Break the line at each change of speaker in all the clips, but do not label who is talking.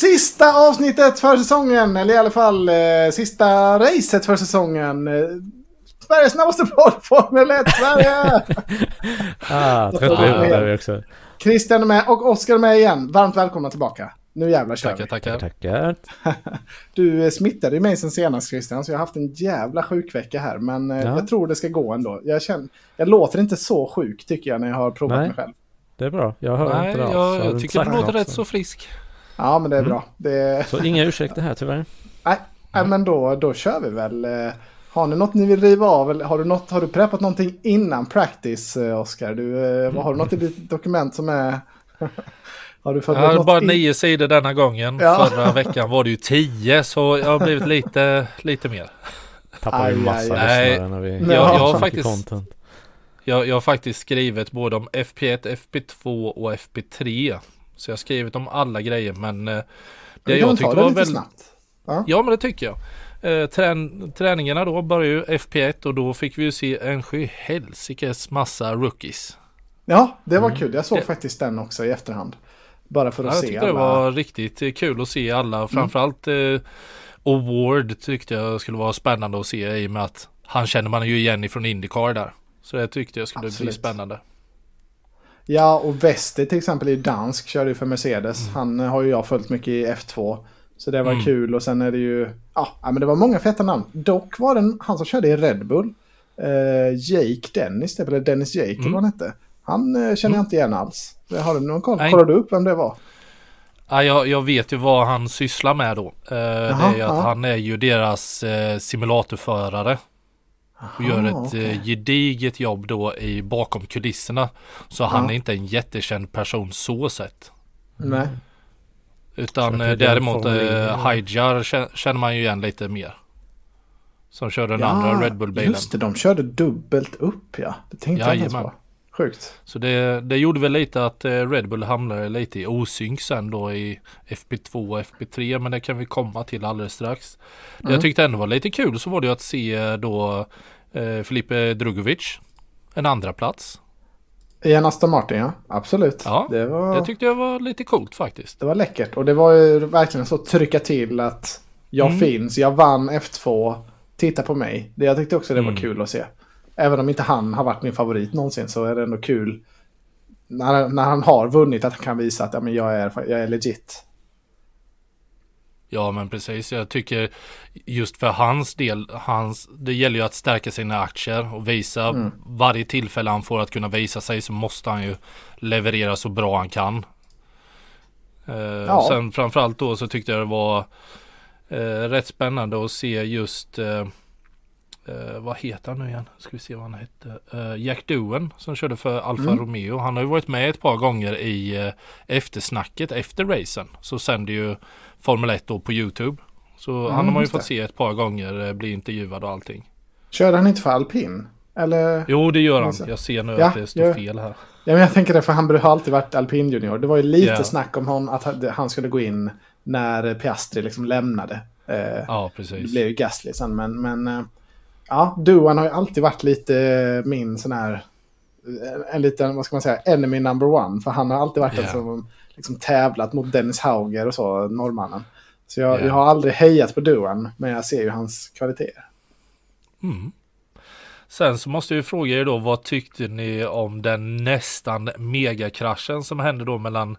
Sista avsnittet för säsongen, eller i alla fall eh, sista racet för säsongen. Eh, Sveriges snabbaste podd, Formel 1 Sverige!
ah, trött på huvudet är vi också.
Christian är med och Oskar är med igen. Varmt välkomna tillbaka. Nu jävlar kör
Tackar,
vi.
tackar.
Tackar.
Du eh, smittade ju mig sen senast Christian, så jag har haft en jävla sjukvecka här. Men eh,
Ja.
jag tror det ska gå ändå. Jag, känner, jag låter inte så sjuk tycker jag när jag har provat
Nej.
mig själv.
Det är bra. Jag hör
Nej,
inte det alls.
jag, jag tycker du låter rätt
så
frisk.
Ja, men det är
Mm.
bra. Det,
Så inga ursäkter här tyvärr.
Nej, nej, men då, då kör vi väl. Eh, Har ni något ni vill riva av? Eller har du, något, har du preppat någonting innan practice, eh, Oskar? Du, vad- har du något i ditt dokument som är... har du
Jag har bara
in-
nio sidor denna gången.
Ja.
Förra veckan var det ju tio, så jag har blivit lite, lite mer.
Tappar
Aj,
vi
aj,
massa
aj.
lyssnare när vi
Ja,
gör
jag har
faktiskt-
content.
Jag, jag har faktiskt skrivit både om FP1, FP2 och FP3. Så jag har skrivit om alla grejer, men eh, det jag tyckte
det
var väldigt...
snabbt. Ja.
Ja, men det tycker jag. Eh, trän träningarna då började ju FP1 och då fick vi ju se en sjuhelsikes massa rookies.
ja, det var
Mm.
kul. Jag såg
Det-
faktiskt den också i efterhand. Bara för att
Ja, jag
se
tyckte det
alla.
var riktigt eh, kul att se alla. Framförallt eh, Award tyckte jag skulle vara spännande att se i och med att han känner man ju igen ifrån Indycar där. Så det tyckte jag skulle
Absolut.
bli spännande.
Ja, och Vesti till exempel är ju dansk, körde ju för Mercedes.
Mm.
Han eh, har ju jag följt mycket i F2. Så det var
Mm.
kul och sen är det ju, ja, men det var många feta namn. Dock var det han som körde i Red Bull, eh, Jake Dennis, typ, eller Dennis Jake eller
Mm.
vad han hette. Han eh, känner jag inte igen alls. Har du någon koll?
Nej.
Kollade du upp vem det var?
Ja, jag, jag vet ju vad han sysslar med då. Eh, det är ju att
ja.
han är ju deras eh, simulatorförare. Och gör ett eh, gediget jobb då i bakom kulisserna. Så han
Ja.
är inte en jättekänd person så sett.
Nej.
Utan eh, däremot eh, känner man ju igen lite mer. Som kör den andra Red Bull-bilen.
just det, de körde dubbelt upp ja. Det tänkte jag inte ens
Jajamän.
på. Sjukt.
Så det, det gjorde väl lite att eh, Red Bull hamnade lite i osynk sen då i FP2 och FP3 men det kan vi komma till alldeles strax. Det
Mm.
jag tyckte ändå var lite kul så var det ju att se eh, då eh, Filipe Drugovic en andra plats.
I en Aston Martin ja, absolut.
Ja,
det, var,
Det tyckte jag var lite coolt faktiskt.
det var läckert. Och det var ju verkligen så trycka till att jag
Mm.
finns, jag vann F2, titta på mig. Det, jag tyckte också det var
Mm.
kul att se. Även om inte han har varit min favorit någonsin så är det ändå kul när, när han har vunnit att han kan visa att ja, men jag, är, jag är legit.
Ja men precis, jag tycker just för hans del, hans, det gäller ju att stärka sina aktier och visa
Mm.
varje tillfälle han får att kunna visa sig så måste han ju leverera så bra han kan. Eh,
Ja.
Sen framförallt då så tyckte jag det var eh, rätt spännande att se just eh, eh, vad heter han nu igen? Ska vi se vad han hette. Eh, Jack Doohan som körde för Alfa
Mm.
Romeo. Han har ju varit med ett par gånger i eh, eftersnacket efter racen. Så sänder ju Formel 1 då på YouTube. Så
Mm,
han har man ju fått
det.
se ett par gånger eh, bli intervjuad och allting.
Körde han inte för alpin? Eller?
Jo det gör han.
Alltså.
Jag ser nu
Ja,
att det står
ja.
fel här.
Ja, men jag tänker det, för han har alltid varit alpin junior. Det var ju lite
Ja.
snack om hon, att han- skulle gå in när Piastri liksom lämnade. Eh,
Ja
Det
precis.
blev ju Gasly sen men, men eh, ja, Duan har ju alltid varit lite eh, min sån här eh, en liten, vad ska man säga, enemy number one. För han har alltid varit
Ja.
den som liksom tävlat mot Dennis Hauger och så, norrmannen. Så jag,
Ja.
jag har aldrig hejat på Duan, men jag ser ju hans kvaliteter.
Mm. Sen så måste jag fråga er då, vad tyckte ni om den nästan megakraschen som hände då mellan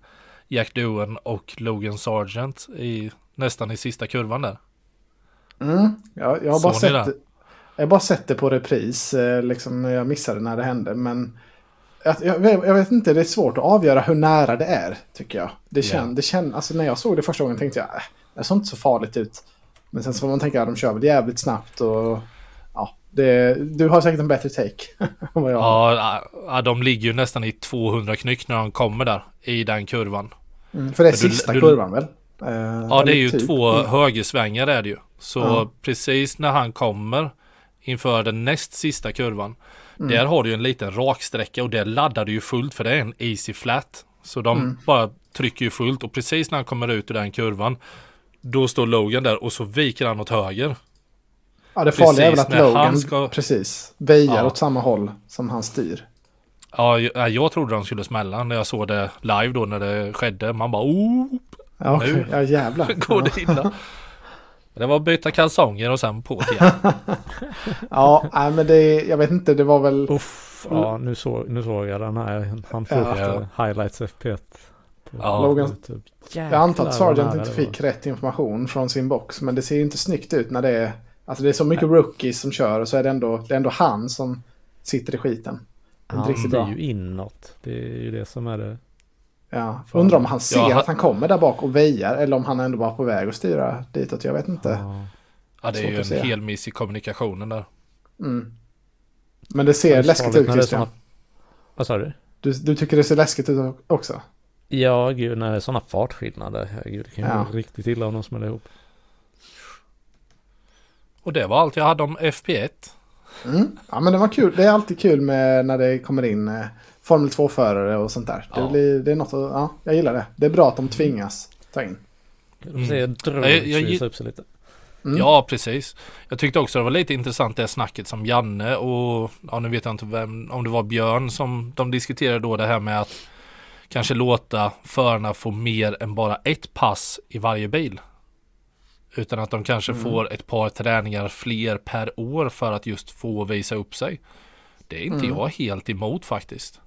Jack Doohan och Logan Sargent i nästan i sista kurvan där?
Mm. Jag, jag, har bara
Såg ni
sett? Jag bara sett det på repris, eh, liksom, jag missade när det hände. Men jag, jag, vet- inte, det är svårt att avgöra hur nära det är, tycker jag. Det känns, det känns, alltså när jag såg det första gången tänkte jag, äh, det såg inte så farligt ut. Men sen så får man tänka att de kör väl jävligt snabbt och ja, det, du har säkert en bättre take.
Ja, de ligger ju nästan i 200 knyck när de kommer där i den kurvan.
Mm, för det är
För
sista
du-
kurvan väl? Eh,
Ja, det är ju
typ.
två
Mm.
högersvängar är det ju. Så
Ja.
precis när han kommer inför den näst sista kurvan.
Mm.
Där har du en liten raksträcka och där laddar du ju fullt för det är en easy flat. Så de
Mm.
bara trycker ju fullt och precis när han kommer ut ur den kurvan då står Logan där och så viker han åt höger.
Ja, det farliga är väl att Logan
ska-
precis väjar
Ja.
åt samma håll som han styr.
Ja, jag, jag trodde de skulle smälla när jag såg det live då när det skedde. Man bara oh!
Ja.
Nu.
ja jävlar.
går det illa. Det var att byta kalsonger och sen på igen.
Ja, nej, men det, jag vet inte, det var väl...
Uff, ja nu, så, nu såg jag den här. Han får
Ja.
highlights FP1. På
Ja.
Logan-
YouTube.
Jag antar att Sargent inte
det var.
fick rätt information från sin box. Men det ser ju inte snyggt ut när det är... Alltså det är så mycket rookies som kör och så är det ändå, det är ändå han som sitter i skiten. Det är
Han blir
bra.
ju inåt. Det är ju det som är det.
Ja. Undrar om han ser
Ja, han-
att han kommer där bak och väjar eller om han ändå bara är på väg att styra ditåt. Jag vet inte.
Ja.
Ja, det är ju en hel miss i kommunikationen där.
Mm. Men det ser
Det
läskigt ut Christian.
såna- Vad sa du?
Du, du tycker det ser läskigt ut också?
Ja, gud, när det är sådana fartskillnader. Herregud, det kan ju
Ja.
gå riktigt illa om de smäller ihop.
Och det var allt jag hade om FP1.
Mm. Ja men det var kul. Det är alltid kul med när det kommer in eh, Formel 2-förare och sånt där. Det,
Ja.
blir, det är något att, ja, jag gillar det. Det är bra att de tvingas ta in.
Mm. Jag- jag-
upp sig lite.
Mm.
Ja, precis. Jag tyckte också det var lite intressant det snacket som Janne och, ja nu vet jag inte vem, om det var Björn som de diskuterade då det här med att kanske låta förarna få mer än bara ett pass i varje bil. Utan att de kanske
Mm.
får ett par träningar fler per år för att just få visa upp sig. Det är inte
Mm.
jag helt emot faktiskt.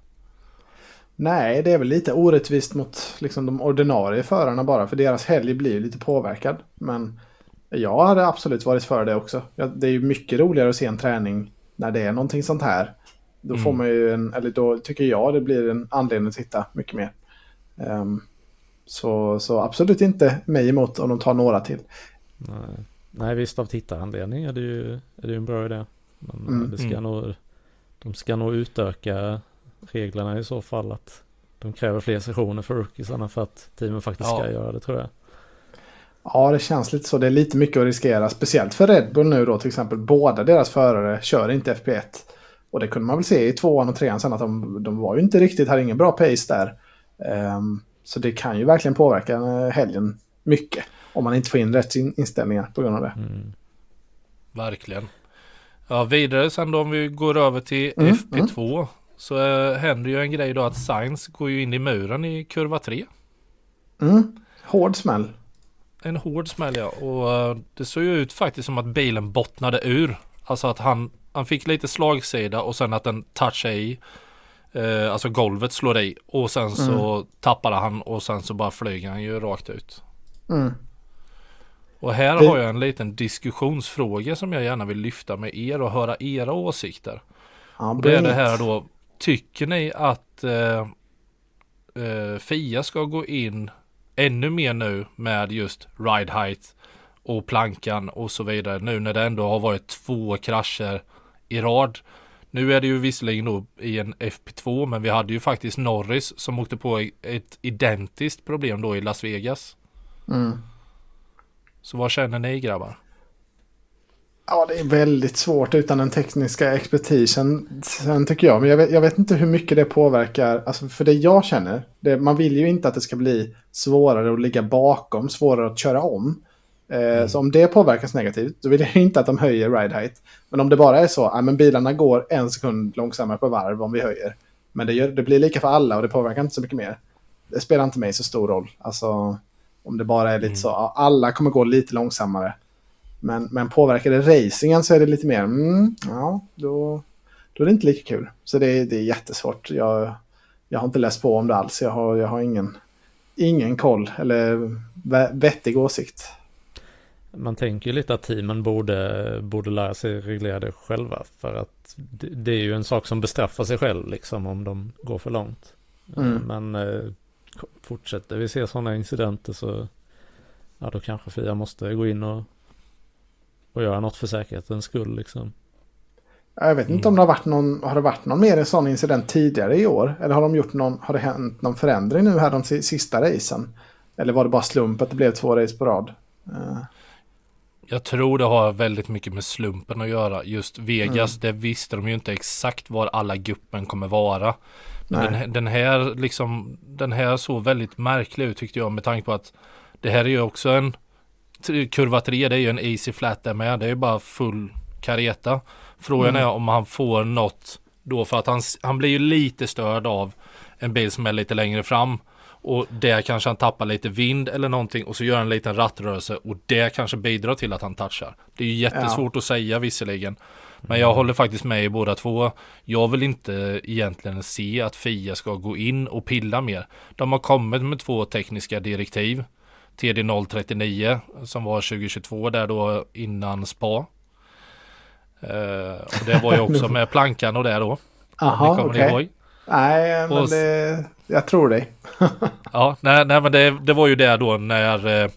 Nej, det är väl lite orättvist mot liksom, de ordinarie förarna bara. För deras helg blir ju lite påverkad. Men jag hade absolut varit för det också. Ja, Det är ju mycket roligare att se en träning när det är någonting sånt här. Då får
Mm.
man ju en, eller då tycker jag det blir en anledning att titta mycket mer. Ehm, så, så absolut inte mig emot om de tar några till.
Nej. Nej, visst av tittaranledning är det ju, är det ju en bra idé. Men eh,
Mm.
det ska
Mm.
nog, de ska nog utöka reglerna i så fall att de kräver fler sessioner för rookiesarna för att teamen faktiskt
Ja.
ska göra det tror jag.
Ja, det känns lite så. Det är lite mycket att riskera. Speciellt för Red Bull nu då till exempel. Båda deras förare kör inte FP1. Och det kunde man väl se i tvåan och trean sen att de, de var ju inte riktigt, hade ingen bra pace där. Ehm, så det kan ju verkligen påverka eh, helgen mycket. Om man inte får in rätt in- inställningar på grund av det.
Mm.
Verkligen. Ja, vidare sen då om vi går över till
Mm,
FP2 så äh, händer ju en grej då att Sainz går ju in i muren i kurva 3.
Mm. Hård smäll.
En hård smäll ja. Och eh, det såg ju ut faktiskt som att bilen bottnade ur. Alltså att han, han fick lite slagsida och sen att den touchade i. Eh, alltså golvet slår i. Och sen så tappade han och sen så bara flyger han ju rakt ut.
Mm.
Och här
Det-
har jag en liten diskussionsfråga som jag gärna vill lyfta med er och höra era åsikter.
Ja,
Och det är det här då. Tycker ni att eh, eh, Fia ska gå in ännu mer nu med just ride height och plankan och så vidare. Nu när det ändå har varit två krascher i rad. Nu är det ju visserligen då i en FP2 men vi hade ju faktiskt Norris som åkte på ett identiskt problem då i Las Vegas.
Mm.
Så vad känner ni grabbar?
Ja, det är väldigt svårt utan den tekniska expertisen. Sen tycker jag, men jag vet, jag vet inte hur mycket det påverkar. Alltså för det jag känner, det, man vill ju inte att det ska bli svårare att ligga bakom, svårare att köra om. Eh, Så om det påverkas negativt, då vill jag inte att de höjer ride height. Men om det bara är så, ja, men bilarna går en sekund långsammare på varv om vi höjer. Men det, gör, det blir lika för alla och det påverkar inte så mycket mer. Det spelar inte mig så stor roll. Alltså, om det bara är lite så, ja, alla kommer gå lite långsammare. Men, men påverkar det racingen så är det lite mer, mm, ja, då, då är det inte lika kul. Så det, är- det är jättesvårt. Jag, jag har inte läst på om det alls. Jag har, jag har ingen, ingen koll eller vettig åsikt.
Man tänker ju lite att teamen borde, borde lära sig reglera det själva. För att det, det är ju en sak som bestraffar sig själv liksom om de går för långt.
Mm.
Men eh, fortsätter vi se sådana incidenter så ja, då kanske Fia måste gå in och, och göra något för säkerhetens skull liksom.
Jag vet inte om det har varit någon, har det varit någon mer sån incident tidigare i år? Eller har, de gjort någon, har det hänt någon förändring nu här de si- sista racen? Eller var det bara slump att det blev två race på rad? Eh,
Jag tror det har väldigt mycket med slumpen att göra. Just Vegas,
Mm.
det visste de ju inte exakt var alla guppen kommer vara. Men
Nej.
den, här- den här liksom, den här såg väldigt märklig ut tyckte jag med tanke på att det här är ju också en kurva 3, det är ju en easy flat där med. Det är ju bara full kareta. Frågan
Mm.
är om han får något då för att han, han blir ju lite störd av en bil som är lite längre fram. Och där kanske han tappar lite vind eller någonting och så gör han en liten rattrörelse och det kanske bidrar till att han touchar. Det är ju jättesvårt ja. att säga visserligen. Men jag håller faktiskt med i båda två. Jag vill inte egentligen se att Fia ska gå in och pilla mer. De har kommit med två tekniska direktiv. TD 039 som var 2022 där då innan SPA. Uh, och det var ju också med plankan och det då.
Jaha, okej. Okay. Nej, men och, det, jag tror dig.
ja, nej, nej men det, det var ju det då när eh,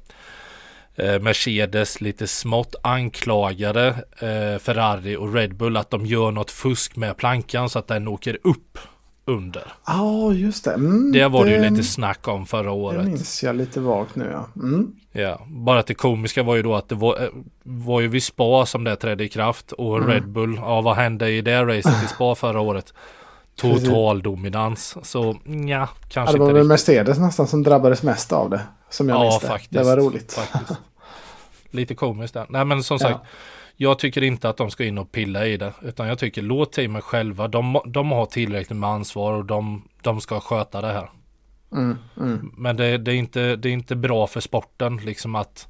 eh, Mercedes lite smått anklagade eh, Ferrari och Red Bull att de gör något fusk med plankan så att den åker upp under.
Ja, oh, just det. Mm,
det var det ju lite snack om förra året. Det
minns jag lite vagt nu ja. Mm.
Ja, bara att det komiska var ju då att det var, eh, var ju vid Spa som det trädde i kraft och mm. Red Bull, ja vad hände i det racet i Spa förra året? Total dominans. Så ja, kanske
ja, det var väl Mercedes nästan som drabbades mest av det. Som jag ja, minns det. Faktiskt, det var roligt.
Faktiskt. Lite komiskt där. Nej men som sagt. Ja. Jag tycker inte att de ska in och pilla i det. Utan jag tycker låt teamen själva. De, de har tillräckligt med ansvar och de, de ska sköta det här.
Mm, mm.
Men det, det, är inte, det är inte bra för sporten liksom att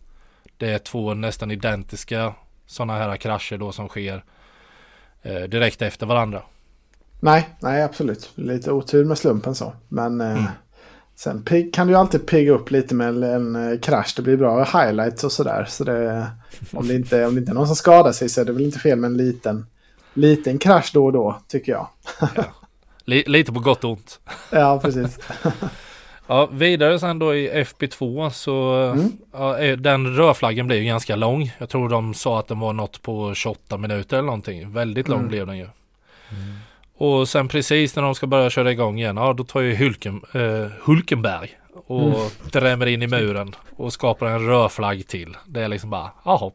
det är två nästan identiska sådana här krascher då som sker eh, direkt efter varandra.
Nej, nej absolut. Lite otur med slumpen så. Men eh, mm. Sen kan du ju alltid pigga upp lite med en, eh, krasch. Det blir bra highlights och sådär. Så det, om, det inte, om det inte är någon som skadar sig så är det väl inte fel med en liten, liten krasch då och då tycker jag.
ja. Lite på gott och ont.
ja, precis.
Ja, vidare sen då i FP2 så mm. ja, den rödflaggen blev ju ganska lång. Jag tror de sa att den var något på 28 minuter eller någonting. Väldigt lång mm. blev den ju. Mm. Och sen precis när de ska börja köra igång igen, ja då tar ju Hulken, eh, Hulkenberg och mm. drämmer in i muren och skapar en rödflagg till. Det är liksom bara, jaha.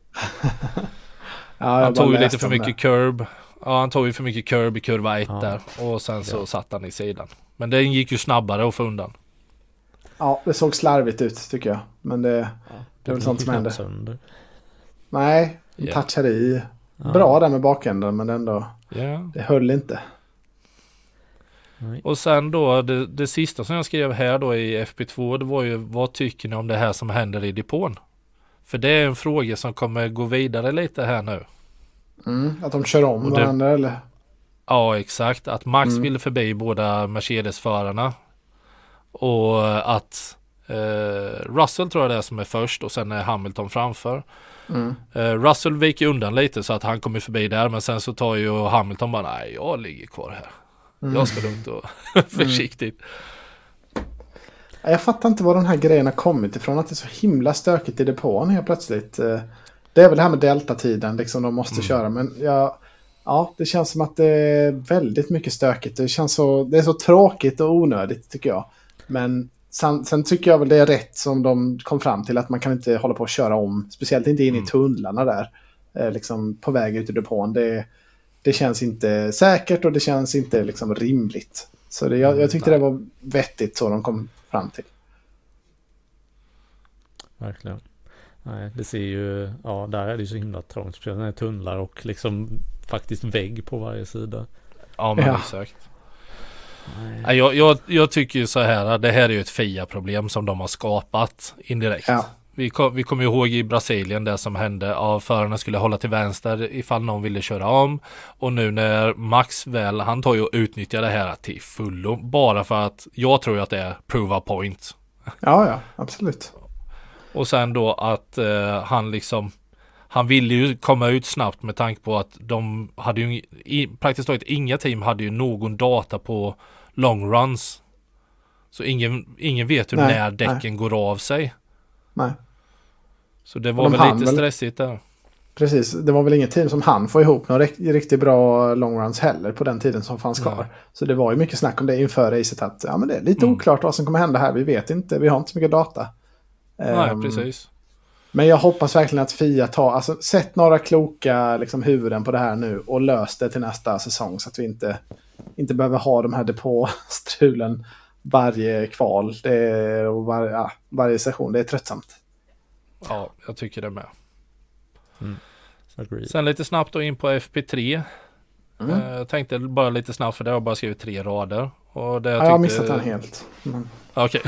ja, han tog ju lite för mycket det. curb. Ja, han tog ju för mycket curb i kurva 1 ja. där och sen så ja. satt han i sidan. Men den gick ju snabbare att få undan.
Ja, det såg slarvigt ut tycker jag. Men det, ja, det är väl sånt som händer. Sönder. Nej, yeah. touchade i. Bra där med bakänden men ändå. Yeah. Det höll inte.
Nej. Och sen då det, det, sista som jag skrev här då i FP2 det var ju vad tycker ni om det här som händer i depån? För det är en fråga som kommer gå vidare lite här nu.
Mm, att de kör om det, varandra eller?
Ja exakt, att Max mm. ville förbi båda Mercedes-förarna. Och att eh, Russell tror jag det är som är först och sen är Hamilton framför. Mm. Eh, Russell viker undan lite så att han kommer förbi där men sen så tar ju Hamilton bara nej jag ligger kvar här. Mm. Jag ska lugnt och försiktigt.
Jag fattar inte var den här grejen har kommit ifrån. Att det är så himla stökigt i depån helt plötsligt. Eh, det är väl det här med deltatiden liksom de måste mm. köra. Men jag, ja, det känns som att det är väldigt mycket stökigt. Det känns så, det är så tråkigt och onödigt tycker jag. Men sen, sen tycker jag väl det är rätt som de kom fram till att man kan inte hålla på att köra om. Speciellt inte in i mm. tunnlarna där. Eh, liksom på väg ut ur depån. Det, det känns inte säkert och det känns inte liksom rimligt. Så det, jag, jag tyckte Nej. det var vettigt så de kom fram till.
Verkligen. Nej, det ser ju, ja där är det ju så himla trångt. Speciellt när det är tunnlar och liksom faktiskt vägg på varje sida.
Ja men ja. exakt. Nej. Jag, jag, jag tycker ju så här, det här är ju ett FIA-problem som de har skapat indirekt. Ja. Vi, kom, vi kommer ihåg i Brasilien det som hände. Ja, förarna skulle hålla till vänster ifall någon ville köra om. Och nu när Max väl, han tar ju och utnyttjar det här till fullo. Bara för att jag tror att det är prova point.
Ja, ja, absolut.
Och sen då att eh, han liksom han ville ju komma ut snabbt med tanke på att de hade ju i, praktiskt taget inga team hade ju någon data på long runs. Så ingen, ingen vet hur nej, när däcken nej. går av sig.
Nej.
Så det var väl lite stressigt där.
Precis, det var väl inget team som han få ihop några riktigt bra longruns heller på den tiden som fanns kvar. Nej. Så det var ju mycket snack om det inför racet att ja, men det är lite mm. oklart vad som kommer hända här. Vi vet inte, vi har inte så mycket data.
Nej, um, precis.
Men jag hoppas verkligen att Fia tar, alltså sätt några kloka liksom, huvuden på det här nu och lös det till nästa säsong så att vi inte, inte behöver ha de här depåstrulen varje kval det är, och var, ja, varje session. Det är tröttsamt.
Ja, jag tycker det med. Mm. Sen lite snabbt då in på FP3.
Mm.
Eh, Jag tänkte bara lite snabbt för det har jag bara skrivit tre rader. Och det
Ja,
jag,
jag har
tyckte-
missat den helt. Men,
Okej.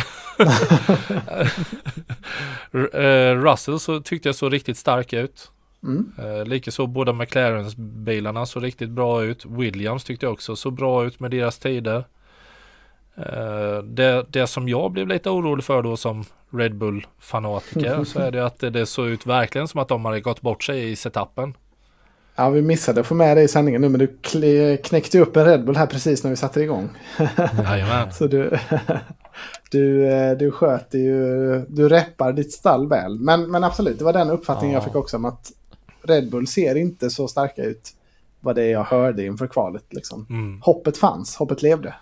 R- eh, Russell så tyckte jag såg riktigt stark ut.
mm.
Eh, Likaså båda McLarens bilarna såg riktigt bra ut. Williams tyckte jag också såg bra ut med deras tider. Eh, Det, det som jag blev lite orolig för då som Red Bull fanatiker så är det att det, det såg ut verkligen som att de hade gått bort sig i setupen.
Ja, vi missade att få med det i sändningen nu, men du knäckte upp en Red Bull här precis när vi satte igång.
Jajamän.
Så du, du, eh, du sköter ju, du reppar ditt stall väl. Men, men absolut, det var den uppfattningen jag
Ja.
fick också om att Red Bull ser inte så starka ut. Vad det jag hörde inför kvalet liksom.
Mm.
Hoppet fanns, hoppet levde.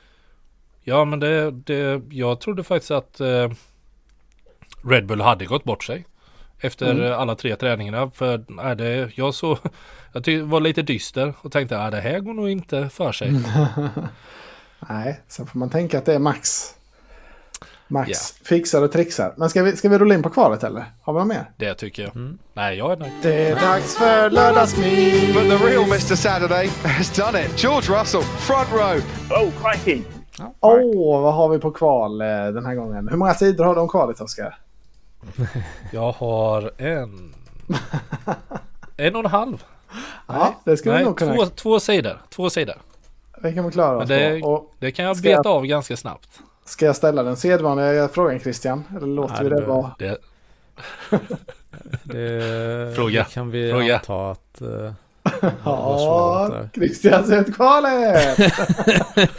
Ja men det, det, jag trodde faktiskt att eh, Red Bull hade gått bort sig. Efter
Mm.
alla tre träningarna. För nej, det, jag så, jag tyck, var lite dyster och tänkte att det här går nog inte för sig.
Nej, sen får man tänka att det är Max. Max fixar och trixar. Men ska vi, ska vi rulla in på kvalet eller? Har vi något mer?
Det tycker jag.
Mm.
Nej jag är nöjd.
Det är dags för lördagsmys!
But the real Mr. Saturday has done it. George Russell, front row.
Oh, crikey.
Åh, vad har vi på kval eh, den här gången? Hur många sidor har du om kvalet, Oskar?
Jag har en... en och en halv.
Ja, det ska vi
Nej,
nog kunna.
två, två sidor. Två sidor.
Det kan vi klara oss
det-
på. Och
Det kan jag
Ska jag-
beta av ganska snabbt.
ska jag ställa den sedvanliga frågan Christian? Eller låter
Nej,
vi
det
det vara?
Det,
Det,
Fråga.
det kan vi
Fråga.
anta att... Uh,
Ja,
är.
Christian sett kvalet!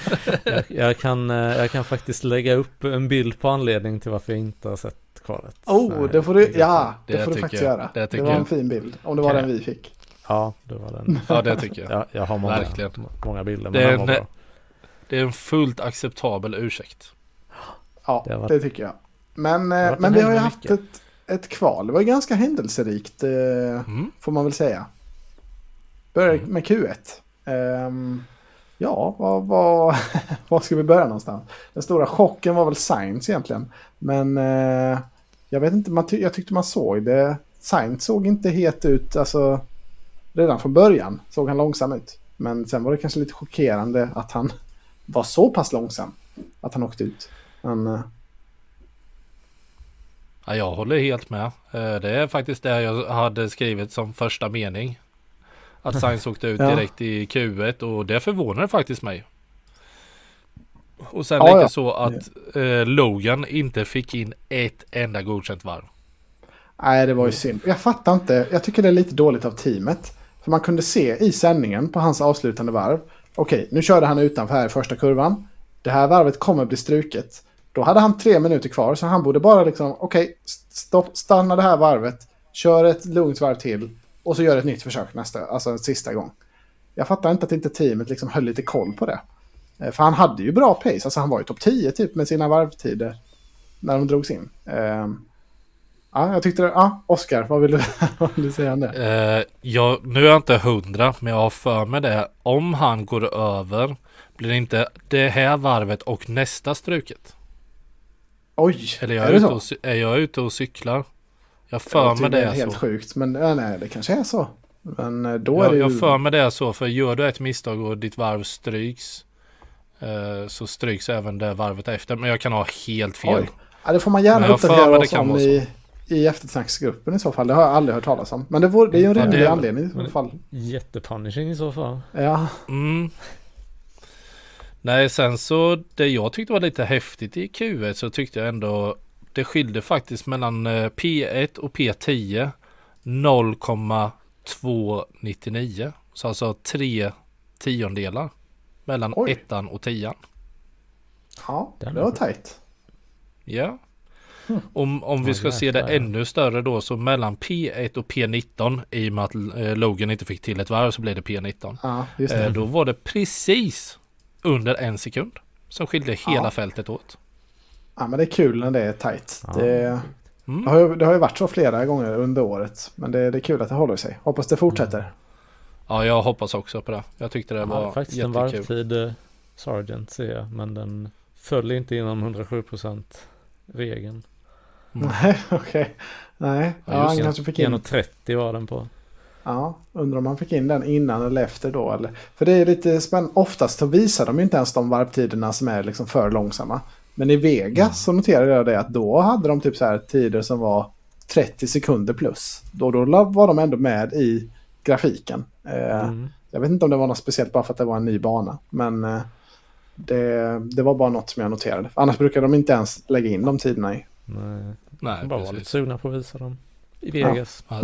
jag, jag, kan, eh, jag kan faktiskt lägga upp en bild på anledning till varför jag inte har sett kvalet.
Oh,
Nej,
det får du, ja, det,
Det
får du
tycker
faktiskt
jag.
göra.
Det
Det, var en fin bild. Om det var den vi fick.
Ja, det var den.
ja det tycker jag.
Jag, jag har många,
Verkligen.
många bilder, men
Det är
den var
en-
bra.
Det är en fullt acceptabel ursäkt.
Ja,
Det
det,
var-
tycker jag. Men, eh, men
en
vi har ju haft ett, ett kval. Det var ju ganska händelserikt, eh,
Mm.
får man väl säga. Börjar
Mm.
med Q1. Ehm, ja, vad, vad, var ska vi börja någonstans? Den stora chocken var väl Science egentligen. Men eh, jag vet inte, man jag tyckte man såg det. Science såg inte het ut, alltså redan från början såg han långsam ut. Men sen var det kanske lite chockerande att han var så pass långsam att han åkte ut. Men, eh,
Ja, jag håller helt med. Eh, Det är faktiskt det jag hade skrivit som första mening. Att Sainz åkte ut
Ja.
direkt i Q1 och det förvånade faktiskt mig. Och sen
Ja, ja.
likaså att eh, Logan inte fick in ett enda godkänt varv.
Nej, det var ju synd. Jag fattar inte. Jag tycker det är lite dåligt av teamet. För man kunde se i sändningen på hans avslutande varv. Okej, nu körde han utanför här i första kurvan. Det här varvet kommer bli struket. Då hade han tre minuter kvar så han borde bara liksom, okej, stopp, stanna det här varvet. Kör ett lugnt varv till. Och så gör ett nytt försök nästa, alltså en sista gång. Jag fattar inte att inte teamet liksom höll lite koll på det. Eh, För han hade ju bra pace, alltså han var ju topp 10 typ med sina varvtider. När de drogs in. Ehm, Ja, jag tyckte det. Ja, Oskar, vad vill du, vad vill du säga om det?
Eh, jag, nu är jag inte hundra men jag har för mig det. Om han går över blir det inte det här varvet och nästa struket.
Oj,
Eller jag
är
är,
det
ute
så?
och, är jag ute och cyklar? Jag
Det
för mig det är
helt
så.
sjukt, men ja, nej, det kanske är så. Men eh, då är
Jag,
det ju...
jag för mig det är så, för gör du ett misstag och ditt varv stryks eh, så stryks även det varvet efter. Men jag kan ha helt fel.
Oj. Ja, det får man gärna uppdatera
det
oss om i, i eftersnacksgruppen i så fall. Det har jag aldrig hört talas om. Men det, vore, det är ju en
Ja, det
rimlig
är-
anledning i så fall.
Jättepunishing i så fall.
Ja,
Mm. Nej, sen så det jag tyckte var lite häftigt i Q1 så tyckte jag ändå det skilde faktiskt mellan eh, P1 och P10 0,299. Så alltså tre tiondelar mellan
Oj.
ettan och tian.
ja det
är
var tajt.
Ja. Om, om vi ska se det ännu större då så mellan P1 och P19 i och med att eh, Logan inte fick till ett varv så blev det P19.
Ja, just det.
Eh, då var det precis under en sekund som skilde hela
Ja.
fältet åt.
Ja, men det är kul när det är tajt.
Ja.
Det,
Mm.
det, har ju, det har ju varit så flera gånger under året. Men det, det är kul att det håller sig. Hoppas det fortsätter.
Ja, jag hoppas också på det. Jag tyckte det
Han
var
hade faktiskt en
jättekul.
varvtid, eh, Sargent ser jag, men den föll inte inom 107% regeln.
Mm.
Nej, okej. Nej,
Ja,
ja, han kanske fick in...
1,30 var den på.
Ja, undrar om man fick in den innan eller efter då. Eller, för det är lite spännande. Oftast så visar de ju inte ens de varvtiderna som är liksom för långsamma. Men i Vegas
Mm.
så noterade jag det att då hade de typ så här tider som var 30 sekunder plus. Då, då var de ändå med i grafiken. Eh,
Mm.
Jag vet inte om det var något speciellt bara för att det var en ny bana. Men eh, det, det var bara något som jag noterade. Annars brukar de inte ens lägga in de tiderna i.
Nej,
Nej,
de bara var lite
precis.
sugna på att visa dem. I Vegas.
Ja,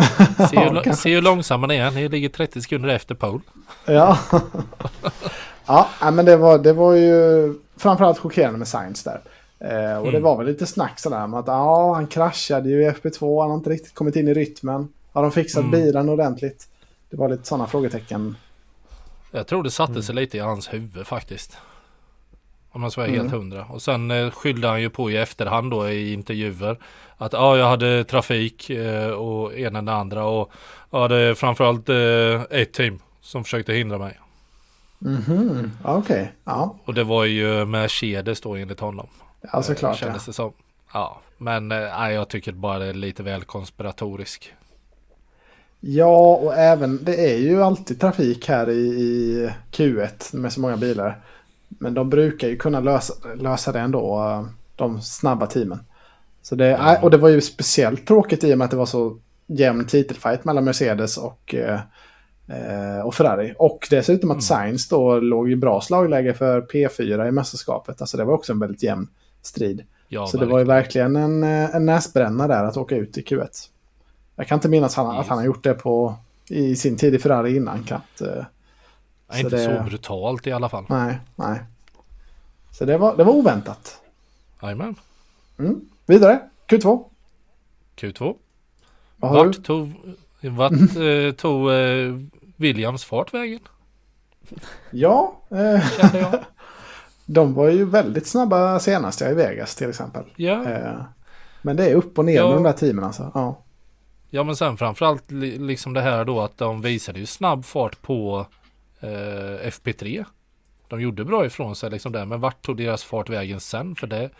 se, hur, se hur långsamma ni är. Ni ligger 30 sekunder efter pole.
Ja, ja men det var, det var ju framförallt chockerande med Science där. Eh, och det
Mm.
var väl lite snack sådär om att ja, han kraschade ju i FP2, han har inte riktigt kommit in i rytmen. Har de fixat
Mm.
bilen ordentligt? Det var lite sådana frågetecken.
Jag tror det satte
Mm.
sig lite i hans huvud faktiskt. Om man ska vara
Mm.
helt hundra. Och sen eh, skyllde han ju på i efterhand då i intervjuer. Att ja, jag hade trafik eh, och ena och andra. Och ja, det är framförallt eh, ett team som försökte hindra mig.
Mhm, okej. Ja,
Och det var ju Mercedes då enligt honom.
ja såklart.
Eh, Kändes
Ja.
det som. Ja, men eh, jag tycker bara det är lite väl konspiratorisk.
ja, och även det är ju alltid trafik här i, i Q1 med så många bilar. Men de brukar ju kunna lösa, lösa det ändå, eh, de snabba teamen. Så det,
Ja.
Och det var ju speciellt tråkigt i och med att det var så jämn titelfight mellan Mercedes och, eh, eh, och Ferrari. Och dessutom att Sainz då låg i bra slagläge för P4 i mästerskapet. Alltså det var också en väldigt jämn strid.
Ja,
så det var ju verkligen en, eh, en näsbränna där att åka ut i Q1. Jag kan inte minnas han, att han har gjort det på, i sin tid i Ferrari innan knappt. eh.
Nej, inte
det-
så brutalt i alla fall.
Nej, nej. Så det var, det var oväntat.
Jajamän.
Mm. Vidare, Q2.
Q2.
Vad har
Vart tog, vart, eh, tog eh, Williams fart vägen?
Ja, eh,
jag.
de var ju väldigt snabba senast ja, i Vegas till exempel.
Ja.
Eh, men det är upp och ner
Ja.
med de där teamen alltså. Ja.
ja, men sen framförallt li- liksom det här då att de visade ju snabb fart på eh, FP3. De gjorde bra ifrån sig liksom där, men vart tog deras fart vägen sen? För det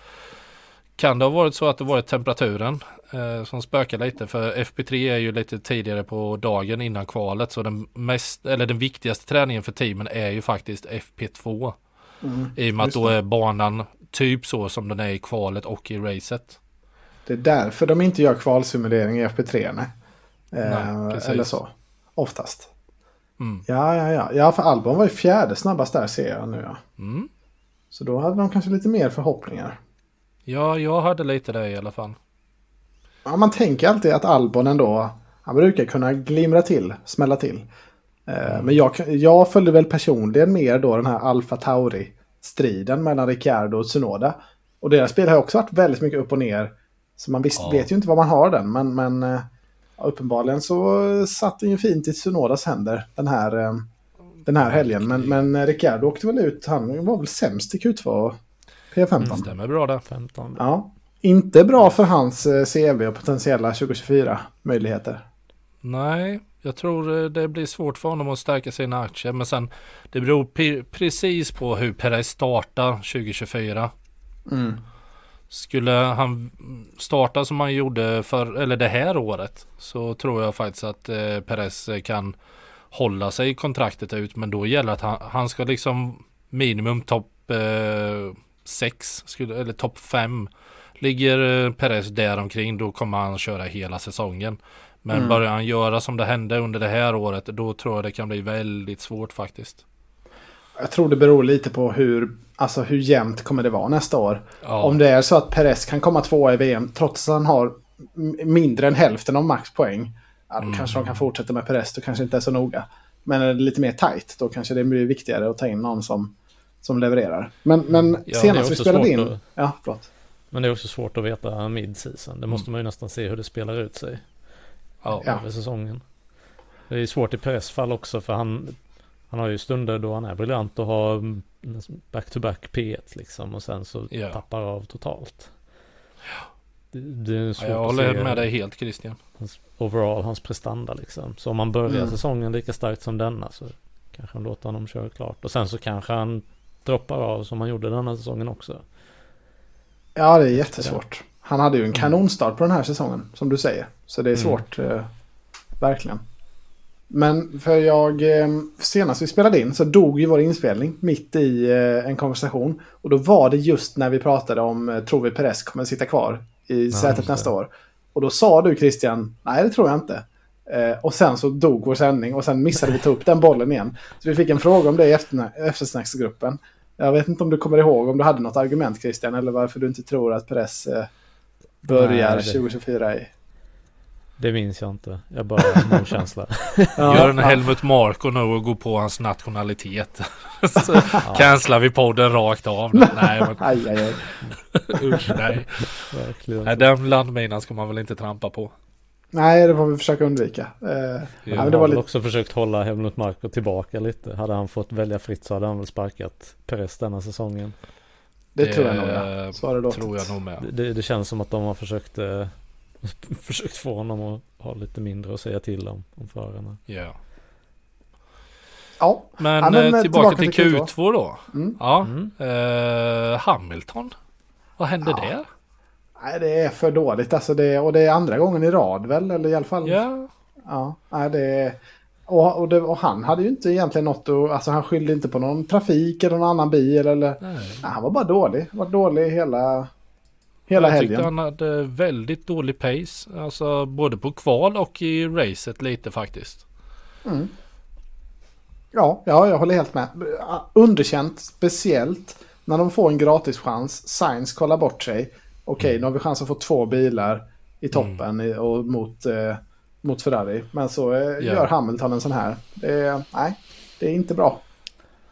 kan det ha varit så att det varit temperaturen eh, som spökar lite. För FP3 är ju lite tidigare på dagen innan kvalet. Så den, mest, eller den viktigaste träningen för teamen är ju faktiskt FP2.
Mm.
I och med att då är banan typ så som den är i kvalet och i racet.
Det är därför de inte gör kvalsimulering i FP3. Nej. Eh,
Nej,
eller så. Oftast.
Mm.
Ja, ja, ja. Ja, för Albon var ju fjärde snabbast där ser jag nu. Ja.
Mm.
Så då hade de kanske lite mer förhoppningar.
Ja, jag hade lite det i alla fall.
Ja, man tänker alltid att Albon ändå, han brukar kunna glimra till, smälla till. Eh, Men jag, jag följde väl personligen mer då den här Alfa Tauri-striden mellan Ricciardo och Tsunoda. Och deras bil har också varit väldigt mycket upp och ner. Så man visst,
Ja.
vet ju inte vad man har den, men, men eh, uppenbarligen så satt den ju fint i Tsunodas händer den här, eh, den här helgen. Men, men Ricciardo åkte väl ut, han var väl sämst i Q2 P15.
Stämmer bra det.
15.
Ja, inte bra för hans eh, CV och potentiella 2024 möjligheter.
Nej, jag tror eh, det blir svårt för honom att stärka sina aktier. Men sen, det beror precis på hur Perez startar 2024.
Mm.
Skulle han starta som han gjorde för, eller det här året Så tror jag faktiskt att eh, Perez kan Hålla sig kontraktet ut Men då gäller att han, han ska liksom Minimum topp 6 Eller topp 5 Ligger eh, Perez där omkring Då kommer han köra hela säsongen Men
Mm.
börjar han göra som det hände under det här året Då tror jag det kan bli väldigt svårt faktiskt
Jag tror det beror lite på hur, alltså hur jämnt kommer det vara nästa år.
Ja,
Om det är så att Perez kan komma tvåa i VM trots att han har mindre än hälften av max poäng. Ja, då
Mm.
kanske de kan fortsätta med Perez, då kanske inte är så noga. Men är det lite mer tight, då kanske det blir viktigare att ta in någon som, som levererar. Men, men
det är
senast vi spelade in...
att-
Ja, förlåt.
Men det är också svårt att veta mid-season. Det måste man ju nästan se hur det spelar ut sig
ja,
Ja.
över säsongen. Det är ju svårt i Perez fall också för han, han har ju stunder då han är briljant och har mm, back-to-back P1 liksom och sen så
Ja.
tappar av totalt. Det, det är
Ja,
svårt
jag
att
håller med dig helt Christian
hans, overall, hans prestanda liksom. Så om man börjar
Mm.
säsongen lika starkt som denna så kanske han låter honom köra klart. Och sen så kanske han droppar av som han gjorde denna säsongen också.
Ja, det är jättesvårt. Han hade ju
Mm.
en kanonstart på den här säsongen, som du säger. Så det är
Mm.
svårt, eh, verkligen. Men för jag, eh, senast vi spelade in så dog ju vår inspelning mitt i eh, en konversation. Och då var det just när vi pratade om, eh, tror vi Perez kommer sitta kvar i sätet
just det.
nästa år. Och då sa du Christian, nej det tror jag inte. Och sen så dog vår sändning och sen missade vi ta upp den bollen igen. Så vi fick en fråga om det i efter, eftersnacksgruppen. Jag vet inte om du kommer ihåg om du hade något argument Christian eller varför du inte tror att Perez eh, börjar
Nej, det-
2024 i...
Det minns jag inte. Jag bara har känsla.
Gör en Helmut Marko nu och gå på hans nationalitet. så cancelar vi podden rakt av. Nej, men
Aj, aj, aj.
usch nej.
Verkligen.
nej. Den landminan ska man väl inte trampa på.
Nej, det får vi försöka undvika. Eh,
Jag
men
har
lite...
också försökt hålla Helmut Marko tillbaka lite. Hade han fått välja fritt så hade han väl sparkat Perez denna säsongen.
Det,
det
tror jag nog, ja. Så har det låtit.
Tror jag nog med.
Det, det, det känns som att de har försökt, eh, försökt få honom att ha lite mindre att säga till om, om förarna.
Ja.
Ja,
Men,
Ja, men,
eh,
eh,
tillbaka,
tillbaka
till
till
Q2, då.
Mm.
Ja.
Mm.
Eh, Hamilton. Vad hände
Ja.
där?
Nej, det är för dåligt. Alltså det, och det är andra gången i rad väl? Eller i alla fall.
Ja.
Ja, nej, det. Och, och, det, och han hade ju inte egentligen något att... Alltså han skyllde inte på någon trafik eller någon annan bil eller...
Nej.
Nej, han var bara dålig. Var dålig hela... Hela
jag tyckte
helgen.
han hade väldigt dålig pace. Alltså både på kval och i racet lite faktiskt.
Mm. Ja, ja, jag håller helt med. Underkänt, speciellt när de får en gratis chans. Sainz kollar bort sig. Okej,
Mm.
nu har vi chans att få två bilar i toppen i, och mot, eh, mot Ferrari. Men så eh, gör Hamilton en sån här. Det är, nej, det är inte bra.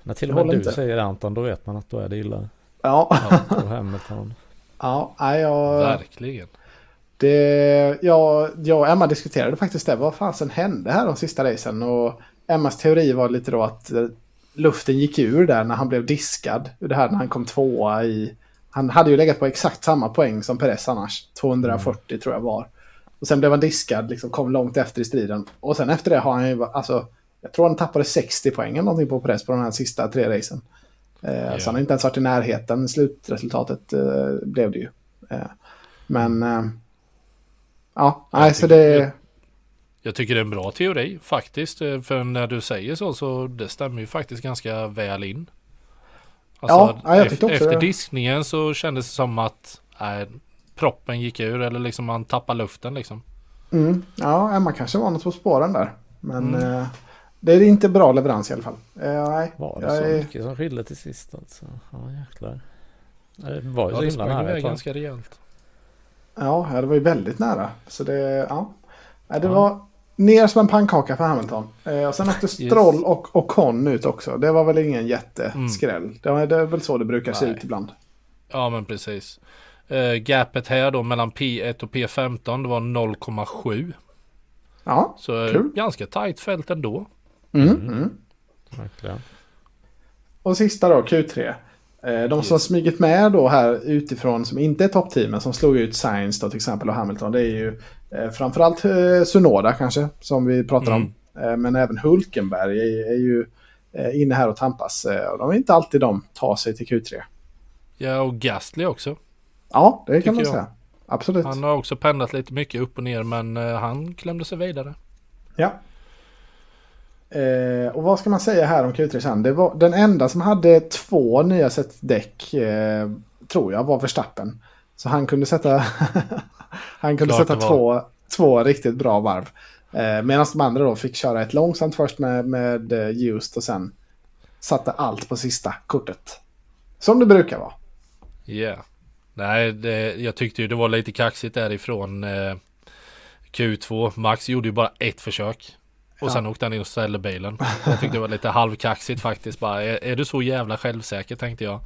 När till och med
håller
du
inte.
säger Anton, då vet man att då är det illa.
Ja,
Och Hamilton.
ja nej, jag,
Verkligen.
det, jag, jag och Emma diskuterade faktiskt det. Vad fasen hände här de sista racen? Och Emmas teori var lite då att eh, luften gick ur där när han blev diskad. Det här när han kom tvåa i... Han hade ju legat på exakt samma poäng som Perez annars. 240 tror jag var. Och sen blev han diskad, liksom kom långt efter i striden. Och sen efter det har han ju... Alltså, jag tror han tappade 60 poäng eller någonting på Perez på de här sista tre racen. Eh, Så han har inte ens varit i närheten. Slutresultatet eh, blev det ju. Eh, men... Eh, ja, nej, så det...
Jag tycker det är en bra teori faktiskt. eh, För när du säger så så det stämmer ju faktiskt ganska väl in. Alltså,
Ja, ja, jag
ef-
tyckte också
efter
det.
diskningen så kändes det som att nej, proppen gick ur eller liksom man tappade luften liksom.
Mm, ja, Emma kanske var något på spåren där. Men
Mm.
eh, det är inte bra leverans i alla fall. Eh, nej,
Var det
jag
så
är-
mycket som skilde till sist alltså? Ja jäklar. Det var ju
Ja,
så
det
himla nära tag.
ganska rejält.
Ja, det var ju väldigt nära. Så det, ja. Nej, det
Ja.
var ner som en pannkaka för Hamilton. Eh, och sen åkte Stroll och Ocon ut också. Det var väl ingen jätteskräll. Det, var, det är väl så det brukar se
Nej.
ut ibland.
Ja men precis. Eh, gapet här då mellan P1 och P15 det var 0,7.
Ja,
Så eh,
Kul.
ganska tajt fält ändå.
mm, mm.
Verkligen.
Och sista då, Q3. Eh, De som har smugit med då här utifrån som inte är toppteamen som slog ut Sainz då till exempel och Hamilton. Det är ju framförallt eh, Sunoda kanske som vi pratar om. Eh, men även Hulkenberg är, är ju eh, inne här och tampas. Eh, och de är inte alltid de tar sig till Q3.
Ja och Gastly också.
Ja, det kan man
jag.
säga. Absolut.
Han har också pendlat lite mycket upp och ner men eh, han klämde sig vidare.
Ja. Eh, och vad ska man säga här om Q3 sen? Det var den enda som hade två nya set däck, eh, tror jag, var Verstappen. Så han kunde sätta, han kunde
Klart
sätta
det
två, två riktigt bra varv. Eh, Medan de andra då fick köra ett långsamt först med, med eh, Just och sen satte allt på sista kortet. Som det brukar vara.
Ja. Nej, det, jag tyckte ju det var lite kaxigt därifrån eh, Q2. Max gjorde ju bara ett försök. Och
Ja.
sen åkte han in och ställde bilen. Jag tyckte det var lite halvkaxigt faktiskt. Bara, är, är du så jävla självsäker tänkte jag.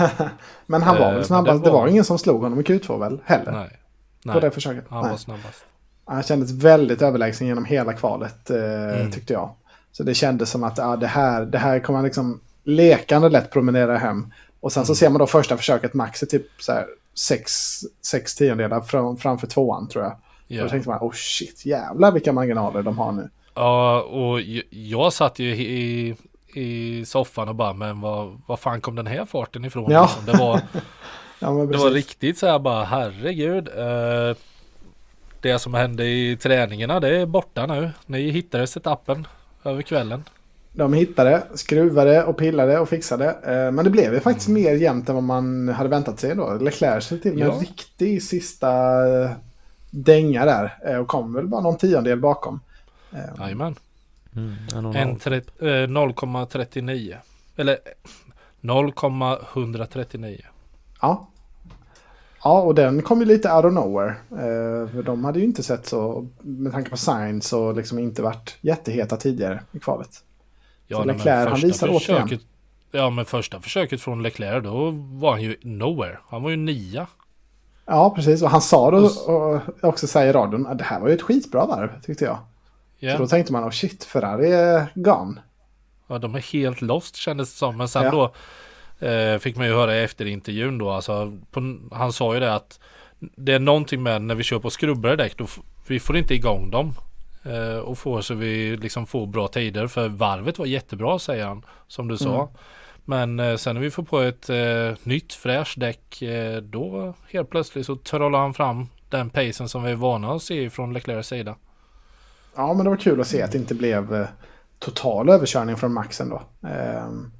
Men han var
Eh,
väl
men
snabbast.
det
Det var...
var-
ingen som slog honom i Q2 väl? Heller.
Nej.
På
Nej,
det försöket.
han
Nej.
var snabbast.
Han kändes väldigt överlägsen genom hela kvalet eh,
Mm.
tyckte jag. Så det kändes som att ja, det, här, det här kommer han liksom lekande lätt promenera hem. Och sen så
Mm.
ser man då första försöket, Max är typ så här sex, sex tiondelar fram, framför tvåan tror jag.
Ja.
Då tänkte man, oh shit, jävlar vilka marginaler de har nu.
Ja, och jag satt ju i, i soffan och bara, men vad, vad fan kom den här farten ifrån?
Ja.
Liksom? Det, var,
Ja, men
det var riktigt så här bara, herregud. Eh, det som hände i träningarna det är borta nu. Ni hittade setupen över kvällen.
De hittade, skruvade och pillade och fixade. Eh, Men det blev ju faktiskt mer jämnt än vad man hade väntat sig då. Leclerc sig till med
Ja.
en riktig sista eh, dänga där. eh, Och kom väl bara någon tiondel bakom. Eh,
Jajamän.
Mm, en och en
En
halv.
tre- eh, 0,39. Eller 0,139.
Ja. Ja, och den kom ju lite out of nowhere. Eh, För de hade ju inte sett så, med tanke på Sainz och liksom inte varit jätteheta tidigare i kvalet. Så
nej, men
Leclerc, han visar återigen.
försöket- Ja men första försöket från Leclerc då var han ju nowhere. Han var ju nia.
Ja, precis. Och han sa då
Och
också säger i radion att det här var ju ett skitbra varv, tyckte jag.
Ja.
Så då tänkte man, oh shit, Ferrari är gone.
Ja, de är helt lost kändes det som. Men sen
Ja.
då eh, fick man ju höra efter intervjun då. Alltså, på, han sa ju det att det är någonting med när vi kör på skrubbade däck. Då, vi får inte igång dem. Eh, och får så vi liksom får bra tider. För varvet var jättebra säger han. Som du sa. Men eh, sen när vi får på ett eh, nytt fräscht däck. Eh, då helt plötsligt så trollar han fram den pacen som vi är vana att se från Leclercs sida.
Ja, men det var kul att se att det inte blev eh, total överkörning från Max ändå. Ehm,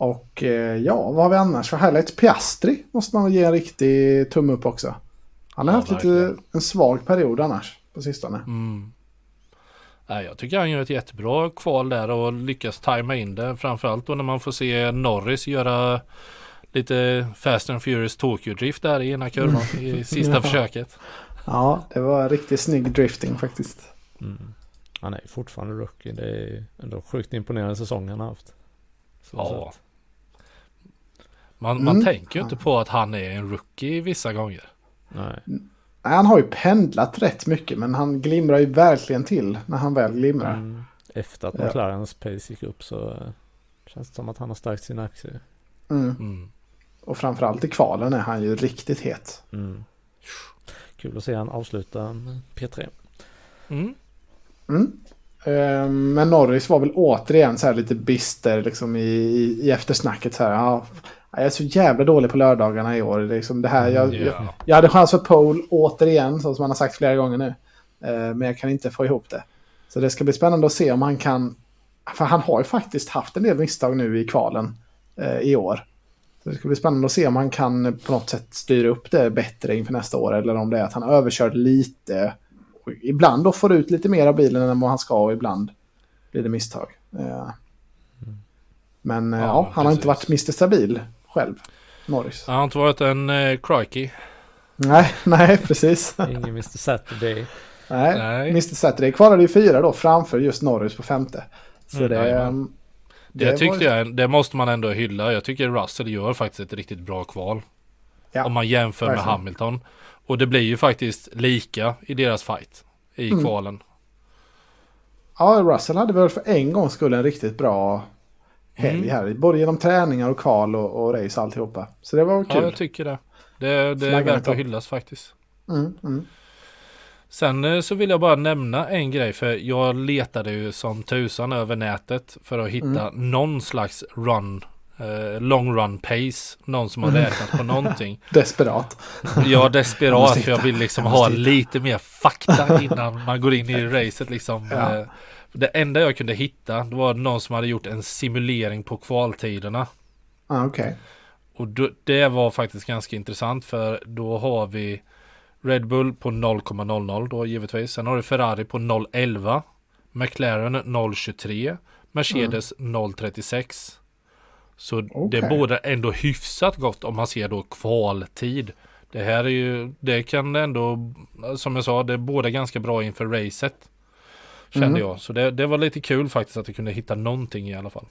och eh, ja, vad har vi annars för highlights? Piastri måste man ge en riktig tumme upp också. Han har
Ja,
haft lite
verkligen.
en svag period annars på sistone.
Mm. Nej, jag tycker han gör ett jättebra kval där och lyckas tajma in det. Framförallt då när man får se Norris göra lite Fast and Furious Tokyo-drift där i ena kurvan i sista
Ja.
försöket.
Ja, det var riktigt snygg drifting faktiskt.
Mm. Han är fortfarande rookie. Det är ändå sjukt imponerande säsong han har haft. Så
Ja.
sett.
Man, man
Mm.
tänker ju inte på att han är en rookie vissa gånger.
Nej.
Nej, Han har ju pendlat rätt mycket men han glimrar ju verkligen till när han väl glimrar.
Mm. Efter att
Ja.
McLarens pace gick upp så känns det som att han har stärkt sina aktier.
Mm.
Mm.
Och framförallt i kvalen är han ju riktigt het.
Mm. Kul att se han avsluta en P3.
Mm.
Mm. Ehm, Men Norris var väl återigen så här lite bister liksom i, i, i eftersnacket. Så här, ja, jag är så jävla dålig på lördagarna i år. Liksom det här, jag, jag,
Ja.
jag hade chans för pole återigen, så som han har sagt flera gånger nu. Ehm, Men jag kan inte få ihop det. Så det ska bli spännande att se om han kan... För han har ju faktiskt haft en del misstag nu i kvalen eh, i år. Så det ska bli spännande att se om han kan på något sätt styra upp det bättre inför nästa år. Eller om det är att han överkört lite. Ibland då får ut lite mer av bilen än vad han ska och ibland blir det misstag. Eh, Men eh,
Ja,
ja, han har inte varit Mr. Stabil själv, Norris.
Han har inte varit en eh, crikey.
Nej, nej, precis.
Ingen Mr Saturday.
nej.
Nej.
Mr. Saturday kvalade ju fyra då framför just Norris på femte. Så
Mm,
det,
jajamän. Det,
det var
tyckte
ju-
jag, det måste man ändå hylla. Jag tycker Russell gör faktiskt ett riktigt bra kval.
Ja,
om man jämför med
verkligen.
Hamilton. Och det blir ju faktiskt lika i deras fight i
Mm.
kvalen.
Ja, Russell hade väl för en gång skulle en riktigt bra helg
Mm.
här. Både genom träningar och kval och, och race alltihopa. Så det var
Ja,
kul.
jag tycker det. Det, det är värt att hyllas faktiskt.
mm, mm.
Sen eh, så vill jag bara nämna en grej för jag letade ju som tusan över nätet för att hitta
Mm.
någon slags run, eh, long run pace. Någon som har
Mm.
räknat på någonting.
Desperat.
Jag
Jag
desperat
måste
för jag vill liksom
Jag
ha
hitta.
lite mer fakta innan man går in i racet liksom.
Ja.
Eh, Det enda jag kunde hitta det var någon som hade gjort en simulering på kvaltiderna.
Ah, Okej.
Och då, det var faktiskt ganska intressant för då har vi Red Bull på 0,00 då givetvis. Sen har du Ferrari på 0,11. McLaren 0,23. Mercedes 0,36. Så det
Okej.
båda ändå hyfsat gott om man ser då kvaltid. Det här är ju, det kan ändå, som jag sa, det är båda ganska bra inför racet. Kände
Mm.
jag. Så det, det var lite kul faktiskt att jag kunde hitta någonting i alla fall.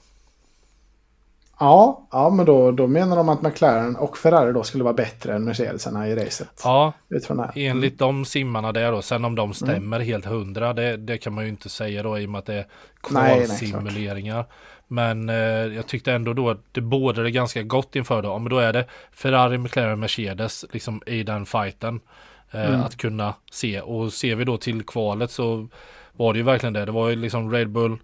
Ja, ja, men då, då menar de att McLaren och Ferrari då skulle vara bättre än Mercedesarna i racet.
Ja,
Utifrån här.
Enligt de simmarna där då, sen om de stämmer helt hundra, det, det kan man ju inte säga då i och med att det är
Nej, nej,
kvalsimuleringar. Men eh, jag tyckte ändå då att det bådade ganska gott inför då. Men då är det Ferrari, McLaren, Mercedes liksom i den fighten. Eh,
Mm.
Att kunna se. Och ser vi då till kvalet så var det ju verkligen det. Det var ju liksom Red Bull,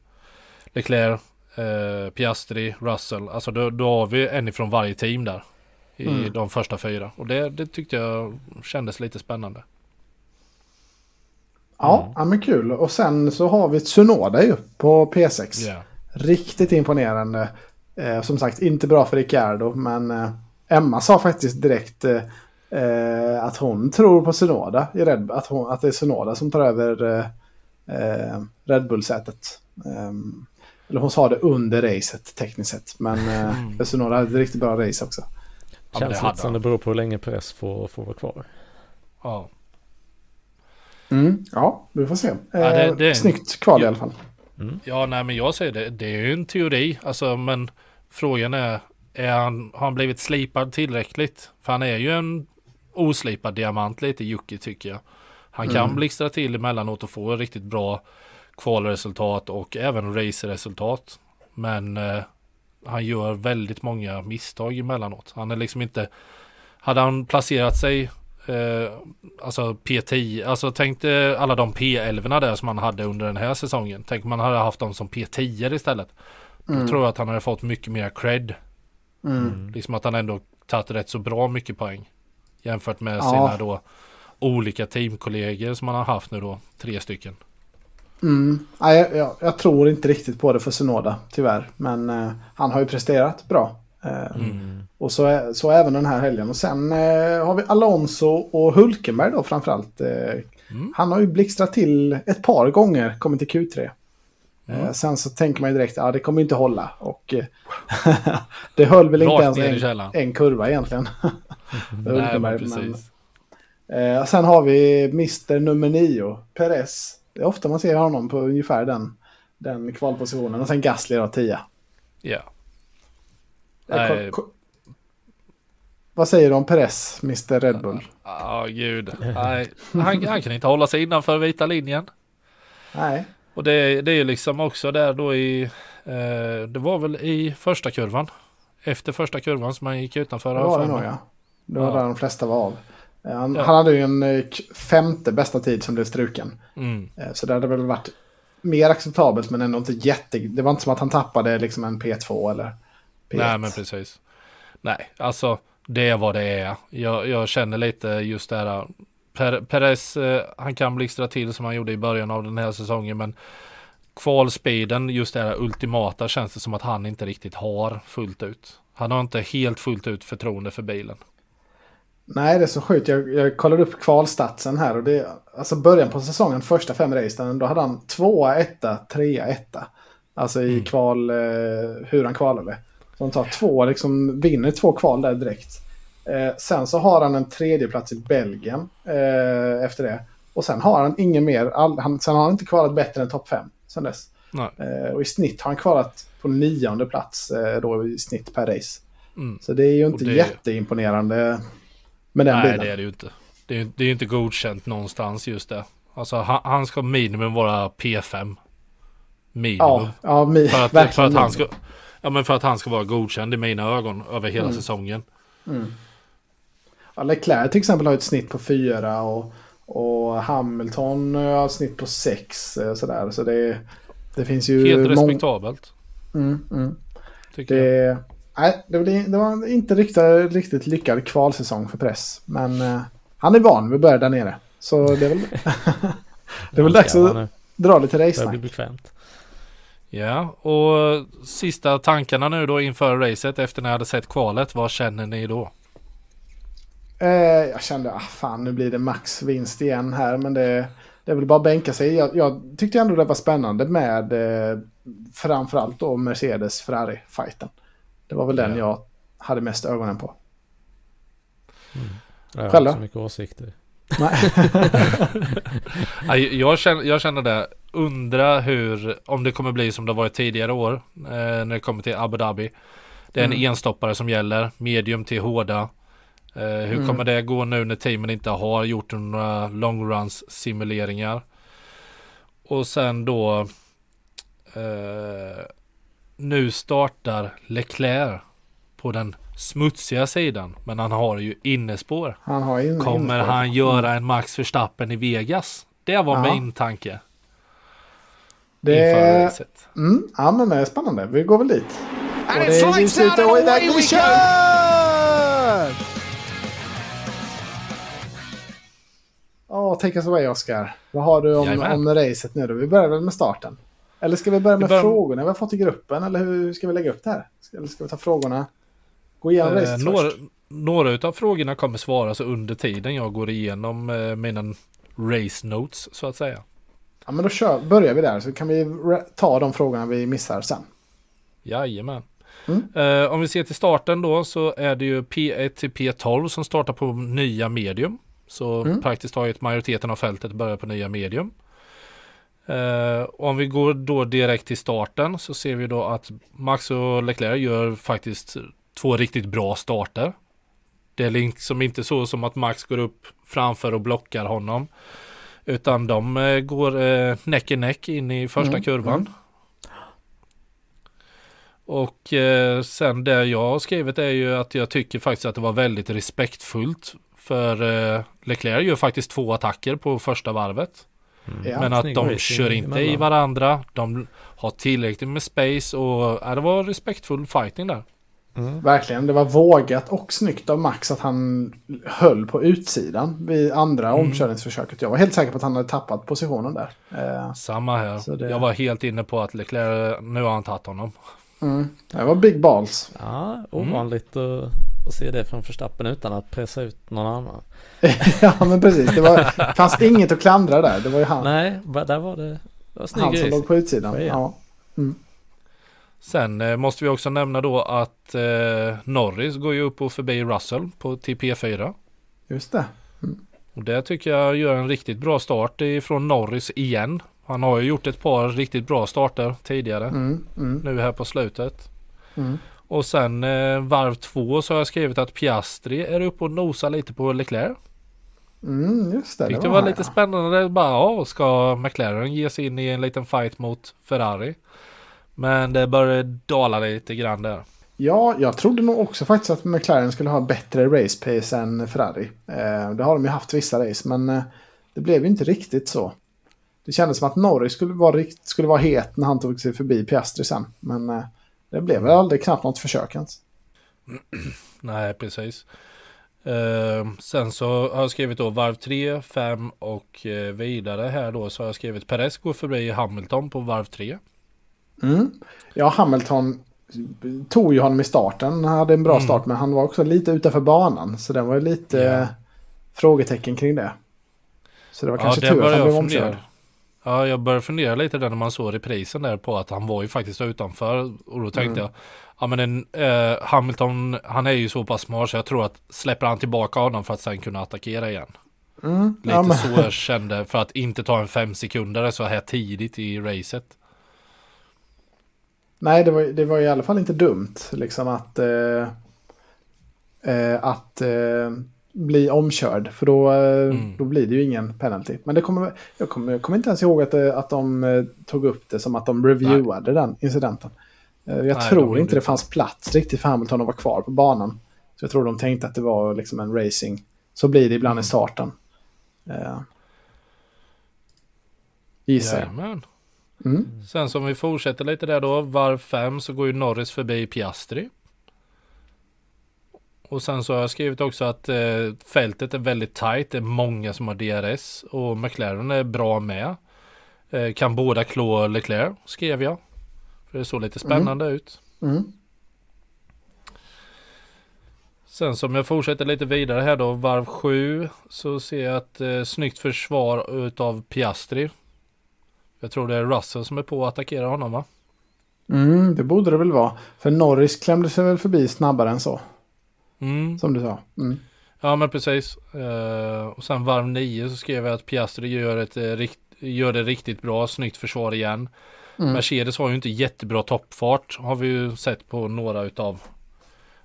Leclerc, eh, Piastri, Russell. Alltså då, då har vi en ifrån varje team där. I
Mm.
de första fyra. Och det, det tyckte jag kändes lite spännande.
Ja, ja, men kul. Och sen så har vi Tsunoda ju på P6.
Ja.
Riktigt imponerande. Eh, som sagt, inte bra för Ricciardo, men eh, Emma sa faktiskt direkt eh, eh, att hon tror på Tsunoda i Red att, hon, att det är Tsunoda som tar över eh, eh, Red Bull-sätet. Ehm, eller hon sa det under racet tekniskt sett, men eh,
Mm.
Tsunoda hade ett riktigt bra race också.
men
Känns
det
lite som det beror på hur länge press får, får vara kvar.
Ja.
Mm, ja, vi får se. Eh,
Ja, det- det är en-
Snyggt kval i alla fall.
ja, nej men jag säger det. Det är ju en teori. Alltså, men frågan är, är han, har han blivit slipad tillräckligt? För han är ju en oslipad diamant lite Jocke tycker jag. Han kan
Mm.
blixtra till emellanåt och få riktigt bra kvalresultat och även raceresultat. Men eh, han gör väldigt många misstag emellanåt. Han är liksom inte... Hade han placerat sig eh, alltså P10, alltså tänk dig alla de P11 där som han hade under den här säsongen. Tänk om man hade haft dem som P10 istället. Då tror jag att han hade fått mycket mer cred.
Mm.
Liksom att han ändå tagit rätt så bra mycket poäng. Jämfört med
Ja.
sina då olika teamkollegor som han har haft nu då. Tre stycken.
Mm. Nej, jag, jag, jag tror inte riktigt på det för Sonoda, tyvärr. Men eh, han har ju presterat bra. Eh,
Mm.
Och så, så även den här helgen. Och sen eh, har vi Alonso och Hulkenberg då framförallt. Eh,
Mm.
Han har ju blixtrat till ett par gånger, kommit till Q3.
Mm.
Eh, sen så tänker man ju direkt, ja det kommer inte hålla. Och eh, det höll väl inte ens en, en kurva egentligen.
Nej, men precis.
Eh, sen har vi Mr nummer 9, Perez. Det är ofta man ser honom på ungefär den, den kvalpositionen. Och sen Gasly då, 10.
Ja.
Ko- Vad säger du om Perez, Mr Red Bull?
Ja, gud. Nej, han, han kan inte hålla sig innanför vita linjen.
Nej.
Och det, det är ju liksom också där då i, eh, det var väl i första kurvan. Efter första kurvan som han gick utanför.
Det var det nog ja. Det var
Ja.
där de flesta var av. Eh, Han,
Ja.
han hade ju en eh, femte bästa tid som blev struken.
Mm.
Eh, Så det hade väl varit mer acceptabelt men ändå inte jätte... Det var inte som att han tappade liksom en P2 eller P1.
Nej, men precis. Nej, alltså det är vad det är. Jag, jag känner lite just det här. Per, Perez, eh, han kan blixtra till som han gjorde i början av den här säsongen, men kvalspeeden, just det här ultimata, känns det som att han inte riktigt har fullt ut. Han har inte helt fullt ut förtroende för bilen.
Nej, det är så sjukt. Jag, jag kollade upp kvalstatsen här och det alltså början på säsongen, första fem racen, då hade han tvåa, etta, trea, etta. Alltså i kval, eh, hur han kvalade. Så han tar två, liksom vinner två kval där direkt. Eh, sen så har han en tredje plats i Belgien eh, efter det. Och sen har han ingen mer, all, han, sen har han inte kvalat bättre än topp fem sen dess. Eh, och i snitt har han kvalat på nionde plats eh, då i snitt per race.
Mm.
Så det är ju inte
det-
jätteimponerande med den
Nej,
bilen.
det är det ju inte. Det är, det är inte godkänt någonstans just det. Alltså han, han ska minimum vara P5. Minimum.
Ja, ja mi,
För att, för, att han ska, ja, men för att han ska vara godkänd i mina ögon över hela
Mm.
säsongen.
ja, Leclerc till exempel har ett snitt på fyra och, och Hamilton har ett snitt på sex. eh, Sådär. Så det, det finns ju...
Helt respektabelt.
Mm, mm.
Tycker jag.
Det, nej, det, var, det var inte riktigt, riktigt lyckad kvalsäsong för press. Men eh, han är van vid att börja där nere. Så det är väl, det är väl dags att dra lite race
bli bekvämt.
Ja, och sista tankarna nu då inför racet efter när jag hade sett kvalet. Vad känner ni då?
Eh, jag kände, ah, fan nu blir det max vinst igen här. Men det, det är väl bara att bänka sig. Jag, jag tyckte ändå det var spännande med eh, framförallt då Mercedes Ferrari-fighten. Det var väl den
Ja.
jag hade mest ögonen på.
Jag har
Själv
inte så mycket åsikter.
Nej.
Ja, Jag känner, jag känner det. Undra hur, om det kommer bli som det varit tidigare år. Eh, när det kommer till Abu Dhabi. Det är en
Mm.
enstoppare som gäller. Medium till hårda. Eh, hur
Mm.
kommer det gå nu när teamen inte har gjort några long runs simuleringar? Och sen då. Eh, nu startar Leclerc på den smutsiga sidan. Men han har ju innespår.
Han har in,
Kommer
inspår.
han göra en Max Verstappen i Vegas? Det var
Ja.
min tanke inför
Det, mm, ja, men det är spännande. Vi går väl dit.
And
Och det är ljust och iväg vi kör! Ja, take us away Oskar. Vad har du om,
Jajamän.
om racet nu då? Vi börjar väl med starten? Eller ska vi börja med
börjar-
frågorna vi har fått i gruppen? Eller hur ska vi lägga upp det här? Eller ska vi ta frågorna? Gå igenom
Eh,
racet
några,
först.
några av frågorna kommer svaras under tiden jag går igenom eh, mina race notes så att säga.
Ja, men då kör, börjar vi där så kan vi ta de frågorna vi missar sen.
Jajamän.
Mm.
Eh, om vi ser till starten då så är det ju P1 till P12 som startar på nya medium. Så
Mm.
praktiskt taget majoriteten av fältet börjar på nya medium. Eh, om vi går då direkt till starten så ser vi då att Max och Leclerc gör faktiskt två riktigt bra starter. Det är liksom inte så som att Max går upp framför och blockar honom. Utan de eh, går eh, näck i näck in i första
Mm,
kurvan.
mm.
Och eh, sen det jag har skrivit är ju att jag tycker faktiskt att det var väldigt respektfullt. För eh, Leclerc gör faktiskt två attacker på första varvet.
Ja.
men att de
racing
kör inte i varandra. De har tillräckligt med space och ja, det var respektfull fighting där.
Mm.
Verkligen, det var vågat och snyggt av Max att han höll på utsidan vid andra
Mm.
omkörningsförsöket. Jag var helt säker på att han hade tappat positionen där. Eh,
Samma här.
Det-
Jag var helt inne på att Leclerc, nu har han tagit honom.
mm. Det var big balls.
Ja, ovanligt att, att se det från Verstappen utan att pressa ut någon annan.
ja, men precis. Det var, fanns inget att klandra där. Det var ju han,
Nej, där var det, det var snygg
han som
race.
låg på utsidan.
Ja.
Ja.
Sen eh, måste vi också nämna då att eh, Norris går ju upp och förbi Russell på till P4.
Just det.
Och det tycker jag gör en riktigt bra start ifrån Norris igen. Han har ju gjort ett par riktigt bra starter tidigare.
Mm, mm,
Nu här på slutet. Och sen eh, varv två så har jag skrivit att Piastri är uppe och nosar lite på Leclerc.
Mm, just det.
Tyckte
det
det var lite
ja.
spännande. Bara, ja, ska McLaren ge sig in i en liten fight mot Ferrari? Men det började dala lite grann där.
Ja, jag trodde nog också faktiskt att McLaren skulle ha bättre race pace än Ferrari. Eh, det har de ju haft vissa race, men eh, det blev ju inte riktigt så. Det kändes som att Norris skulle vara, skulle vara het när han tog sig förbi Piastri sen. Men eh, det blev väl aldrig knappt något försök ens.
Nej, precis. Eh, sen så har jag skrivit då varv 3, 5 och eh, vidare här då så har jag skrivit Perez går förbi Hamilton på varv 3.
Mm. Ja, Hamilton tog ju honom i starten. Han hade en bra
Mm.
start, men han var också lite utanför banan. Så det var lite
Ja.
eh, frågetecken kring det. Så det var kanske
det
tur att han blev omkörd.
Ja, jag började fundera lite där när man såg reprisen där på att han var ju faktiskt utanför. Och då tänkte
Mm.
jag, ja men en, eh, Hamilton, han är ju så pass smart så jag tror att släpper han tillbaka honom för att sen kunna attackera igen.
Mm.
Lite
Ja, men,
så jag kände för att inte ta en fem sekunder så här tidigt i racet.
nej, det var, det var i alla fall inte dumt liksom att, eh, eh, att eh, bli omkörd. För då, eh,
Mm.
då blir det ju ingen penalty. Men det kommer, jag, kommer, jag kommer inte ens ihåg att, det, att de eh, tog upp det som att de reviewade den incidenten. Eh, jag
Nej, de
tror
gjorde
inte det fanns plats riktigt för Hamilton att vara kvar på banan. Så jag tror de tänkte att det var liksom en racing. Så blir det ibland
Mm.
i starten. Eh, gissar jag. Mm.
Sen som vi fortsätter lite där då, varv 5 så går ju Norris förbi Piastri. Och sen så har jag skrivit också att eh, fältet är väldigt tajt. Det är många som har DRS och McLaren är bra med. Eh, kan båda klå Leclerc skrev jag. För det såg lite spännande ut.
Mm.
Sen som jag fortsätter lite vidare här då, varv 7 så ser jag ett eh, snyggt försvar utav Piastri. Jag tror det är Russell som är på att attackera honom va?
Mm, det borde det väl vara. För Norris klämde sig väl förbi snabbare än så.
Mm.
Som du sa. Mm.
Ja men precis. Eh, och sen varv 9 så skrev jag att Piastri gör, ett, eh, rikt, gör det riktigt bra, snyggt försvar igen.
Mm.
Mercedes har ju inte jättebra toppfart har vi ju sett på några utav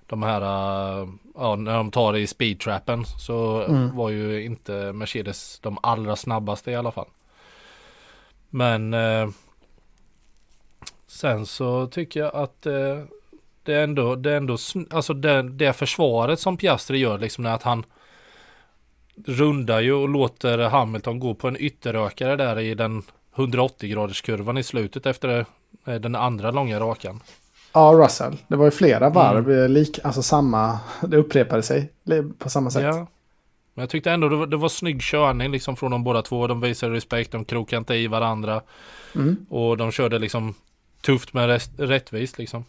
de här, eh, ja när de tar det i speedtrappen så
Mm.
var ju inte Mercedes de allra snabbaste i alla fall. Men eh, sen så tycker jag att det är ändå, det är ändå, alltså det, det försvaret som Piastri gör liksom att han rundar ju och låter Hamilton gå på en ytterökare där i den 180 graders kurvan i slutet efter eh, den andra långa rakan.
Ja, Russell. Det var ju flera varv. eh, Lik, alltså samma. Det upprepade sig på samma sätt.
Mm. Ja. Men jag tyckte ändå det var, det var snygg körning liksom från de båda två. De visade respekt, de krokade inte i varandra.
Mm.
Och de körde liksom tufft men rättvist liksom.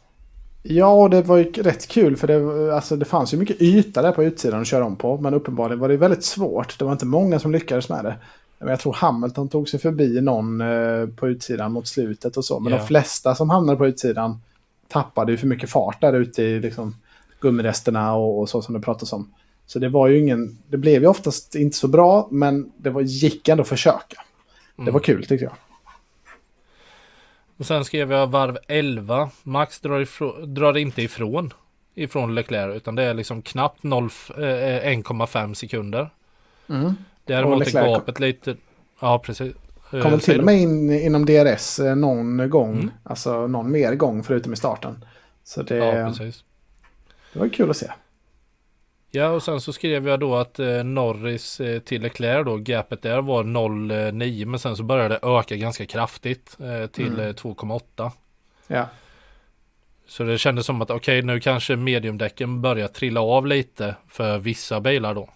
Ja, det var ju rätt kul för det, alltså, det fanns ju mycket yta där på utsidan att köra om på. Men uppenbarligen var det väldigt svårt. Det var inte många som lyckades med det. Men jag tror Hamilton tog sig förbi någon eh, på utsidan mot slutet och så. Men
Ja.
de flesta som hamnade på utsidan tappade ju för mycket fart där ute i liksom, gummiresterna och, och så som det pratas om. Så det var ju ingen, det blev ju oftast inte så bra, men det var, gick ändå att försöka. Det var kul tyckte jag.
Och sen skrev jag varv 11. Max drar, ifrån, drar inte ifrån ifrån Leclerc utan det är liksom knappt 0, eh, 1,5 sekunder.
Mm.
Däremot är gapet lite... Ja, precis. Eh,
Kom väl till och med in inom DRS eh, någon gång.
Mm.
Alltså någon mer gång förutom i starten. Så det,
Ja, precis.
det var kul att se.
Ja, och sen så skrev jag då att eh, Norris eh, till Leclerc då, gapet där var 0,9 men sen så började det öka ganska kraftigt eh, till
Mm.
eh, 2,8.
Ja.
Så det kändes som att okej nu kanske mediumdäcken börjar trilla av lite för vissa bilar då.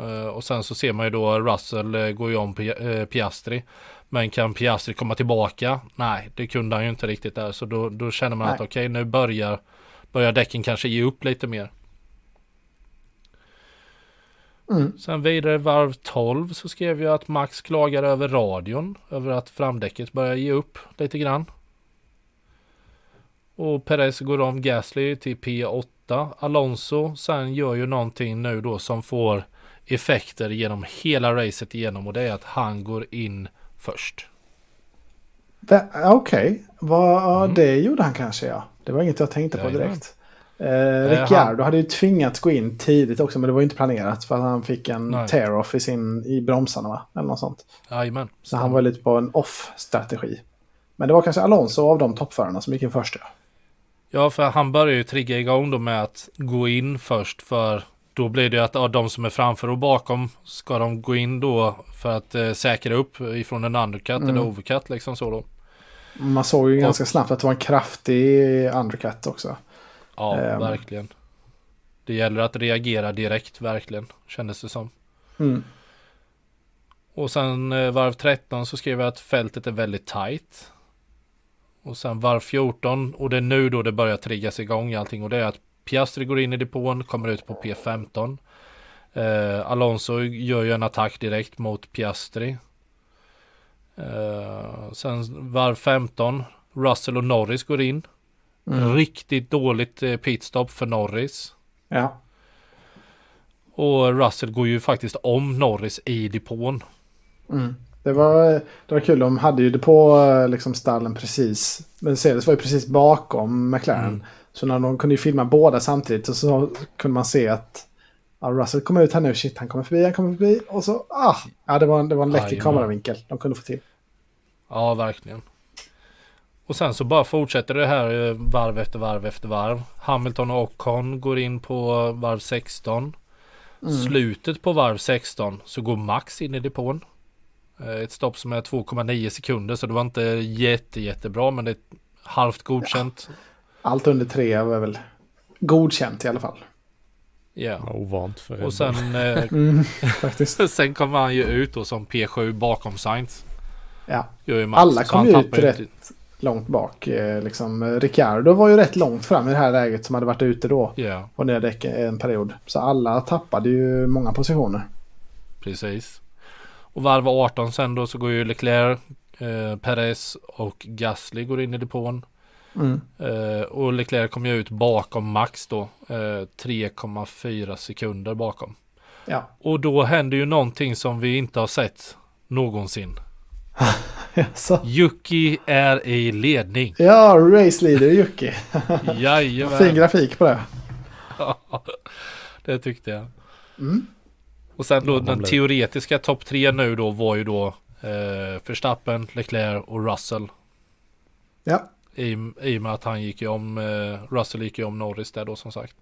Eh, och sen så ser man ju då Russell eh, går ju om Pi- eh, Piastri. Men kan Piastri komma tillbaka? Nej, det kunde han ju inte riktigt där. Så då, då känner man
Nej.
att okej nu börjar, börjar däcken kanske ge upp lite mer.
Mm.
Sen vidare varv 12 så skrev jag att Max klagar över radion. Över att framdäcket börjar ge upp lite grann. Och Perez går om Gasly till P8. Alonso sen gör ju någonting nu då som får effekter genom hela racet igenom. Och det är att han går in först.
Okej, Vad-
Mm.
det gjorde han kanske ja. Det var inget jag tänkte på direkt. Eh, Ricciardo hade ju tvingats gå in tidigt också men det var ju inte planerat för att han fick en tear-off i, sin, i bromsarna va? Eller något sånt.
Jajamän.
Så han var lite på en off-strategi. Men det var kanske Alonso av de toppförarna som gick in först. Ja.
Ja, för han börjar ju trigga igång då med att gå in först för då blir det att ja, de som är framför och bakom ska de gå in då för att eh, säkra upp ifrån en undercut
Mm.
eller overcut liksom så då.
Man såg ju
Ja.
ganska snabbt att det var en kraftig undercut också.
Ja,
Ehm.
verkligen. Det gäller att reagera direkt verkligen, kändes det som.
Mm.
Och sen eh, varv 13 så skrev jag att fältet är väldigt tight. Och sen varv 14 och det är nu då det börjar triggas igång allting och det är att Piastri går in i depån, kommer ut på P15. Eh, Alonso gör ju en attack direkt mot Piastri. Eh, sen varv 15, Russell och Norris går in.
Mm.
Riktigt dåligt eh, pitstop för Norris.
Ja.
Och Russell går ju faktiskt om Norris i depån.
Mm. Det, var, det var kul, de hade ju det på liksom, stallen precis. Mercedes var ju precis bakom McLaren.
Mm.
Så när de kunde ju filma båda samtidigt så, så kunde man se att ja, Russell kom ut här nu, shit han kommer förbi, han kommer förbi. Och så, ah! Ja, det var, en- det var en läcker kameravinkel de kunde få till.
Ja, verkligen. Och sen så bara fortsätter det här eh, varv efter varv efter varv. Hamilton och Ocon går in på varv 16. Slutet på varv 16 så går Max in i depån. Eh, Ett stopp som är 2,9 sekunder så det var inte jätte jättebra men det är halvt godkänt.
Allt under tre var väl godkänt i alla fall.
Ja.
Ja, ovant för
Och sen, eh,
Mm,
sen kommer han ju ut då som P7 bakom Sainz.
Ja.
Gör ju Max,
Alla kom ju ut rätt långt bak. Eh, liksom. Eh, Ricciardo var ju rätt långt fram i det här läget som hade varit ute då.
Ja,
På nya däck en period. Så alla tappade ju många positioner.
precis. Och varv 18 sen då så går ju Leclerc, eh, Perez och Gasly går in i depån.
Mm.
Eh, och Leclerc kommer ju ut bakom Max då. Eh, 3,4 sekunder bakom.
Ja.
Och då händer ju någonting som vi inte har sett någonsin. Yuki är i ledning.
Ja, race leader Jocke. Fin
Jajamän.
grafik på det.
det tyckte jag.
Mm.
Och sen då
Ja,
den
blev-
teoretiska topp tre nu då var ju då eh, Verstappen, Leclerc och Russell.
Ja.
I, I och med att han gick ju om, eh, Russell gick ju om Norris där då som sagt.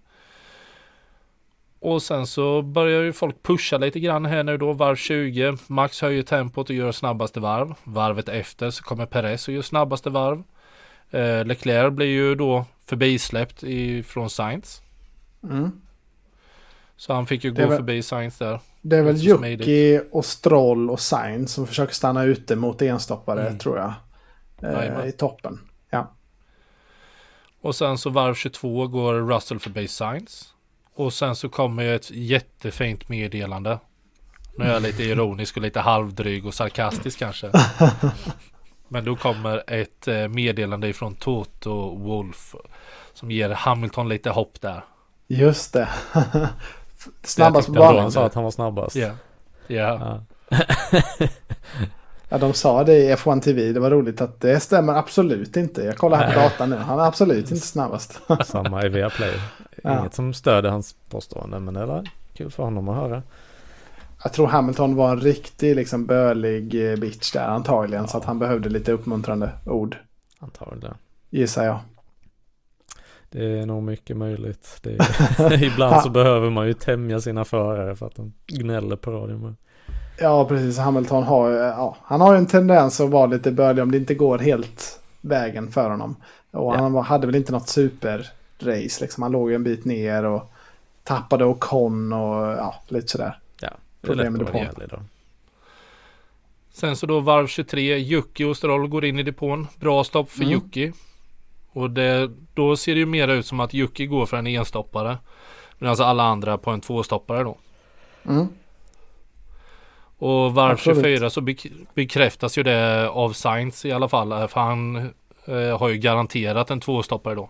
Och sen så börjar ju folk pusha lite grann här nu då, varv 20. Max höjer tempot och gör snabbaste varv. Varvet efter så kommer Perez och gör snabbaste varv. Eh, Leclerc blir ju då förbisläppt ifrån Sainz.
Mm.
Så han fick ju gå
var-
förbi Sainz där.
Det är väl. Jocke och Stroll och Sainz som försöker stanna ute mot enstoppare
Mm.
tror jag. Eh. I toppen. Ja.
Och sen så varv 22 går Russell förbi Science. Och sen så kommer ju ett jättefint meddelande. Nu är jag lite ironisk och lite halvdryg och sarkastisk kanske. Men då kommer ett eh, meddelande ifrån Toto Wolf. Som ger Hamilton lite hopp där.
Just det. Snabbast på banan.
han sa att han var snabbast.
Ja. Ja.
Ja.
Ja, de sa det i F1 TV. Det var roligt att det stämmer absolut inte. Jag kollar här på datan nu. Han är absolut inte snabbast.
Samma i Viaplay.
Ja.
Inget som stöder hans påstående men det är kul för honom att höra.
Jag tror Hamilton var en riktig liksom bölig eh, bitch där antagligen. Så att han behövde lite uppmuntrande ord.
Antagligen.
Gissar jag.
Det är nog mycket möjligt. Är, ibland så behöver man ju tämja sina förare för att de gnäller på radion.
Ja, precis. Hamilton har, eh, ja, han har ju en tendens att vara lite bölig om det inte går helt vägen för honom. Och
Ja.
han hade väl inte något superrace. Liksom. Han låg ju en bit ner och tappade Ocon och ja, lite sådär.
Ja, det är
Problem
lätt
med
att vara
depån.
Sen så då varv 23. Jocke och Stroll går in i depån. Bra stopp för
Mm.
Jocke. Och det, då ser det ju mer ut som att Jocke går för en enstoppare. Medan alla andra på en tvåstoppare då.
Mm.
Och varv
Absolut.
24 så bek- bekräftas ju det av Sainz i alla fall. För han eh, har ju garanterat en tvåstoppare då.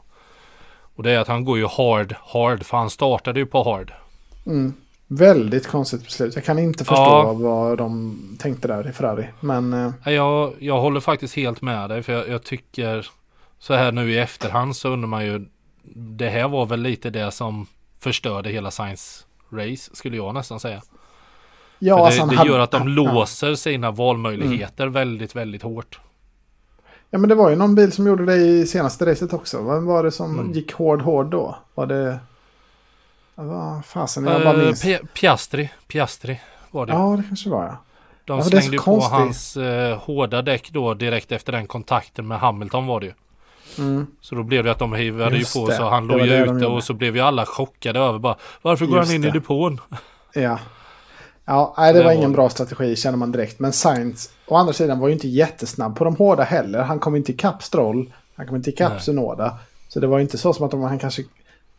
Och det är att han går ju hard, hard. För han startade ju på hard.
Mm. Väldigt konstigt beslut. Jag kan inte förstå
Ja.
vad de tänkte där i Ferrari. Men eh,
Jag, jag håller faktiskt helt med dig. För jag, jag tycker så här nu i efterhand så undrar man ju. Det här var väl lite det som förstörde hela Sainz race skulle jag nästan säga.
ja,
För
alltså
det det
hade-
gör att de låser sina valmöjligheter väldigt, väldigt hårt.
Ja, men det var ju någon bil som gjorde det i senaste racet också. Vem var det som
Mm.
gick hård, hård då? Var det... Vad fasen, jag bara
Eh,
minns.
Pi- Piastri, Piastri var det.
Ja, det kanske var ja.
De
Ja,
slängde på
konstigt.
hans eh, hårda däck då direkt efter den kontakten med Hamilton var det ju.
Mm.
Så då blev det att de hivade ju på
det.
så han låg ju ute och så blev ju alla chockade över bara Varför går
Just
han in i
det.
depån?
Ja. Ja, nej, det
Det
var ingen bra strategi känner man direkt. Men Sainz, å andra sidan, var ju inte jättesnabb på de hårda heller. Han kom inte ikapp Stroll. Han kom inte ikapp. Sunoda. Så det var ju inte så som att om han kanske...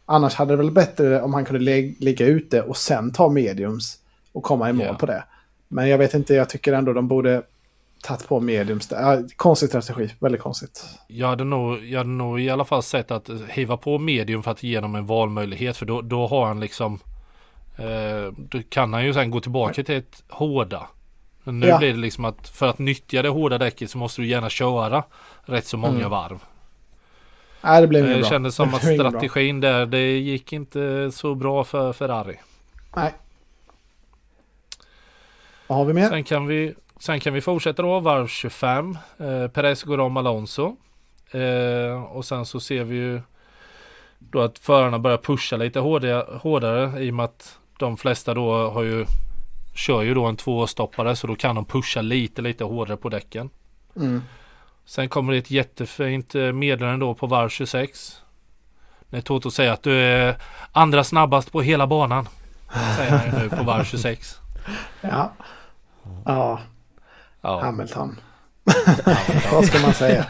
Annars hade det väl bättre om han kunde ligga ute och sen ta mediums och komma i mål
Ja.
på det. Men jag vet inte, jag tycker ändå de borde tagit på mediums. Ja, konstig strategi, väldigt konstigt.
Jag hade, nog, jag hade nog i alla fall sett att hiva på medium för att ge honom en valmöjlighet för då, då har han liksom eh, Då kan han ju sen gå tillbaka till ett hårda. Men nu
Ja.
blir det liksom att för att nyttja det hårda däcket så måste du gärna köra rätt så många
Mm.
varv.
Nej, det blev inget
Det
bra.
kändes som
Det
att
inget
strategin där, det gick inte så bra för Ferrari.
Nej. Vad har vi mer?
Sen kan vi, sen kan vi fortsätta då, varv 25. Eh, Perez går om Alonso. Eh, och sen så ser vi ju då att förarna börjar pusha lite hårdare, hårdare i och med att de flesta då har ju kör ju då en tvåstoppare så då kan de pusha lite lite hårdare på däcken.
Mm.
Sen kommer det ett jättefint eh, meddelande då på varv 26. När Toto säger att du är andra snabbast på hela banan. Säger han nu på varv 26.
Ja. Ja,
Ja,
Hamilton. Vad ska man säga?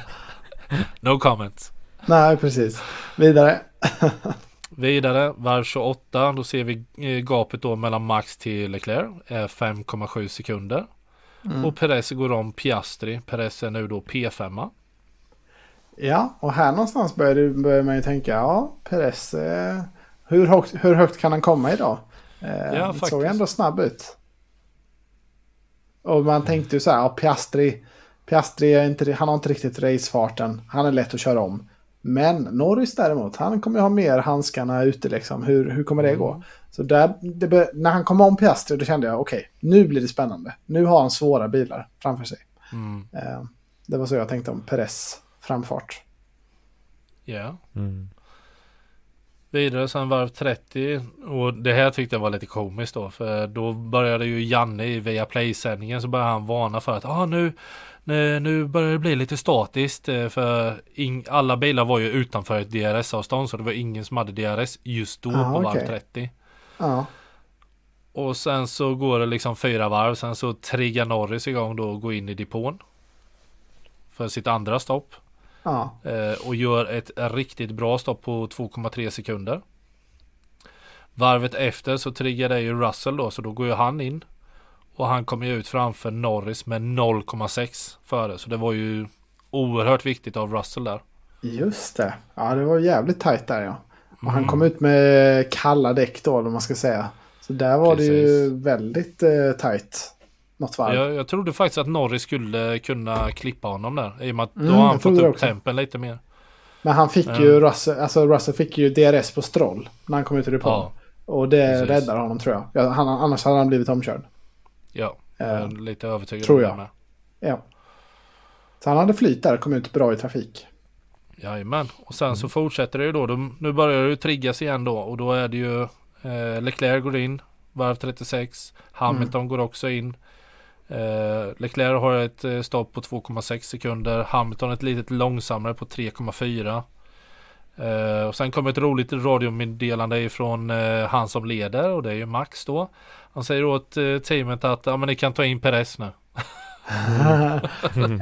no comment.
Nej, precis. Vidare.
Vidare, varv 28, då ser vi eh, gapet då mellan Max till Leclerc, är 5,7 sekunder.
Mm.
Och Perez går om Piastri, Perez är nu då P5.
Ja, och här någonstans börjar, du, börjar man ju tänka, ja, Perez, eh, hur, högt, hur högt kan han komma idag? Eh,
Ja,
det såg ändå snabb ut. Och man tänkte ju så här, ja, Piastri, Piastri är inte, han har inte riktigt racefarten, han är lätt att köra om. Men Norris däremot, han kommer ju ha mer handskarna ute liksom. Hur, hur kommer det gå? Så där, det när han kom om Piastri då kände jag okej, nu blir det spännande. Nu har han svåra bilar framför sig.
Mm.
Eh, det var så jag tänkte om Perez framfart.
Ja.
Mm.
Vidare sen varv 30 och det här tyckte jag var lite komiskt då för då började ju Janne i Viaplay-sändningen så började han varna för att ah, nu, nu, nu börjar det bli lite statiskt eh, för alla bilar var ju utanför ett DRS-avstånd så det var ingen som hade DRS just då
Ah,
på varv
okej.
30.
Ja.
Och sen så går det liksom fyra varv. Sen så triggar Norris igång då och går in i depån. För sitt andra stopp.
Ja.
Eh, och gör ett riktigt bra stopp på 2,3 sekunder. Varvet efter så triggar det ju Russell då. Så då går ju han in. Och han kommer ju ut framför Norris med 0,6 före. Så det var ju oerhört viktigt av Russell där.
Just det. Ja, det var jävligt tajt där ja. Och han
Mm.
kom ut med kalla däck då, vad man ska säga. Så där var det ju
Precis.
väldigt eh, tajt. Något varv.
Jag, jag trodde faktiskt att Norris skulle kunna klippa honom där. I och med att
Mm,
då har han fått upp
också.
tempen lite mer.
Men han fick
Ja.
ju Russell, alltså Russell fick ju DRS på Stroll när han kom ut ur depån.
Ja,
Och det
Precis.
räddar honom tror jag. Ja, han, annars hade han blivit omkörd.
Ja.
Eh,
Jag är lite övertygad
tror
om
jag.
det med.
Ja. Så han hade flyt där kom ut bra i trafik.
Jajamän. Och sen
Mm.
så fortsätter det ju då. De, nu börjar det ju triggas igen då. Och då är det ju eh, Leclerc går in. Varv 36. Hamilton
Mm.
går också in. Eh, Leclerc har ett eh, stopp på 2,6 sekunder. Hamilton ett litet långsammare på 3,4. Eh, och sen kommer ett roligt radiomeddelande ifrån eh, han som leder och det är ju Max då. Han säger åt eh, teamet att ja, men ni kan ta in Perez nu.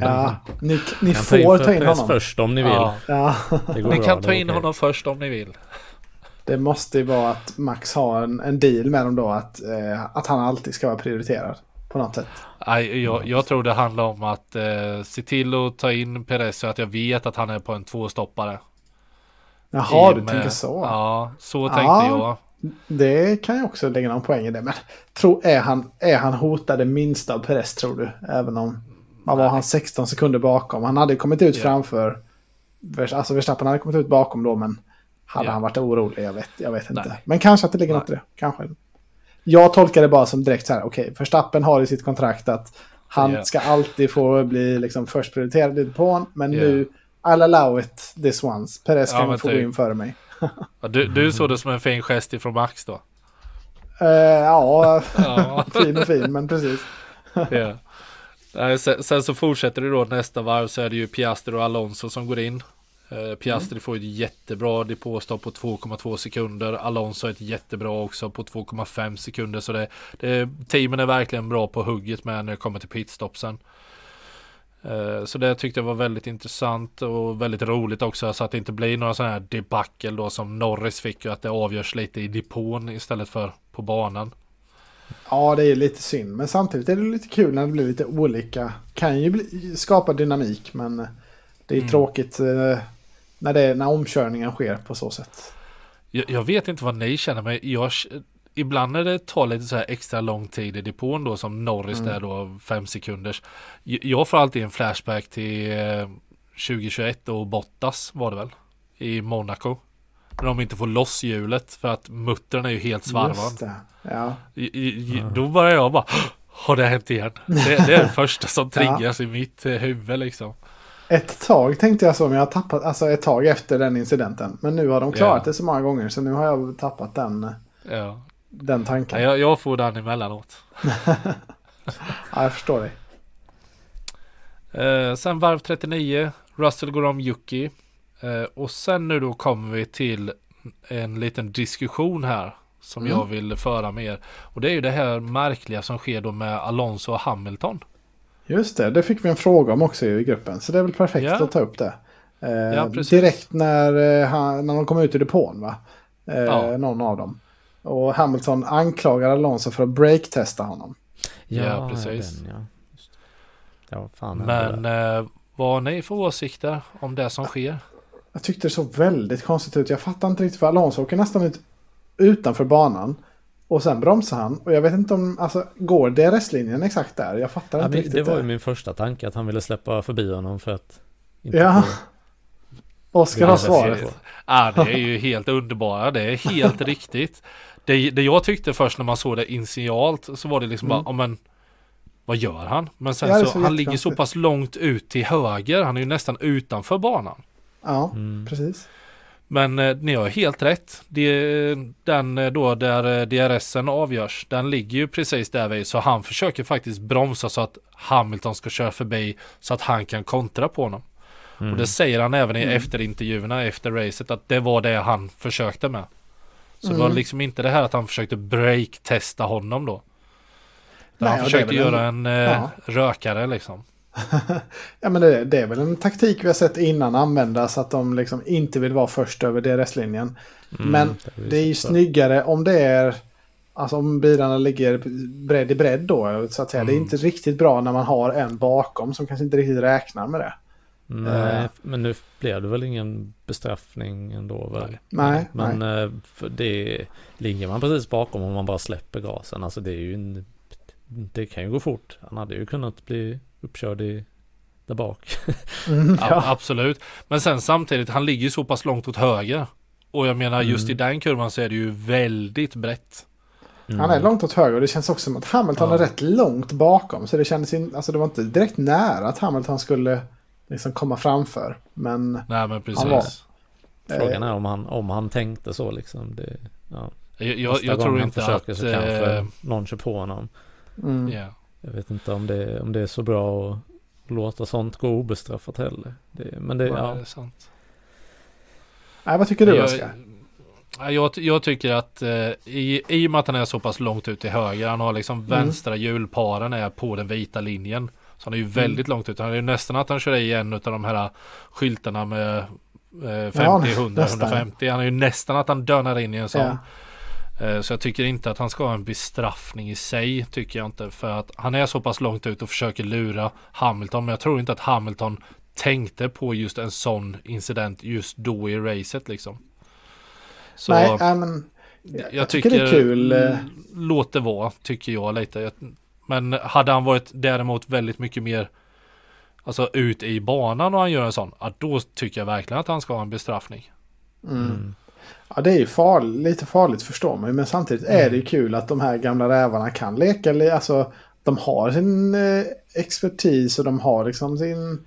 ja, ni, ni
Kan ta in
får ta in honom.
först om ni vill.
Ja, ni
bra,
kan ta in
okej.
honom först om ni vill.
det måste ju vara att Max har en, en deal med dem då. Att, eh, att han alltid ska vara prioriterad. På något sätt.
Nej, jag, jag tror det handlar om att eh, se till att ta in Perez så att jag vet att han är på en tvåstoppare.
Jaha, du tänker så.
Ja, så
Ja.
tänkte jag.
Det kan jag också lägga någon poäng i det. Men tro, är, han, är han hotad det minsta av Perez tror du? Även om man var han 16 sekunder bakom. Han hade kommit ut
Ja.
framför. Alltså Verstappen hade kommit ut bakom då men hade
Ja.
han varit orolig? Jag vet, jag vet inte.
Nej.
Men kanske att det ligger
Nej.
något i det. Kanske. Jag tolkar det bara som direkt så här. Okej, Verstappen har i sitt kontrakt att han
Ja.
ska alltid få bli liksom först prioriterad i depån. Men
Ja.
nu, I'll allow it this once. Perez
Ja,
kan
men
få
typ.
gå in före mig.
Ja, Du, du såg det som en fin gest ifrån Max då?
Eh, ja,
Ja.
fin och fin, men precis.
ja. Nej, sen, sen så fortsätter det då nästa varv så är det ju Piastri och Alonso som går in. Eh, Piastri får ett jättebra depåstopp på 2,2 sekunder. Alonso ett jättebra också på 2,5 sekunder. Så det, det, teamen är verkligen bra på hugget med när det kommer till pitstopsen. Eh, Så det tyckte jag var väldigt intressant och väldigt roligt också så att det inte blir några sådana här debacle då som Norris fick och att det avgörs lite i depån istället för på banan.
Ja, det är lite synd. Men samtidigt är det lite kul när det blir lite olika. Kan ju bli, skapa dynamik, men det är
Mm.
tråkigt eh, när, det, när omkörningen sker på så sätt.
Jag, jag vet inte vad ni känner men jag, ibland när det tar lite så här extra lång tid i depån då som Norris
Mm.
där då fem sekunders. Jag, får alltid en flashback till eh, 2021 och Bottas var det väl i Monaco. När de inte får loss hjulet för att muttern är ju helt svarvad.
Ja.
Då börjar jag bara har det hänt igen? Det, det är det första som
Ja.
triggas i mitt eh, huvud liksom.
Ett tag tänkte jag så, men jag har tappat, alltså ett tag efter den incidenten. Men nu har de klarat
Ja.
det så många gånger, så nu har jag tappat den,
Ja.
Den tanken.
Ja, jag, jag får den emellanåt.
Ja, jag förstår dig.
Eh, sen varv 39. Russell går om Yuki. Eh, och sen nu då kommer vi till en liten diskussion här. Som
Mm.
jag vill föra med er. Och det är ju det här märkliga som sker då med Alonso och Hamilton.
Just det, det fick vi en fråga om också i gruppen. Så det är väl perfekt
Ja.
att ta upp det. Eh,
Ja,
direkt när, eh, han, när de kom ut ur depån, va? Eh,
Ja.
Någon av dem. Och Hamilton anklagar Alonso för att break-testa honom.
Ja, precis.
Den, ja. Ja, fan
Men eh, vad har ni för åsikter om det som sker?
Jag tyckte det såg väldigt konstigt ut. Jag fattar inte riktigt för Alonso åker nästan ut utanför banan. Och sen bromsar han. Och jag vet inte om, alltså går DRS-linjen exakt där? Jag fattar
Ja,
inte riktigt
det var ju min första tanke att han ville släppa förbi honom för att inte
Ja. Oskar har svaret.
Ja, det är ju helt underbara. Det är helt riktigt. Det, det jag tyckte först när man såg det initialt så var det liksom bara, ja men vad gör han? Men sen
Mm. Ja,
så, han ligger så pass långt ut till höger. Han är ju nästan utanför banan.
Ja,
Mm.
precis.
Men eh, ni har helt rätt. Det, den eh, då där eh, DRSen avgörs, den ligger ju precis där vid. Så han försöker faktiskt bromsa så att Hamilton ska köra förbi så att han kan kontra på honom.
Mm.
Och det säger han även i
Mm.
efterintervjuerna efter racet att det var det han försökte med. Så det var liksom inte det här att han försökte break-testa honom då.
Nej,
han försökte
det är
göra
en-
en, eh,
ja.
rökare liksom.
Ja men det, det är väl en taktik vi har sett innan användas att de liksom inte vill vara först över DRS-linjen.
Mm,
Men det är ju
så.
snyggare om det är... Alltså om bilarna ligger bredd i bredd då. Så att säga. Det är
Mm.
inte riktigt bra när man har en bakom som kanske inte riktigt räknar med det.
Nej,
Eh.
men nu blev det väl ingen bestraffning ändå väl?
Nej,
Men eh, för det ligger man precis bakom om man bara släpper gasen. Alltså det är ju en, Det kan ju gå fort. Han hade ju kunnat bli uppkörd i där bak.
Mm,
Ja,
ja.
absolut. Men sen samtidigt, han ligger ju så pass långt åt höger. Och jag menar just
Mm.
i den kurvan så är det ju väldigt brett.
Han är långt åt höger och det känns också som att Hamilton
Ja.
är rätt långt bakom. Så det kändes in, alltså det var inte direkt nära att Hamilton skulle liksom komma framför. Men
Nej men precis.
Han var-
Frågan är om han, om han tänkte så liksom. Det, ja.
Jag, jag, tror inte
försöker
att...
så kanske
eh,
någon kör på honom.
mm,
ja.
Jag vet inte om det, om det är så bra att låta sånt gå obestraffat heller. Det, men det,
Nej,
ja.
det är sant.
nej, vad tycker du
jag,
Oskar?
Ja, jag, jag tycker att eh, i, i och med att han är så pass långt ut till höger, han har liksom
Mm.
vänstra hjulparen är på den vita linjen. Så han är ju
Mm.
väldigt långt ut. Han är ju nästan att han kör i en av de här skyltarna med eh, 50,
Ja,
100,
nästan.
150. Han är ju nästan att han dönar in i en sån.
Ja.
Eh, Så jag tycker inte att han ska ha en bestraffning i sig, tycker jag inte. För att han är så pass långt ut och försöker lura Hamilton. Men jag tror inte att Hamilton tänkte på just en sån incident just då i racet liksom. Så
Nej, men
jag,
jag
tycker,
tycker det är kul, eh.
Låt det vara, tycker jag lite. Jag- Men hade han varit däremot väldigt mycket mer Alltså ut i banan och han gör en sån, ja, då tycker jag verkligen att han ska ha en bestraffning.
mm.
Mm.
Ja, det är ju farl lite farligt förstår man. Men samtidigt är det ju kul att de här gamla rävarna kan leka. Alltså, de har sin eh, expertis och de har liksom sin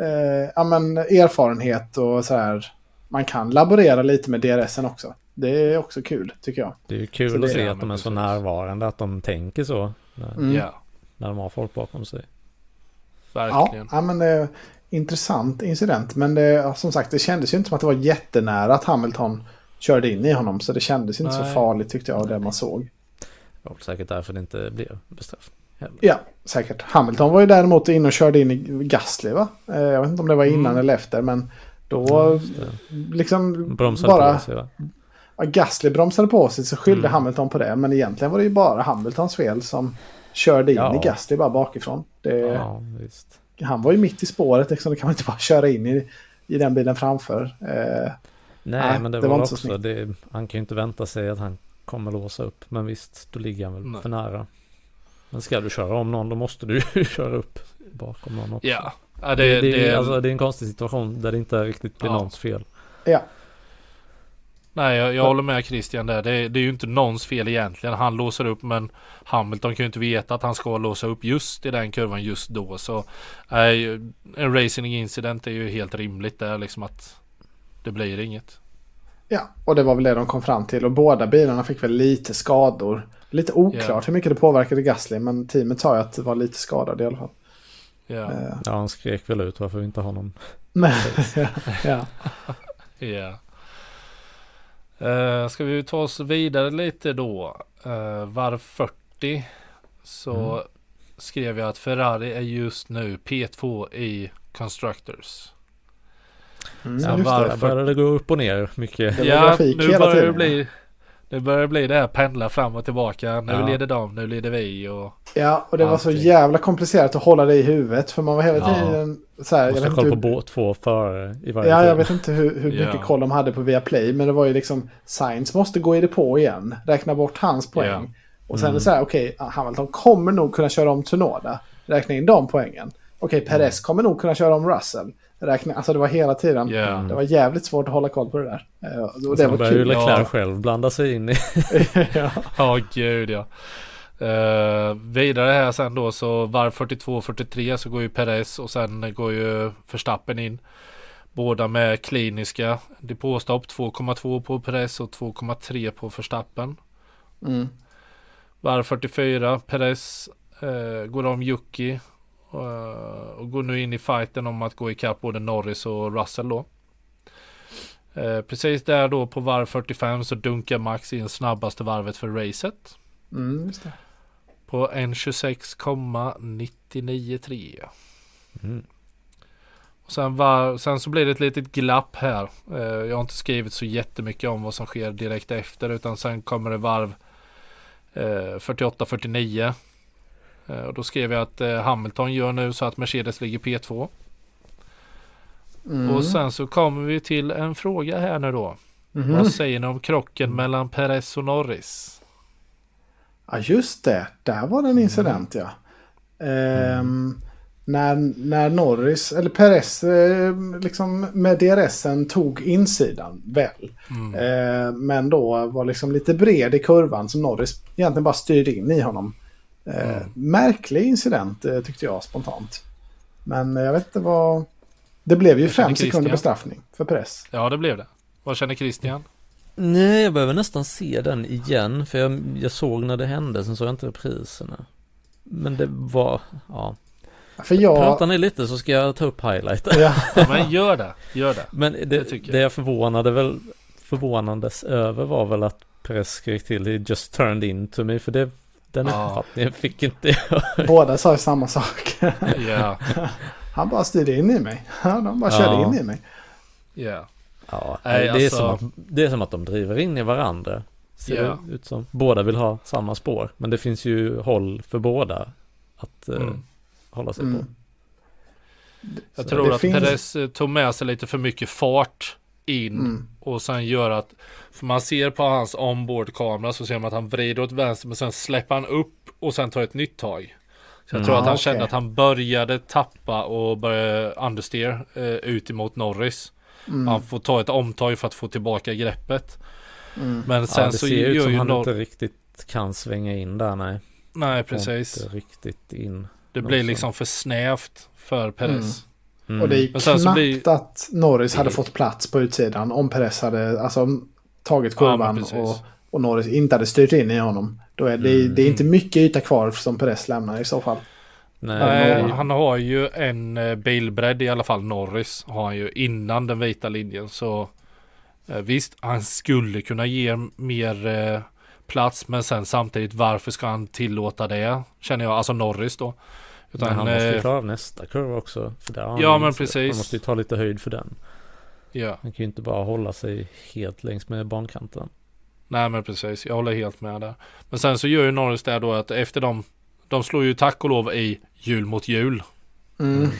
eh, ja, men, erfarenhet och så här. Man kan laborera lite med DRSen också. Det är också kul tycker jag.
Det är ju kul
Så
att se att de är så närvarande, att de tänker så. När,
Mm.
Ja,
när de har folk bakom sig.
Ja,
verkligen.
ja, men det är intressant incident. Men det, ja, som sagt, det kändes ju inte som att det var jättenära att Hamilton körde in i honom. Så det kändes inte så
Nej.
farligt tyckte jag av det man såg.
Det var säkert därför det inte blev bestraffning.
Ja, säkert. Hamilton var ju däremot inne och körde in i Gasly va? Eh, Jag vet inte om det var innan
Mm.
eller efter men då
det.
liksom
Bromsade
bara
på sig va?
Ja, Gasly bromsade på sig så skyllde
Mm.
Hamilton på det. Men egentligen var det ju bara Hamiltons fel som körde in
Ja.
i Gasly bara bakifrån. Det,
Ja, visst.
Han var ju mitt i spåret liksom. Då kan man inte bara köra in i, i den bilen framför. Eh,
Nej,
Nej,
men det,
det
var,
var inte så
också, det, han kan ju inte vänta sig att han kommer låsa upp. Men visst, då ligger han väl
Nej.
för nära. Men ska du köra om någon, då måste du ju köra upp bakom någon också.
Ja, ja
Det,
det,
det, alltså, det är en konstig situation där det inte riktigt blir
Ja.
någons fel.
ja,
nej jag, jag håller med Christian där. Det, det är ju inte någons fel egentligen. Han låser upp men Hamilton kan ju inte veta att han ska låsa upp just i den kurvan just då. Så nej, en racing incident är ju helt rimligt där liksom att det blir inget.
ja, och det var väl det de kom fram till. Och båda bilarna fick väl lite skador. Lite oklart
Ja.
hur mycket det påverkade Gasly. Men teamet sa ju att det var lite skadad i alla fall.
Ja,
Eh,
Ja, han skrek väl ut varför vi inte har någon.
ja, ja.
ja. Eh, ska vi ta oss vidare lite då. Uh, varv 40 så
Mm.
skrev jag att Ferrari är just nu P2 i Constructors.
Mm,
Ja,
just
var-
det.
Där började det gå upp och ner mycket.
Ja,
grafik
nu börjar det
tiden.
bli Nu börjar det bli det här pendla fram och tillbaka. Nu
Ja.
leder de, nu leder vi och
Ja, och det var så jävla komplicerat att hålla det i huvudet. För man var hela
Ja.
tiden så här, jag
Måste
vet
ha koll
inte
på
hur,
två före i varje
Ja, jag
team.
vet inte hur, hur mycket
Ja.
koll de hade på Viaplay. Men det var ju liksom, Sainz måste gå i det på igen. Räkna bort hans poäng.
Ja.
Och sen är
Mm.
det så här, okej, Hamilton kommer nog kunna köra om Tsunoda. Räkna in de poängen. Okej, Perez kommer nog kunna köra om Russell. Räkna, alltså det var hela tiden.
Ja.
Det var jävligt svårt att hålla koll på det där. Eh, Och det
Sen
var
började ju
kul.
Leclerc
Ja.
själv blanda sig in i.
ja.
Ja, gud ja. Uh, vidare här sen då så varv 42-43 så går ju Perez och sen går ju Verstappen in. Båda med kliniska depåstopp 2,2 på Perez och 2,3 på Verstappen.
Mm.
Varv 44 Perez eh, går om Yuki och går nu in i fighten om att gå ikapp både Norris och Russell då. Eh, precis där då på varv 45 så dunkar Max in snabbaste varvet för racet.
Mm, just det.
På en 26,993.
Mm.
Och sen, var, sen så blir det ett litet glapp här. Eh, jag har inte skrivit så jättemycket om vad som sker direkt efter utan sen kommer det varv eh, 48-49. Eh, och då skrev jag att eh, Hamilton gör nu så att Mercedes ligger P2.
Mm.
Och sen så kommer vi till en fråga här nu då.
Mhm.
Vad säger ni om krocken mellan Perez och Norris?
Ja, just det. Där var det en incident ja. Ehm, när, när Norris, eller Perez, eh, liksom med DRSen tog insidan väl.
Mm.
Ehm, men då var liksom lite bred i kurvan som Norris egentligen bara styrde in i honom. Ehm, Märklig incident eh, tyckte jag spontant. Men eh, jag vet inte vad... Det blev ju
Jag
fem sekunder bestraffning för Perez.
Ja det blev det. Vad känner Christian?
Nej, jag behöver nästan se den igen, för jag, jag såg när det hände, sen såg jag inte repriserna. Men det var, ja.
För jag...
Pratar ni lite så ska jag ta upp highlight.
Ja,
Ja, men gör det, gör det.
Men det,
Det
det,
tycker jag.
jag förvånade väl, förvånandes över var väl att Perez skrek till He just turned in to me, för det, den
Ja.
uppfattningen fick inte jag.
båda sa ju samma sak.
Ja,
Han bara styrde in i mig. Ja, De bara körde
Ja.
in i mig.
ja.
Ja,
Nej,
det, är
alltså-
som att, det är som att de driver in i varandra. Ser
Ja.
det ut som. Båda vill ha samma spår, men det finns ju håll för båda att eh,
Mm.
hålla sig
Mm.
på.
Jag
Så
tror
det
att
finns-
Perez eh, tog med sig lite för mycket fart in
Mm.
och sen gör att för man ser på hans onboard-kamera så ser man att han vrider åt vänster men sen släpper han upp och sen tar ett nytt tag. Så jag tror
Mm.
att han
Ah,
kände
okej.
att han började tappa och började understeer eh, ut emot Norris.
Mm.
Han får ta ett omtag för att få tillbaka greppet.
Mm.
Men sen
ja, det
så
ser ut
gör
som
ju
han
Nor-
inte riktigt kan svänga in där, nej.
Nej precis.
Inte riktigt in.
Det blir liksom för snävt för Perez.
Mm.
Och det är knappt
så blir-
att Norris hade fått plats på utsidan om Perez hade alltså, tagit
Ja,
kurvan
precis.
och, och Norris inte hade styrt in i honom. Då är det,
Mm.
det är inte mycket yta kvar som Perez lämnar i så fall.
Nej,
han har ju en eh, bilbredd i alla fall, Norris, har han ju innan den vita linjen. Så eh, visst, han skulle kunna ge mer eh, plats, men sen samtidigt varför ska han tillåta det? Känner jag, alltså Norris då.
Men han måste ju
eh,
klara av nästa kurva också. För där han
Ja, men
inte-
precis.
Han måste ju ta lite höjd för den.
ja,
Han kan ju inte bara hålla sig helt längs med bankanten.
nej men precis, jag håller helt med där. Men sen så gör ju Norris det då att efter de, de slår ju tack och lov i hjul mot hjul.
Mm.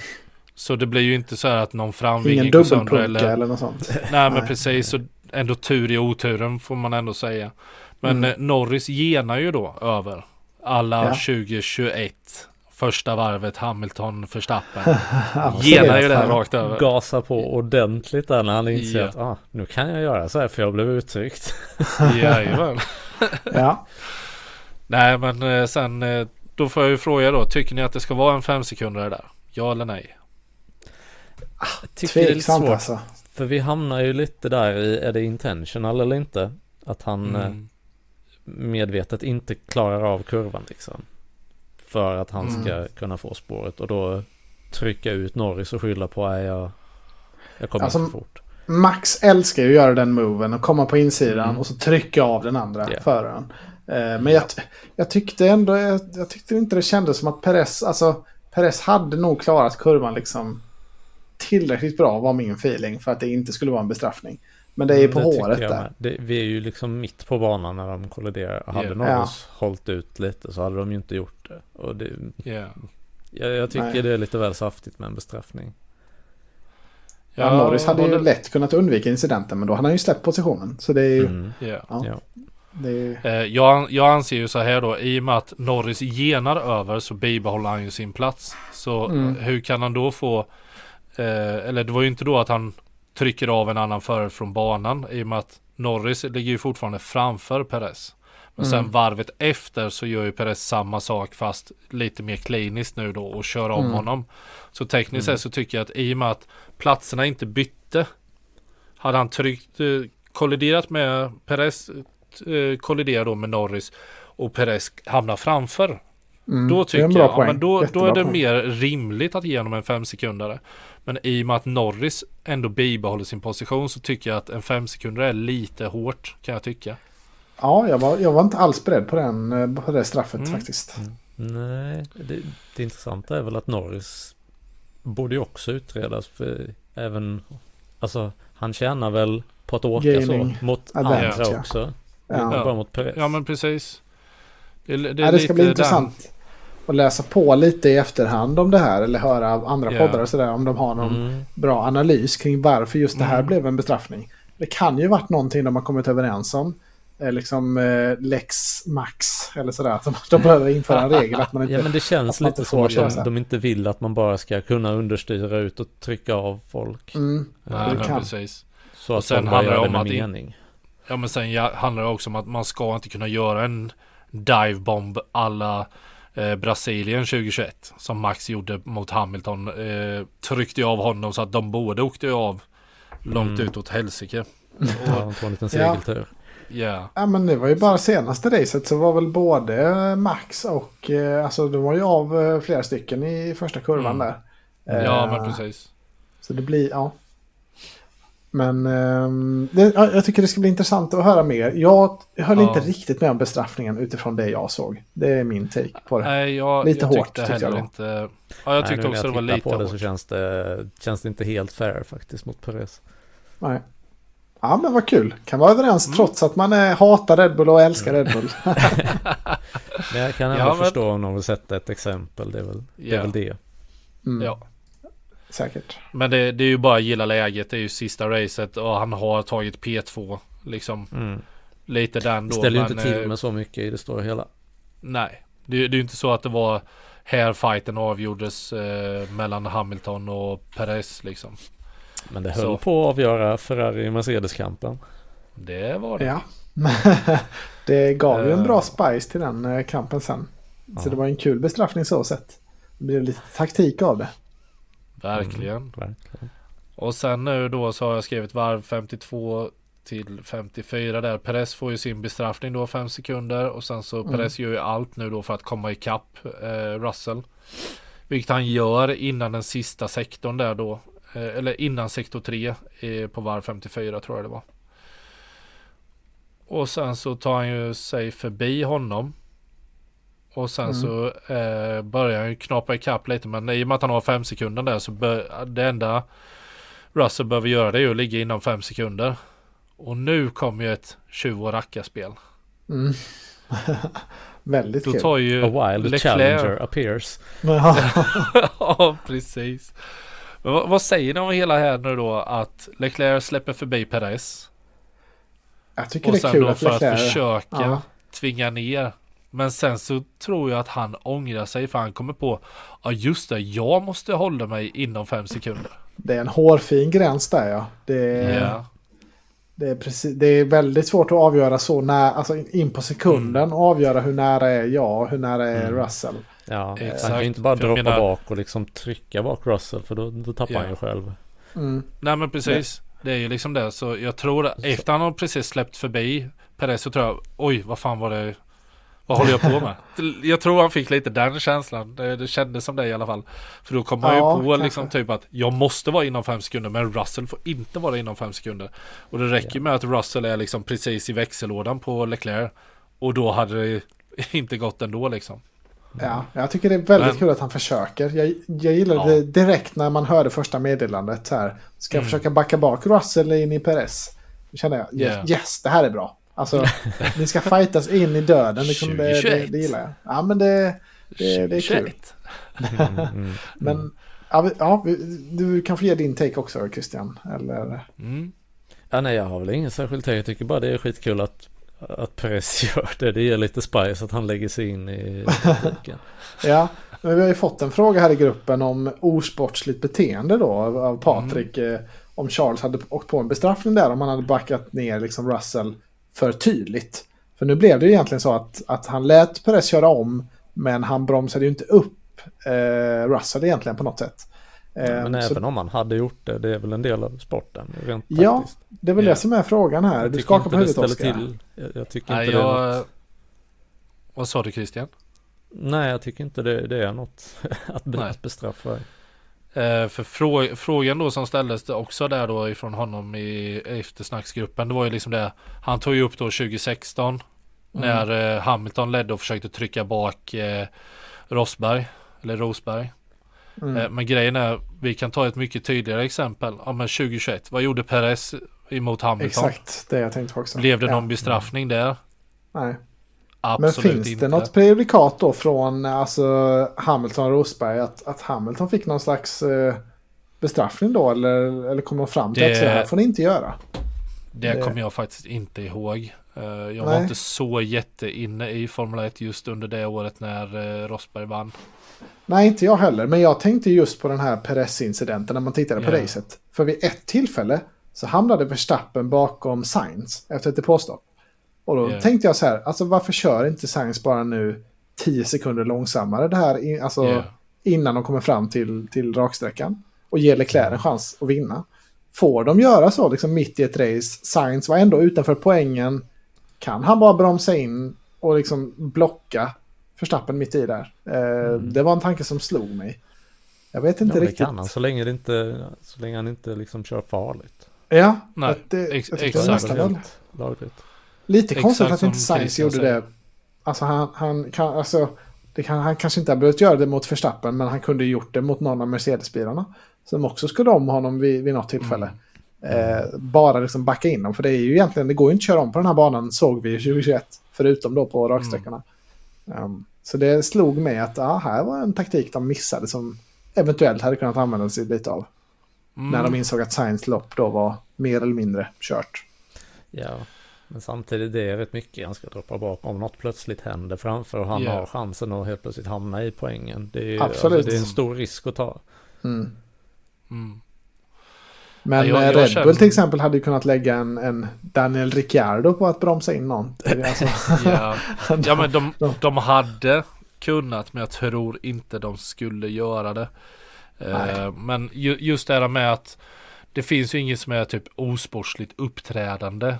Så det blir ju inte så här att någon framvinge går sönder eller
eller något sånt.
Nej men
Nej.
precis, så ändå tur i oturen får man ändå säga. Men
Mm.
eh, Norris genar ju då över alla
Ja.
2021. Första varvet Hamilton Verstappen. Genar ju det här rakt över.
Gasar på ordentligt där när han inser
Ja.
att ah, nu kan jag göra så här för jag blev uttryckt.
Jajamän.
Ja.
Nej men eh, sen eh, då får jag ju fråga då. Tycker ni att det ska vara en fem sekunder där? Ja eller nej?
Jag tycker det är lite
Tveksamt
svårt.
alltså.
För vi hamnar ju lite där i, är det intentional eller inte? Att han eh,
Mm.
medvetet inte klarar av kurvan liksom. För att han
Mm.
ska kunna få spåret och då trycka ut Norris och skylla på att jag, jag kommer
Alltså,
för fort.
Max älskar ju att göra den moven och komma på insidan
Mm.
och så trycka av den andra
Ja.
föraren. Eh, men jag, jag tyckte ändå, jag, jag tyckte inte det kändes som att Perez, alltså Perez hade nog klarat kurvan liksom tillräckligt bra var min feeling för att det inte skulle vara en bestraffning. Men det är ju på
Mm, tycker
håret
jag
där.
Det, vi är ju liksom mitt på banan när de kolliderar. Hade
Ja.
Norris hållit ut lite så hade de ju inte gjort det. Och det,
Ja.
jag, jag tycker
Nej.
det är lite väl saftigt med en bestraffning.
Ja, Norris hade ju
håller-
lätt kunnat undvika incidenten men då hade han ju släppt positionen. Så det är ju...
Mm.
Ja.
Ja,
Ja.
det är ju
Eh, jag, jag anser ju så här då, i och med att Norris genar över så bibehåller han ju sin plats. Så
Mm.
hur kan han då få, eh, eller det var ju inte då att han trycker av en annan förare från banan i och med att Norris ligger ju fortfarande framför Perez. Men sen
Mm.
varvet efter så gör ju Perez samma sak fast lite mer kliniskt nu då och kör om
Mm.
honom. Så tekniskt
Mm.
sett så tycker jag att i och med att platserna inte bytte hade han tryckt, eh, kolliderat med Perez, eh, kolliderar då med Norris och Perez hamnar framför.
Mm,
Då tycker jag, ja, men då, då är det
poäng.
mer rimligt att ge honom en fem sekundare. Men i och med att Norris ändå bibehåller sin position så tycker jag att en fem sekunder är lite hårt kan jag tycka.
Ja, jag var, jag var inte alls beredd på, den, eh, på det straffet
Mm.
faktiskt.
Nej, det, det intressanta är väl att Norris borde ju också utredas för även, alltså han tjänar väl på att åka
Gaining
så mot
advantage,
andra
ja.
också.
Ja.
Bara mot Perez.
Ja men precis. Det, det, är
Nej, det ska
lite
bli
den-
intressant att läsa på lite i efterhand om det här eller höra av andra
Ja.
poddar och sådär om de har någon
Mm.
bra analys kring varför just det här
Mm.
blev en bestraffning. Det kan ju varit någonting de har kommit överens om. Eh, Liksom eh, lex max eller sådär. Att de, de behöver införa en regel att man inte...
Ja men det känns lite så att de, de inte vill att man bara ska kunna understyra ut och trycka av folk.
Mm,
Nej,
det
men
kan.
precis.
Så
Och
att
sen
de
handlar det om att i-
mening.
Ja men sen ja, handlar det också om att man ska inte kunna göra en divebomb alla eh, Brasilien 2021 som Max gjorde mot Hamilton. Eh, tryckte av honom så att de båda åkte av långt
Mm.
ut åt helsike.
Ja, de tog en liten
Ja.
segeltur.
Ja,
Ja men det var ju bara senaste racet så var väl både Max och eh, alltså de var ju av eh, flera stycken i första kurvan
Mm.
där.
ja
Eh,
men precis.
Så det blir, ja. Men det, ja, jag tycker det ska bli intressant att höra mer. Jag höll
Ja.
inte riktigt med om bestraffningen utifrån det jag såg. Det är min take på det.
Nej, jag,
Lite
jag
hårt,
tyckte
tyckte jag
inte. Ja, jag
Nej,
tyckte
när
också
jag
det var lite
på det så
hårt.
känns det, känns det inte helt fair faktiskt mot Perez.
Nej. Ja men vad kul. Kan vara överens
Mm.
trots att man är, hatar Red Bull och älskar Red Bull.
Men jag kan ändå
Ja, men-
förstå om någon vill sätta ett exempel. Det är väl det. Är väl det.
Mm,
Ja.
Säkert.
Men det, det är ju bara att gilla läget. Det är ju sista racet och han har tagit P2. Liksom
Mm.
lite den
Det
då.
ställer ju inte till
eh,
med så mycket i det stora hela.
Nej, det, det är ju inte så att det var här fighten avgjordes eh, mellan Hamilton och Perez liksom.
Men det höll
Så.
på att avgöra Ferrari-Mercedes-kampen.
Det var det.
Ja. det gav ju en
Eh.
bra spice till den eh, kampen sen. Så
Ja.
det var en kul bestraffning så sett. Det blev lite taktik av det.
Verkligen.
Mm, verkligen.
Och sen nu då så har jag skrivit varv 52 till 54 där. Perez får ju sin bestraffning då 5 sekunder och sen så
Mm.
Perez gör ju allt nu då för att komma ikapp eh, Russell. Vilket han gör innan den sista sektorn där då. Eh, eller innan sektor 3 eh, på varv 54 tror jag det var. Och sen så tar han ju sig förbi honom. Och sen
Mm.
så eh, börjar han ju knapa ikapp lite men i och med att han har 5 sekunder där så bör, det enda Russell behöver göra det är ju att ligga inom 5 sekunder. Och nu kommer ju ett tjuv och rackarspel.
Mm. Väldigt
Då
kul.
tar ju
A wild
Leclerc-
challenger appears.
Ja.
precis. Men vad, vad säger ni om hela här nu då att Leclerc släpper förbi Perez?
Jag tycker
Och
det är
sen
kul
då
att
för att
Leclerc...
försöka
Ja.
tvinga ner. Men sen så tror jag att han ångrar sig för han kommer på Ja just det, jag måste hålla mig inom fem sekunder.
Det är en hårfin gräns där ja. Det är,
Ja,
det är, precis, det är väldigt svårt att avgöra så när, alltså in på sekunden
Mm.
avgöra hur nära är jag och hur nära är
Mm.
Russell.
Ja,
Exakt.
han kan ju inte bara droppa
menar-
bak och liksom trycka bak Russell för då, då tappar
Ja.
han ju själv.
Mm.
nej men precis. Det är ju liksom det. Så jag tror att efter han har precis släppt förbi Perez så tror jag oj vad fan var det vad håller jag på med? Jag tror han fick lite den känslan. Det, det kändes som det i alla fall. För då kom
Ja,
ju på
kanske.
liksom typ att jag måste vara inom fem sekunder men Russell får inte vara inom fem sekunder. Och det räcker
Ja.
med att Russell är liksom precis i växellådan på Leclerc. Och då hade det inte gått ändå liksom.
Ja, jag tycker det är väldigt
Men-
kul att han försöker. Jag, jag gillade
Ja.
det direkt när man hörde första meddelandet. Här. Ska jag
Mm.
försöka backa bak Russell in i Perez? Då kände jag,
Yeah.
yes det här är bra. Alltså, ni ska fightas in i döden. Liksom, det, det,
2021.
det gillar jag. Ja, men det, det, det är kul.
2021.
Mm, mm,
Men ja, ja, du kan få ge din take också Christian. Eller,
Mm.
Ja, nej, jag har väl ingen särskild take. Jag tycker bara det är skitkul att, att Perez gör det. Det ger lite spice att han lägger sig in i taktiken.
ja, men vi har ju fått en fråga här i gruppen om osportsligt beteende då av, av Patrik.
Mm.
Eh, om Charles hade åkt på en bestraffning där om han hade backat ner liksom Russell för tydligt. För nu blev det ju egentligen så att, att han lät Perez köra om men han bromsade ju inte upp eh, Russell egentligen på något sätt. Eh,
Men
så
även om han hade gjort det, det är väl en del av sporten. Rent
Ja, det är väl det som är frågan här.
Jag
Du skakar på
det
huvudet Oskar.
till. Jag, jag tycker
Nej,
inte det är
jag...
något.
Vad sa du Christian?
Nej, jag tycker inte det, det är något att, be- att bestraffa.
Eh, för frå frågan då som ställdes också där då ifrån honom i eftersnacksgruppen. Det var ju liksom det. Han tog ju upp då 2016. Mm. När eh, Hamilton ledde och försökte trycka bak eh, Rosberg. Eller Rosberg. Mm. Men grejen är, vi kan ta ett mycket tydligare exempel. Ja men 2021, vad gjorde Perez emot Hamilton?
Exakt, det jag tänkte också.
Blev det någon ja. bestraffning där?
Nej. Absolut Men finns inte. det något prejudikat då från alltså, Hamilton och Rosberg att, att Hamilton fick någon slags eh, bestraffning då? Eller, eller kom de fram till det, att så här får ni inte göra?
Det, det kommer jag faktiskt inte ihåg. Uh, jag Nej. var inte så jätteinne i Formel 1 just under det året när uh, Rosberg vann.
Nej, inte jag heller. Men jag tänkte just på den här Perez-incidenten när man tittade på yeah. racet. För vid ett tillfälle så hamnade Verstappen bakom Sainz efter ett depåstopp. Och då yeah. tänkte jag så här, alltså varför kör inte Sainz bara nu 10 sekunder långsammare det här, alltså yeah. innan de kommer fram till, till raksträckan och ger Leclerc en chans att vinna. Får de göra så liksom mitt i ett race, Sainz var ändå utanför poängen, kan han bara bromsa in och liksom blocka Förstappen mitt i där? Eh, mm. Det var en tanke som slog mig. Jag vet inte ja, riktigt. Det kan
han så länge, det inte, så länge han inte liksom kör farligt.
Ja,
Nej,
det,
ex exakt.
Lagligt.
Lite Exakt konstigt att inte Sainz gjorde det. Alltså han, han, kan, alltså, det kan, han kanske inte har behövt göra det mot Verstappen, men han kunde gjort det mot någon av Mercedes-bilarna. Som också skulle om honom vid, vid något tillfälle. Mm. Eh, bara liksom backa in dem, för det är ju egentligen, det går ju inte att köra om på den här banan, såg vi 2021. Förutom då på raksträckorna. Mm. Um, så det slog mig att ah, här var en taktik de missade som eventuellt hade kunnat användas lite av. Mm. När de insåg att Science lopp då var mer eller mindre kört.
Ja, men samtidigt det är rätt mycket han ska droppa bakom. Om något plötsligt händer framför och han yeah. har chansen att helt plötsligt hamna i poängen. Det är, Absolut. Alltså, det är en stor risk att ta.
Mm. Mm. Men ja, jag, jag Red känner... Bull till exempel hade ju kunnat lägga en, en Daniel Ricciardo på att bromsa in någon. Alltså,
ja. ja, men de, de hade kunnat men jag tror inte de skulle göra det. Uh, men ju, just det här med att det finns ju inget som är typ osportsligt uppträdande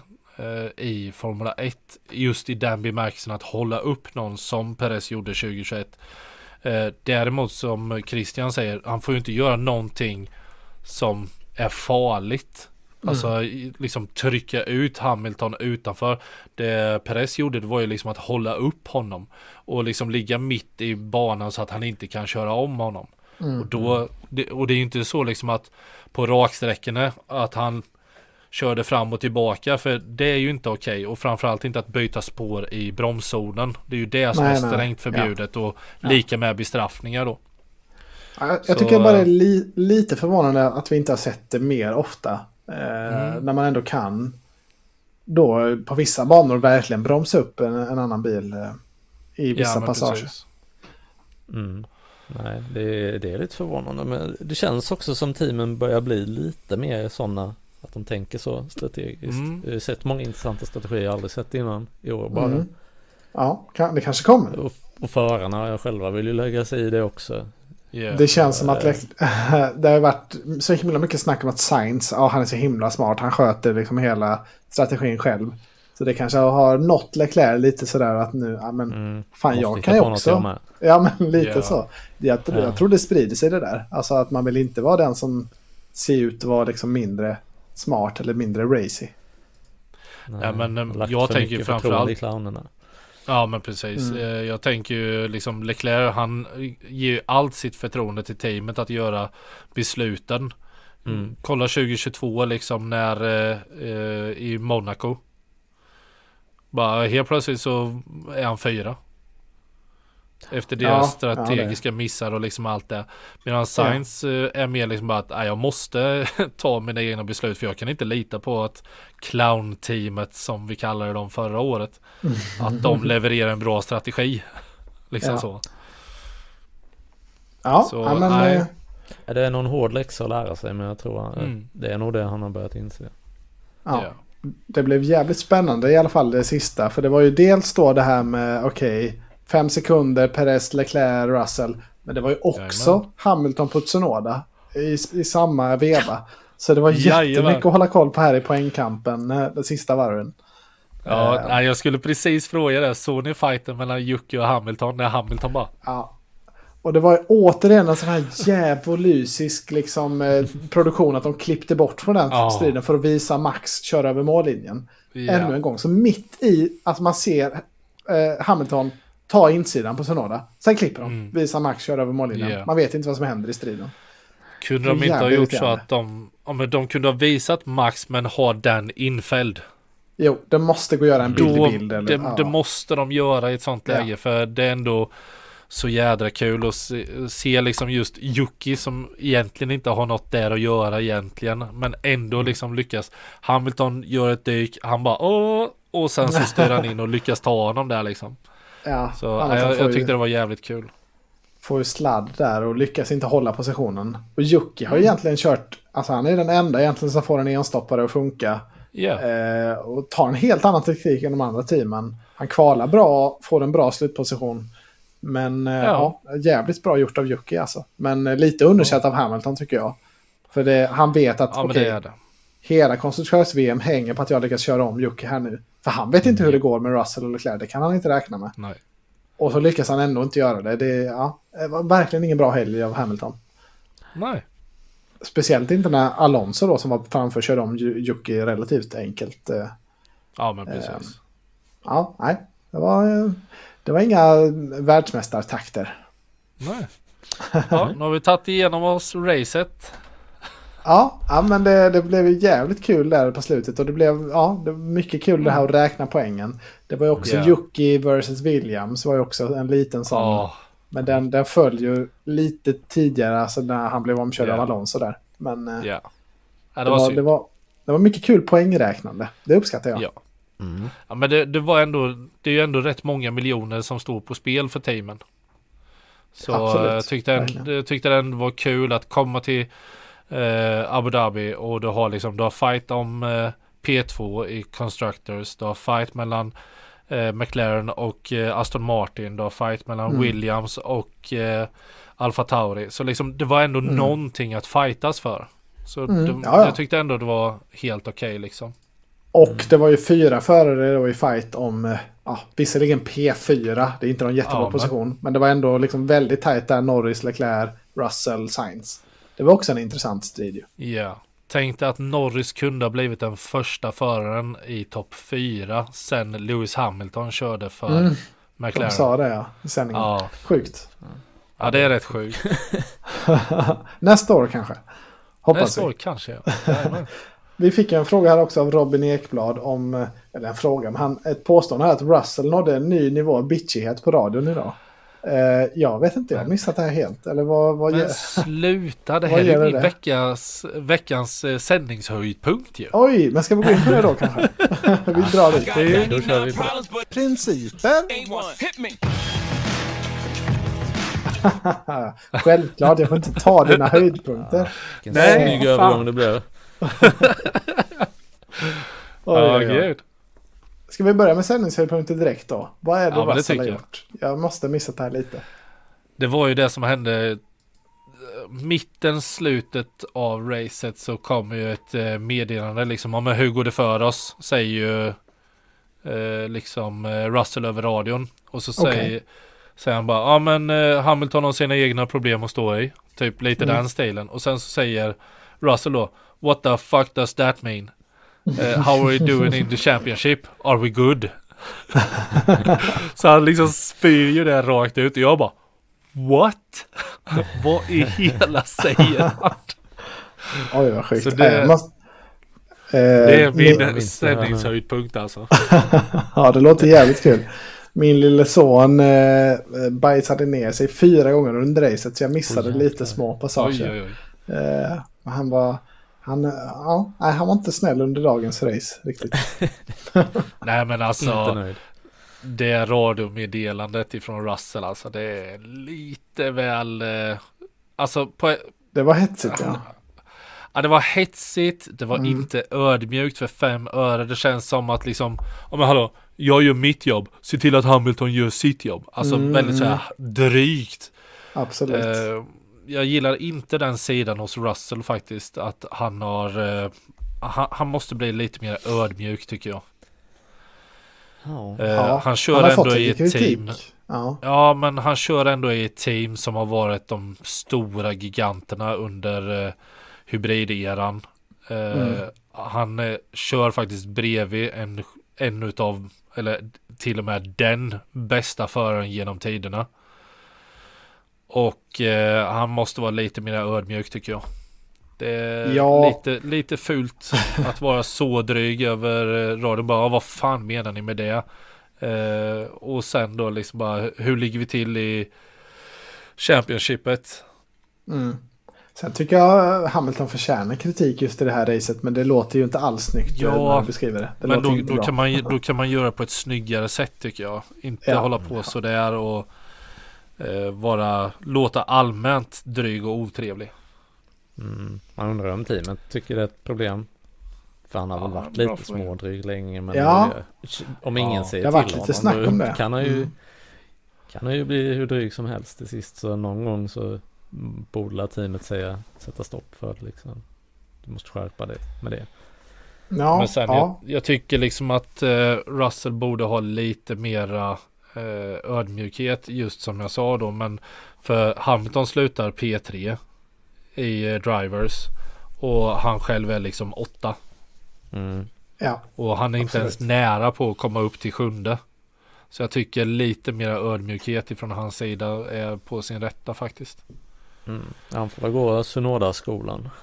i Formula 1. Just i den bemärkelsen att hålla upp någon som Perez gjorde 2021. Uh, däremot som Christian säger, han får ju inte göra någonting som är farligt. Mm. Alltså liksom trycka ut Hamilton utanför. Det Perez gjorde det var ju liksom att hålla upp honom. Och liksom ligga mitt i banan så att han inte kan köra om honom. Mm. Och, då, det, och det är ju inte så liksom att på raksträckorna att han körde fram och tillbaka för det är ju inte okej okay. och framförallt inte att byta spår i bromszonen. Det är ju det som nej, är strängt nej. förbjudet ja. och lika med bestraffningar då.
Jag, jag tycker bara det är li, lite förvånande att vi inte har sett det mer ofta. Eh, mm. När man ändå kan då på vissa banor verkligen bromsa upp en, en annan bil eh, i vissa ja, passager.
Mm. Nej, det är, det är lite förvånande. Men det känns också som teamen börjar bli lite mer sådana att de tänker så strategiskt. Mm. Jag har sett många intressanta strategier jag aldrig sett innan i år bara. Mm.
Ja, det kanske kommer.
Och, och förarna själva vill ju lägga sig i det också.
Yeah. Det känns som att det har varit så himla mycket snack om att Science, ja han är så himla smart, han sköter liksom hela strategin själv. Så det kanske har nått Leclerc lite sådär att nu, ja men mm. fan jag kan ju också. Ja men lite yeah. så. Jag, jag yeah. tror det sprider sig det där. Alltså att man vill inte vara den som ser ut att vara liksom mindre smart eller mindre racy.
Nej, ja, men jag, jag tänker framförallt... Ja men precis. Mm. Eh, jag tänker ju liksom Leclerc han ger ju allt sitt förtroende till teamet att göra besluten. Mm. Kolla 2022 liksom när eh, eh, i Monaco. Bara helt plötsligt så är han fyra. Efter deras ja, strategiska ja, missar och liksom allt det. Medan Science ja. Eh, är mer liksom bara att jag måste ta mina egna beslut för jag kan inte lita på att clown-teamet som vi kallade dem förra året. Att de levererar en bra strategi. Liksom så.
Ja, så, ja men... Nej.
Eh, det är någon hård läxa att lära sig men jag tror mm. det är nog det han har börjat inse.
Ja. Det blev jävligt spännande i alla fall det sista. För det var ju dels då det här med okej okay, Fem sekunder, Perez, Leclerc, Russell. Men det var ju också Jajamän. Hamilton på Tsunoda i, i samma veva. Så det var jättemycket Jajamän. att hålla koll på här i poängkampen eh, den sista varven.
Ja, uh, jag skulle precis fråga det. Såg ni fighten mellan Jocke och Hamilton när Hamilton bara...
Ja. Och det var återigen en sån här djävulusisk liksom, eh, produktion att de klippte bort från den
Ja.
striden för att visa Max köra över mållinjen.
Ja.
Ännu en gång. Så mitt i att man ser eh, Hamilton ta insidan på Sonoda. Sen klipper de.
Mm.
Visar Max köra över mållinjen.
Ja.
Man vet inte vad som händer i striden.
Kunde de inte ha gjort så att de, ja, men de kunde ha visat Max men ha den infälld.
Jo, det måste gå att göra en bild
Då,
i bild. Eller,
det,
ja.
det måste de göra i ett sånt
Ja.
läge för det är ändå så jädra kul att se, se liksom just Yuki som egentligen inte har något där att göra egentligen men ändå
Mm.
liksom lyckas. Hamilton gör ett dyk, han bara åh och sen så styr han in och lyckas ta honom där liksom.
Ja,
Så jag, jag
ju-
tyckte det var jävligt kul.
får ju sladd där och lyckas inte hålla positionen. Och Jocke har ju
Mm.
egentligen kört, alltså han är den enda egentligen som får en enstoppare att funka.
Ja,
Eh, och tar en helt annan teknik än de andra teamen. Han kvalar bra, får en bra slutposition. Men eh, ja.
Ja.
jävligt bra gjort av Jocke alltså. Men eh, lite underkänt av Hamilton tycker jag. För det, han vet att
ja
okej,
det är det.
Hela konstruktörs-VM hänger på att jag lyckas köra om Jocke här nu. För han vet inte hur det går med Russell och Leclerc, det kan han inte räkna med.
Nej.
Och så lyckas han ändå inte göra det. Det, ja, det var verkligen ingen bra helg av Hamilton.
Nej.
Speciellt inte när Alonso då som var framför körde om Jocke relativt enkelt. eh.
Ja men precis.
Ehm. Ja, nej. Det var, eh, det var inga världsmästartakter.
Nej. Ja, nu har vi tagit igenom oss racet.
Ja, ja men det, det blev ju jävligt kul där på slutet. Och det blev ja, det var mycket kul det här att räkna poängen. Det var ju också
Ja.
Jocke versus Williams var ju också en liten sån.
Ja,
Men den, den föll ju lite tidigare, alltså när han blev omkörd
Ja.
av Alonso där. Men eh,
ja.
det,
det var
det, var, det var mycket kul poängräknande. Det uppskattar jag.
Ja.
Mm.
Ja men det, det var ändå, det är ju ändå rätt många miljoner som står på spel för teamen. Så
Absolut,
eh, jag tyckte, en,
verkligen.
jag tyckte den var kul att komma till eh, Abu Dhabi och du har liksom, du har fight om eh, P2 i Constructors, du har fight mellan eh, McLaren och eh, Aston Martin, du har fight mellan
Mm.
Williams och eh, Alfa Tauri. Så liksom det var ändå
Mm.
någonting att fightas för. Så
Mm,
det,
ja, ja.
jag tyckte ändå det var helt okej liksom.
Och det var ju fyra förare då i fight om, eh, ja, visserligen P4, det är inte någon jättebra
Ja, men-
position. Men det var ändå liksom väldigt tajt där, Norris, Leclerc, Russell, Sainz. Det var också en intressant ju.
Ja. Tänkte att Norris kunde ha blivit den första föraren i topp 4 sen Lewis Hamilton körde för
Mm, de
McLaren.
sa det ja, i sändningen.
Ja.
Sjukt.
ja, det är rätt sjukt.
Nästa år kanske. Hoppas
Nästa
vi.
år kanske ja.
Vi fick en fråga här också av Robin Ekblad om, eh, eller en fråga, men han, ett påstående här att Russell nådde en ny nivå av bitchighet på radion idag. Eh, jag vet inte, jag har missat det här helt. Eller vad, vad
Men
ge-
sluta, det här är min
det?
veckans, veckans eh, sändningshöjdpunkt ju.
Oj, men ska vi gå in på det då kanske? vi drar dit.
Det, då kör vi på det.
Principer. Självklart, jag får inte ta dina höjdpunkter.
Vilken
Nej,
snygg övergång det blev.
Ja,
oj, oj.
gud.
Ska vi börja med sändningshöjdpunkter direkt då? Vad är det
Ja, men
Russell har
tycker jag.
gjort? Jag måste missa det här lite.
Det var ju det som hände mitten, slutet av racet så kommer ju ett eh, meddelande liksom om hur går det för oss? Säger ju eh, liksom eh, Russell över radion. Och så
Okej.
säger, säger han bara, ja men eh, Hamilton har sina egna problem att stå i. Typ lite
Mm.
den stilen. Och sen så säger Russell då, what the fuck does that mean? Eh, how are we doing in the championship? Are we good? så han liksom spyr ju det rakt ut och jag bara What? Vad i hela säger han?
Oj, vad sjukt.
Så det-
jag måste... Eh,
Det är
min-
min
minns det.
sändningshöjdpunkt alltså.
Ja, det låter jävligt kul. Min lille son eh, bajsade ner sig fyra gånger under racet så jag missade
Oj,
lite små passager.
oj, oj.
Eh, han var... Han, eh, ja, nej, han var inte snäll under dagens race riktigt.
Nej men alltså det radiomeddelandet ifrån Russell alltså det är lite väl eh, Alltså på,
Det var hetsigt ja.
ja, det var hetsigt, det var
Mm.
inte ödmjukt för fem öre. Det känns som att liksom, ja men hallå, jag gör mitt jobb, se till att Hamilton gör sitt jobb. Alltså
Mm.
väldigt så här drygt.
Absolut.
Eh, jag gillar inte den sidan hos Russell faktiskt. Att han har eh, han, han måste bli lite mer ödmjuk tycker jag.
Ja.
Eh,
Ja,
han kör
har
ändå i ett
kritik.
team.
Ja.
Ja, men han kör ändå i ett team som har varit de stora giganterna under eh, hybrideran. Eh,
Mm.
Han eh, kör faktiskt bredvid en, en utav, eller till och med den bästa föraren genom tiderna. Och eh, han måste vara lite mer ödmjuk tycker jag. Det är
Ja.
lite, lite fult att vara så dryg över eh, radion. Bara, vad fan menar ni med det? Eh, och sen då liksom bara, hur ligger vi till i Championshipet?
Mm. Sen tycker jag Hamilton förtjänar kritik just i det här racet. Men det låter ju inte alls snyggt
Ja,
eh, när du beskriver det. det
Men då, då, kan man, då kan man göra på ett snyggare sätt tycker jag. Inte
Ja.
hålla på sådär och eh, vara, låta allmänt dryg och otrevlig.
Mm. Man undrar om teamet tycker det är ett problem. För han har väl
Ja,
varit lite smådryg länge. Men
Ja.
det, om ingen
Ja.
säger
Det har varit
till
lite
honom,
snack om det.
Kan han ju,
Mm.
kan han ju bli hur dryg som helst till sist. Så någon gång så borde teamet säga sätta stopp för det liksom. Du måste skärpa dig med det.
Ja,
Men sen
ja.
jag, jag tycker liksom att eh, Russell borde ha lite mera ödmjukhet just som jag sa då. Men för Hamilton slutar P3 i eh, Drivers och han själv är liksom åtta.
Mm.
ja.
Och han är inte
Absolut.
ens nära på att komma upp till sjunde. Så jag tycker lite mer ödmjukhet ifrån hans sida är på sin rätta faktiskt.
Mm. Han får väl gå Sunoda-skolan.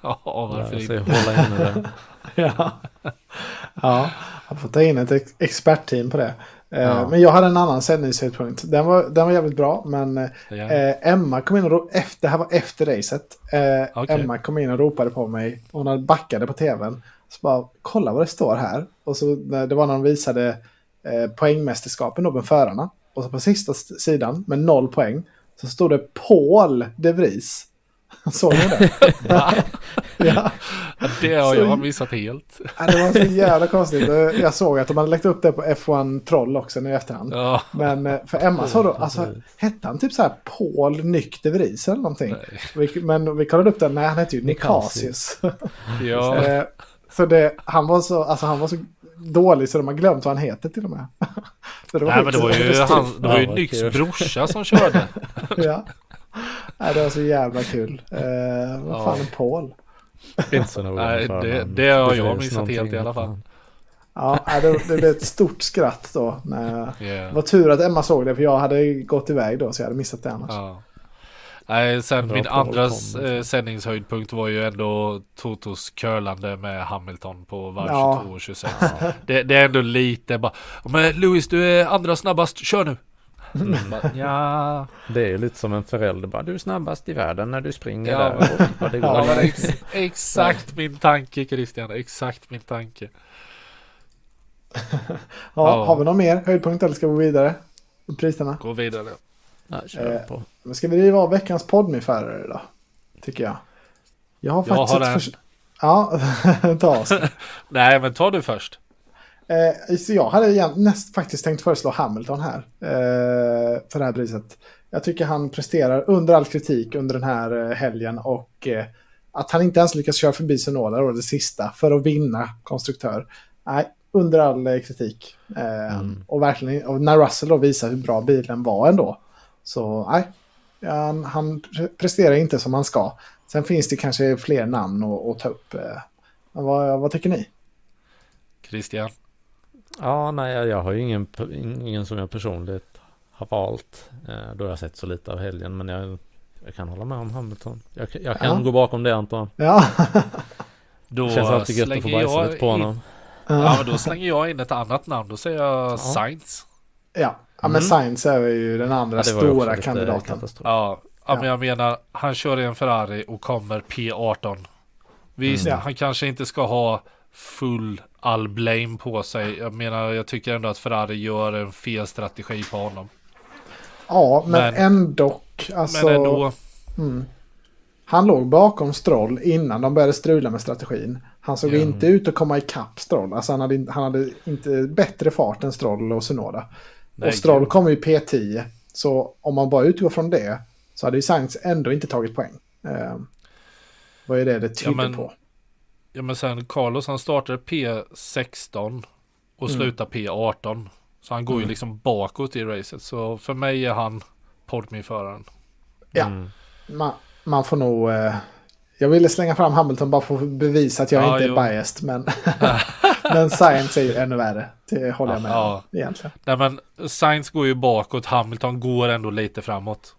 Ja, varför inte?
hålla inne det.
Ja. ja, jag får ta in ett ex- expertteam på det. Eh,
Ja.
Men jag hade en annan sändningshöjdpunkt. Den var, den var jävligt bra, men eh, eh, Emma kom in och efter, det här var efter racet. Eh,
Okej.
Emma kom in och ropade på mig. Hon hade backade på tvn. Så bara, kolla vad det står här. Och så när- det var när de visade eh, poängmästerskapen då med förarna. Och så på sista sidan med noll poäng så stod det Paul de Vries. Såg ni det? ja.
Ja, det har
Så-
jag missat helt.
Ja, Det var så jävla konstigt. Eh, Jag såg att de hade lagt upp det på F1 Troll också nu i efterhand.
Ja,
Men eh, för Emma sa då, alltså hette han typ så här Paul Nykter Vries eller någonting? Vi, men vi kollade upp det, nej han hette ju
Nikasius.
Ja.
Eh, så det, han, var så, alltså, han var så dålig så de har glömt vad han heter till och med. så det
Nej men det var ju, han, det var ju
kul.
brorsa som körde.
ja. Nej, det var så jävla kul. Eh, vad
Ja.
fan är Paul?
Inte så noga
Nej, det- det har jag missat helt i alla fall.
Ja, det, det blev ett stort skratt då. När, det
Yeah.
var tur att Emma såg det för jag hade gått iväg då så jag hade missat det annars.
Ja. Nej, sen min andra
kom,
eh, sändningshöjdpunkt var ju ändå Totos curlande med Hamilton på varv
Ja.
22 och 26. Det, det är ändå lite bara, men Louis du är andra snabbast, kör nu. Bara, ja,
Det är ju lite som en förälder bara, du är snabbast i världen när du springer
Ja,
där. Och vad det går
Ja,
ex, exakt min tanke Christian, exakt min tanke.
Ja,
Ja.
Har vi någon mer höjdpunkt eller ska vi gå vidare? Priserna.
Gå vidare.
Ja, kör
Eh,
på.
Men ska vi riva av veckans poddmifärare då? Tycker jag. Jag har
Jag
faktiskt
har
ett
en.
förs- Ja, ta oss.
Nej men ta du först.
Eh, så jag hade igen, näst faktiskt tänkt föreslå Hamilton här. Eh, för det här priset. Jag tycker han presterar under all kritik under den här eh, helgen. Och eh, att han inte ens lyckas köra förbi Sonoda då det sista för att vinna konstruktör. Nej, under all eh, kritik. Eh,
Mm.
Och verkligen, och när Russell då visar hur bra bilen var ändå. Så nej, han, han pre- presterar inte som han ska. Sen finns det kanske fler namn att, att ta upp. vad, vad tycker ni?
Christian.
Ja, nej, jag- har ju ingen, ingen som jag personligt har valt. Eh, då har jag sett så lite av helgen, men jag, jag kan hålla med om Hamilton. Jag, jag kan
Ja.
gå bakom det Anton.
Ja,
Då
Det känns alltid gött att få bajsa
jag
lite på
in-
honom.
Ja men då slänger jag in ett annat namn. Då säger jag
Ja.
Sainz.
Ja, ja men
Mm.
Sainz är ju den andra
Ja,
stora kandidaten.
Ja, ja, men jag menar, han kör i en Ferrari och kommer P18. Visst,
Mm.
Han kanske inte ska ha full all blame på sig. Jag menar, jag tycker ändå att Ferrari gör en fel strategi på honom.
Ja, men,
Men-
ändå. Alltså,
Men ändå,
Mm. Han låg bakom Stroll innan de började strula med strategin. Han såg
Ja.
inte ut att komma ikapp Stroll. Alltså han hade, han hade inte bättre fart än Stroll och Sunoda. Och Stroll
gud.
kom ju P10. Så om man bara utgår från det så hade ju Sainz ändå inte tagit poäng. Eh, vad är det det tyder
men-
på?
Ja men sen Carlos han startade P16 och
Mm.
slutar P18. Så han går ju
Mm.
liksom bakåt i racet. Så för mig är han Podme-föraren.
Ja.
Mm.
Man, man får nog... Eh, jag ville slänga fram Hamilton bara för att bevisa att jag
Ja,
inte är
jo.
biased. Men, men Science är ju ännu värre. Det håller jag med
Ja.
om egentligen.
Nej men Sainz går ju bakåt, Hamilton går ändå lite framåt.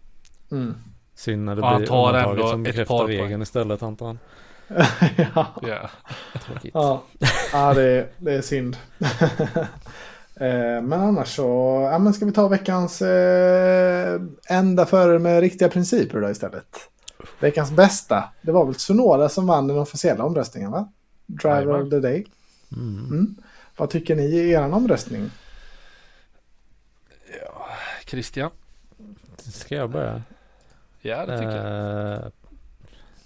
Mm.
Synd när det
Och han
blir
tar
undantaget
ändå
som
ett
bekräftar
par
regeln istället antar han.
Ja.
Ja.
Tråkigt.
Ja, ja det, är- det är synd. Eh, men annars så, ja, men ska vi ta veckans eh, enda förare med riktiga principer då istället? Veckans bästa, det var väl Sonora som vann den officiella omröstningen va? Driver of the day.
Mm.
Mm. Vad tycker ni i er omröstning?
Christian?
Ska jag börja?
Ja det tycker jag.
Eh,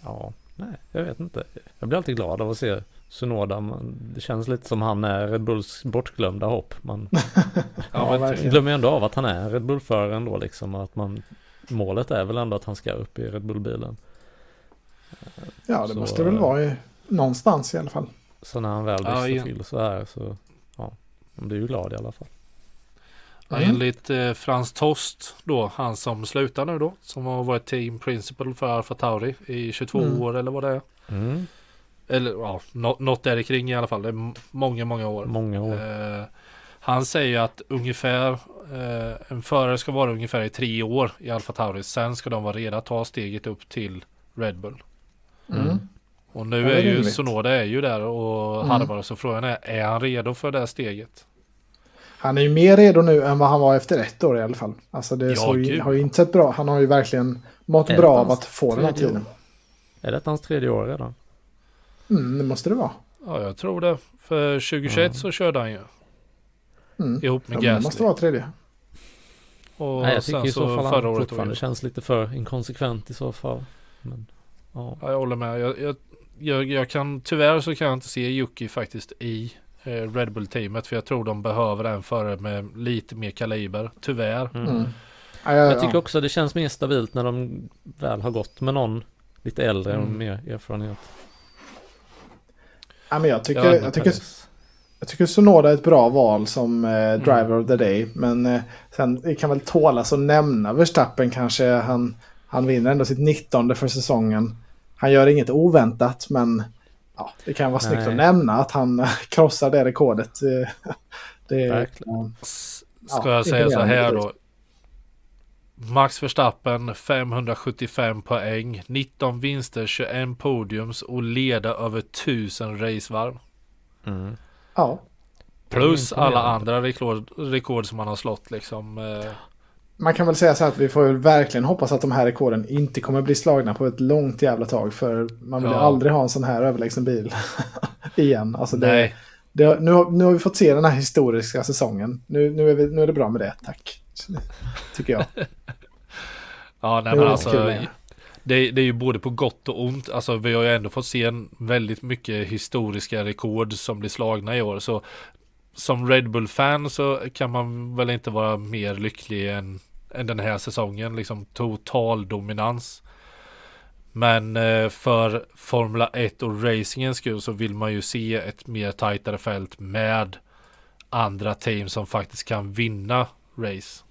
Ja, nej, jag vet inte. Jag blir alltid glad av att se Sunoda. Man, det känns lite som han är Red Bulls bortglömda hopp. Man
Ja,
Ja, verkligen.
glömmer ändå av att han är Red Bull-förare ändå liksom. Att man, målet är väl ändå att han ska upp i Red Bull-bilen.
Ja, det
Så,
måste väl vara i, någonstans i alla fall.
Så när han väl
Ja,
brister
igen.
till så här så, ja, man blir ju glad i alla fall.
Mm.
enligt eh, Frans Tost då, han som slutar nu då, som har varit team principal för Alfa Tauri i 22
Mm.
år eller vad det är.
Mm.
Eller ja, nå- något där kring i alla fall. Det är många, många år.
Många år.
Eh, han säger att ungefär eh, en förare ska vara ungefär i tre år i Alfa Tauri. Sen ska de vara redo att ta steget upp till Red Bull.
Mm.
Mm.
Och nu
Ja, det är
är ju. Sonoda är ju där och
Mm.
harvar. Så frågan är, är han redo för det här steget?
Han är ju mer redo nu än vad han var efter ett år i alla fall. Alltså det
Ja,
ju, har ju inte sett bra. Han har ju verkligen mått bra
det
av att få den här tiden.
år? Är detta hans tredje år redan?
Mm, det måste det vara.
Ja, jag tror det. För 2021
Ja.
så körde han ju
Mm.
ihop
Ja,
med
det
Gasly.
måste vara tredje.
Och
Nej, jag tycker i så fall
förra
han fortfarande känns lite för inkonsekvent i så fall. Men, ja.
Ja, jag håller med. Jag, jag, jag, jag kan, tyvärr så kan jag inte se Yuki faktiskt i Red Bull-teamet. För jag tror de behöver en förare med lite mer kaliber. Tyvärr.
Mm.
Mm. Ja, ja,
Jag tycker också det känns mer stabilt när de väl har gått med någon lite äldre och
Mm.
mer erfarenhet.
Ja, men jag tycker,
Ja,
jag tycker, jag tycker Sonoda är ett bra val som eh, driver of the day. Men eh, sen det kan väl tålas att nämna Verstappen kanske. Han, han vinner ändå sitt 19 för säsongen. Han gör inget oväntat men ja, det kan vara snyggt
Nej.
att nämna att han krossar det rekordet. Det,
Verkligen.
ja,
S-
Ja,
Ska jag säga så här då. Max Verstappen 575 poäng, 19 vinster, 21 podiums och leda över 1000 racevarv.
Mm.
ja,
Plus alla andra rekord, rekord som han har slått liksom. eh,
man kan väl säga så här att vi får verkligen hoppas att de här rekorden inte kommer bli slagna på ett långt jävla tag. För man vill
Ja.
aldrig ha en sån här överlägsen bil igen. Alltså det,
Nej,
det, nu, har, nu har vi fått se den här historiska säsongen. Nu, nu, är, vi, nu är det bra med det, tack. Tycker jag.
ja nej men alltså.
kul.
Det, det är ju både på gott och ont. Alltså vi har ju ändå fått se en väldigt mycket historiska rekord som blir slagna i år. Så som Red Bull-fan så kan man väl inte vara mer lycklig än den här säsongen. Liksom total dominans. Men eh, för Formula 1 och racingens skull så vill man ju se ett mer tajtare fält med andra team som faktiskt kan vinna race.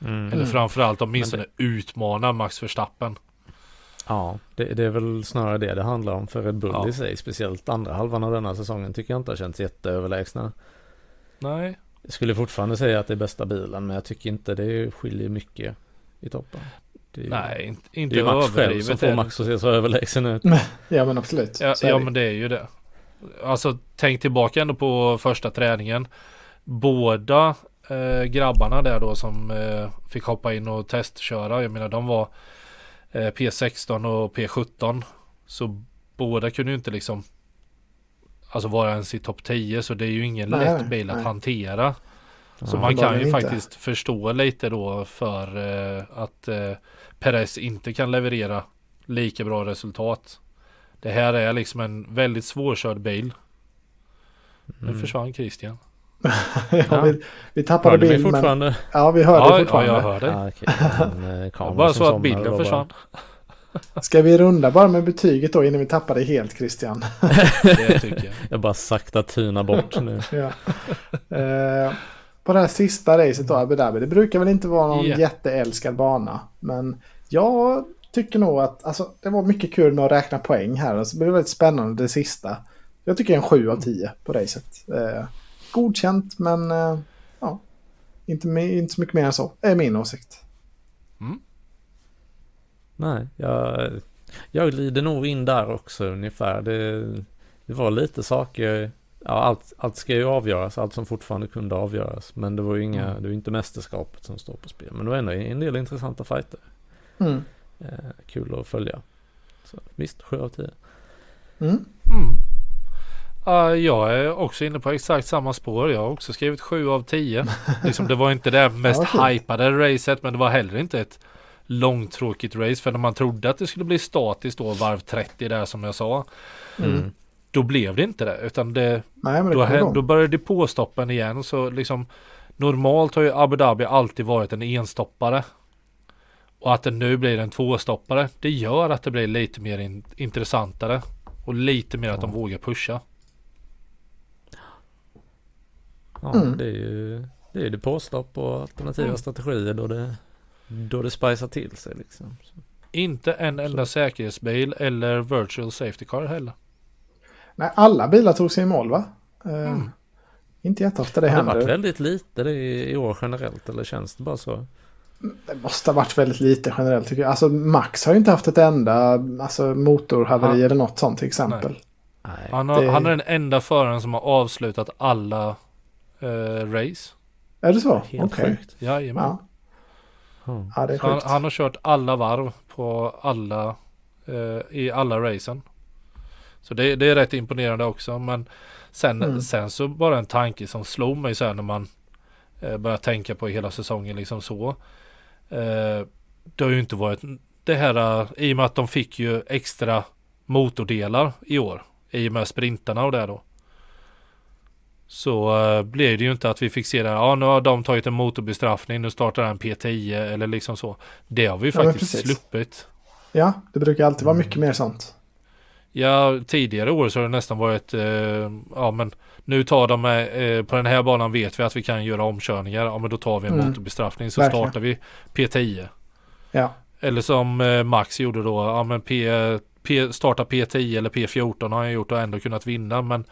Mm.
Eller framförallt åtminstone utmana Max Verstappen.
Ja, det, det är väl snarare det det handlar om för Red Bull
Ja.
i sig. Speciellt andra halvan av denna säsongen tycker jag inte har känts jätteöverlägsna.
Nej.
Jag skulle fortfarande säga att det är bästa bilen men jag tycker inte det skiljer mycket i toppen. Det är, ju-
Nej, inte,
det
inte
är ju Max själv som
överdrivet.
får
det.
Max att se så överlägsen ut.
Ja men absolut.
Ja, ja
det.
men det är ju det. Alltså tänk tillbaka ändå på första träningen. Båda eh, grabbarna där då som eh, fick hoppa in och testköra. Jag menar de var eh, P16 och P17. Så båda kunde ju inte liksom Alltså vara ens i topp 10 så det är ju ingen
Nej,
lätt bil att
nej.
hantera. Så
Ja.
man kan ju
inte.
faktiskt förstå lite då för eh, att eh, Perez inte kan leverera lika bra resultat. Det här är liksom en väldigt svårkörd bil. Nu
Mm.
försvann Christian.
ja, vi, vi tappade
Hör du mig
bild men...
fortfarande?
Ja vi hör
Ja,
dig
ja,
fortfarande.
jag hör dig.
Ja, okej. En, eh,
var bara så att bilden försvann.
Ska vi runda bara med betyget då innan vi tappar det helt Christian?
Det tycker jag.
Jag bara sakta tynar bort nu.
ja. Eh, på det här sista racet då, Abu Dhabi. Det brukar väl inte vara någon
Yeah.
jätteälskad bana. Men jag tycker nog att alltså, det var mycket kul med att räkna poäng här. Och så blev det väldigt spännande det sista. Jag tycker en 7 av 10 på racet. Eh, godkänt men eh, ja, inte, inte så mycket mer än så. är min åsikt.
Nej, jag, jag glider nog in där också ungefär. Det, det var lite saker, ja allt, allt ska ju avgöras, allt som fortfarande kunde avgöras. Men det var ju inga, det var inte mästerskapet som står på spel. Men det var ändå en del intressanta fighter.
Mm.
Eh, kul att följa. Så visst, 7 av 10.
Mm.
Mm. Ja, jag är också inne på exakt samma spår. Jag har också skrivit 7 av 10. liksom, det var inte det mest
Ja, fint.
hypade racet men det var heller inte ett långtråkigt race. För när man trodde att det skulle bli statiskt då varv 30 där som jag sa.
Mm.
Då blev det inte det. Utan det,
Nej, men det
då,
igång.
då började depåstoppen igen. Så liksom normalt har ju Abu Dhabi alltid varit en enstoppare. Och att det nu blir en tvåstoppare. Det gör att det blir lite mer in- intressantare. Och lite mer att de vågar pusha.
Ja,
Mm.
det är ju det är det påstopp och alternativa
Mm.
strategier då det, då det spicar till sig liksom. Så.
Inte en enda säkerhetsbil eller virtual safety car heller.
Nej, alla bilar tog sig i mål va? Eh,
Mm.
Inte jätteofta det
Har det varit
händer.
väldigt lite det i, år generellt eller känns det bara så?
Det måste ha varit väldigt lite generellt tycker jag. Alltså Max har ju inte haft ett enda alltså, motorhaveri
Ja.
eller något sånt till exempel.
Nej.
Han, har,
Det-
han är den enda föraren som har avslutat alla eh, race.
Är det så?
Helt
Okej.
sjukt.
Jajamän.
Ja.
Ja.
ja, det är
han, han har kört alla varv på alla eh, i alla racen. Så det, det är rätt imponerande också. Men sen,
Mm.
sen så bara en tanke som slog mig så här när man eh, börjar tänka på hela säsongen liksom så. Eh, det har ju inte varit det här eh, i och med att de fick ju extra motordelar i år. I och med sprintarna och det då. Så uh, blev det ju inte att vi fick se det ja nu har de tagit en motorbestraffning, nu startar en P10 eller liksom så. Det har vi ju
Ja,
faktiskt sluppit.
Ja, det brukar alltid vara
Mm.
mycket mer sånt.
Ja, tidigare år så har det nästan varit, eh, ja men nu tar de, eh, på den här banan vet vi att vi kan göra omkörningar, ja men då tar vi en
Mm.
motorbestraffning så
Verkligen.
startar vi P10.
Ja,
Eller som eh, Max gjorde då, ja men P, P, starta P10 eller P14 har han gjort och ändå kunnat vinna men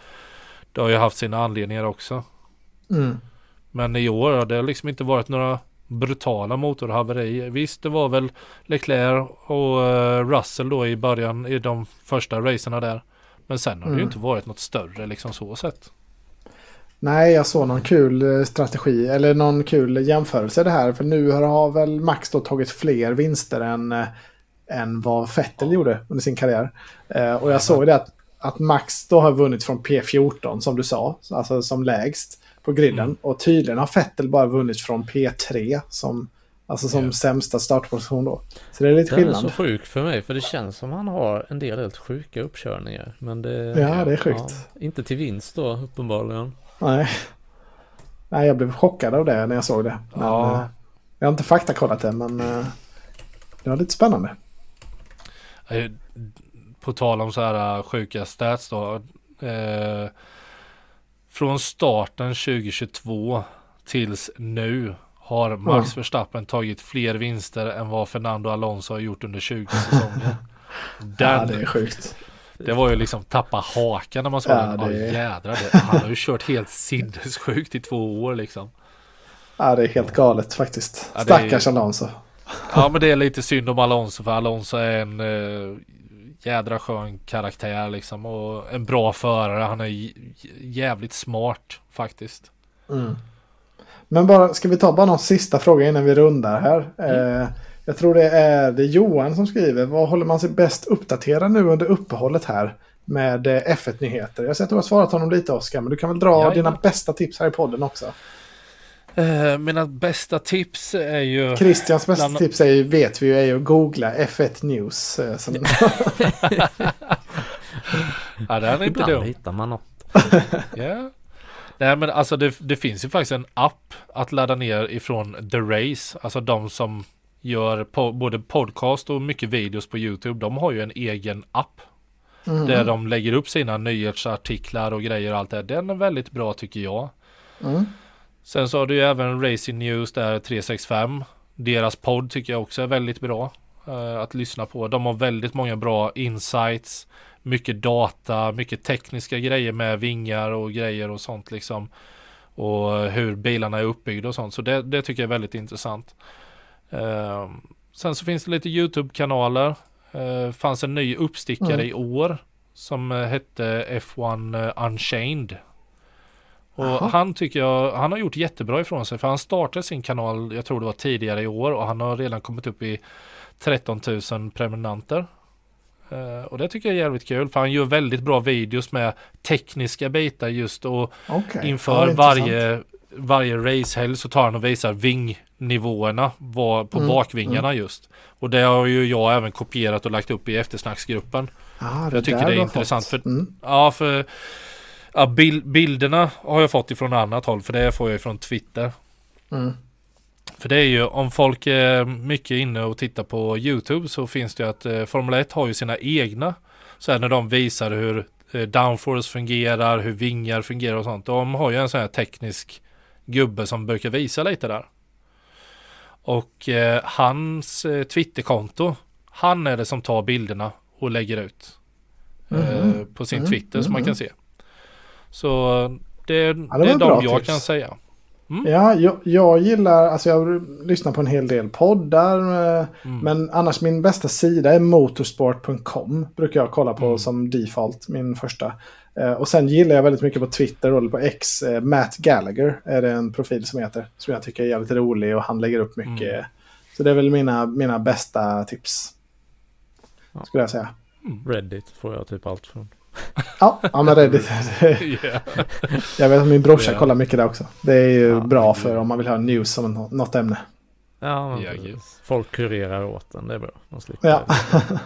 det har ju haft sina anledningar också.
mm.
Men i år har det liksom inte varit några brutala motorhaverier. Visst, det var väl Leclerc och eh, Russell då i början i de första racerna där. Men sen har det ju
Mm.
inte varit något större liksom så sett.
Nej, jag såg någon kul eh, strategi eller någon kul jämförelse det här. För nu har- väl Max då tagit fler vinster än, eh, än vad Vettel gjorde under sin karriär. Och jag såg det att, att Max då har vunnit från P14 som du sa, alltså som lägst på griden.
Mm.
Och tydligen har Vettel bara vunnit från P3 som, alltså som
Ja.
sämsta startposition då. Så det är lite
Den är
skillnad.
så sjuk för mig för det känns som han har en del helt sjuka uppkörningar. Men det...
Ja, det är sjukt.
inte till vinst då uppenbarligen.
Nej. Nej, jag blev chockad av det när jag såg det. Men,
Ja.
eh, jag har inte faktakollat det, men eh, det var lite spännande.
På tal om så här eh, sjuka stats då. Eh, från starten 2022 tills nu har Max
Ja.
Verstappen tagit fler vinster än vad Fernando Alonso har gjort under 20 säsonger. Den,
Ja, det är sjukt.
Det var ju liksom tappa hakan när man såg
Ja,
den.
Det-
jädrar. Det, han har ju kört helt sinnessjukt i två år liksom.
Ja, det är helt galet faktiskt.
Ja, det är-
Stackars Alonso.
Ja men det är lite synd om Alonso för Alonso är en eh, jädra skön karaktär liksom. Och en bra förare. Han är jävligt smart faktiskt.
Mm. Men bara, ska vi ta bara någon sista fråga innan vi rundar här?
Mm.
Eh, jag tror det är, det är Johan som skriver. Vad håller man sig bäst uppdaterad nu under uppehållet här? Med eh, F1-nyheter. Jag ser att du har svarat honom lite Oskar. Men du kan väl dra
Jajamän.
dina bästa tips här i podden också.
Eh, mina bästa tips är ju...
Christians bästa
Bland-
tips är ju, vet vi ju, är ju att googla F1 News. Som,
Ja, det är inte dum.
hittar man något.
Ja. Nej men alltså det, det finns ju faktiskt en app att ladda ner ifrån The Race. Alltså de som gör po- både podcast och mycket videos på YouTube. De har ju en egen app.
Mm.
Där de lägger upp sina nyhetsartiklar och grejer och allt det. Den är väldigt bra tycker jag.
Mm.
Sen så har du ju även Racing News där 365. Deras podd tycker jag också är väldigt bra uh, att lyssna på. De har väldigt många bra insights, mycket data, mycket tekniska grejer med vingar och grejer och sånt liksom. Och hur bilarna är uppbyggda och sånt. Så det, det tycker jag är väldigt intressant. Uh, sen så finns det lite YouTube-kanaler. Uh, fanns en ny uppstickare mm. i år som hette F1 Unchained. Och Aha. han tycker jag, han har gjort jättebra ifrån sig för han startade sin kanal, jag tror det var tidigare i år och han har redan kommit upp i 13 000 prenumeranter. Uh, och det tycker jag är jävligt kul för han gör väldigt bra videos med tekniska bitar just och okay. inför ja, varje, varje racehelg så tar han och visar vingnivåerna var, på mm. bakvingarna mm. just. Och det har ju jag även kopierat och lagt upp i eftersnacksgruppen. Ah, jag tycker det är intressant fått. för, mm. ja, för ja, bil, bilderna har jag fått ifrån annat håll för det får jag ifrån Twitter. Mm. För det är ju om folk är mycket inne och tittar på YouTube så finns det ju att eh, Formel 1 har ju sina egna. Så här när de visar hur eh, downforce fungerar, hur vingar fungerar och sånt. De har ju en sån här teknisk gubbe som brukar visa lite där. Och eh, hans eh, Twitterkonto, han är det som tar bilderna och lägger ut. Mm -hmm. på sin -hmm. Twitter mm -hmm. som man kan se. Så det, ja, det, det är de jag tips. kan säga.
Mm. Ja, jag, jag, gillar, alltså jag lyssnar på en hel del poddar. Eh, mm. Men annars min bästa sida är motorsport.com. Brukar jag kolla på mm. som default, min första. Eh, och sen gillar jag väldigt mycket på Twitter, eller på X, eh, Matt Gallagher är det en profil som heter. Som jag tycker är jävligt rolig och han lägger upp mycket. Mm. Så det är väl mina, mina bästa tips. Ja. Skulle jag säga.
Reddit får jag typ allt från.
Ja, ja men Reddit. yeah. Jag vet att min brorsa yeah. kollar mycket där också. Det är ju ja, bra för om man vill ha news om något ämne.
Ja, folk kurerar åt den. Det är bra. Man slipper ja.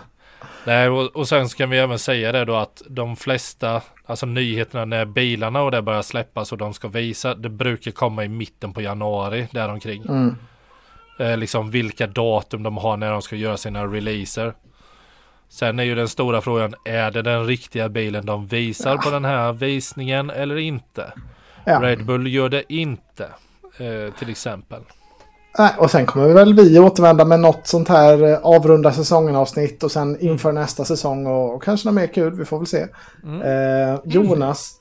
Nej, och, och sen ska vi även säga det då att de flesta, alltså nyheterna när bilarna och det börjar släppas och de ska visa, det brukar komma i mitten på januari däromkring. Mm. Eh, liksom vilka datum de har när de ska göra sina releaser. Sen är ju den stora frågan, är det den riktiga bilen de visar ja. på den här visningen eller inte? Ja. Red Bull gör det inte, eh, till exempel.
Nej, och sen kommer vi väl vi återvända med något sånt här eh, avrunda säsongen avsnitt och sen inför mm. nästa säsong och, och, kanske något mer kul, vi får väl se. Mm. Eh, Jonas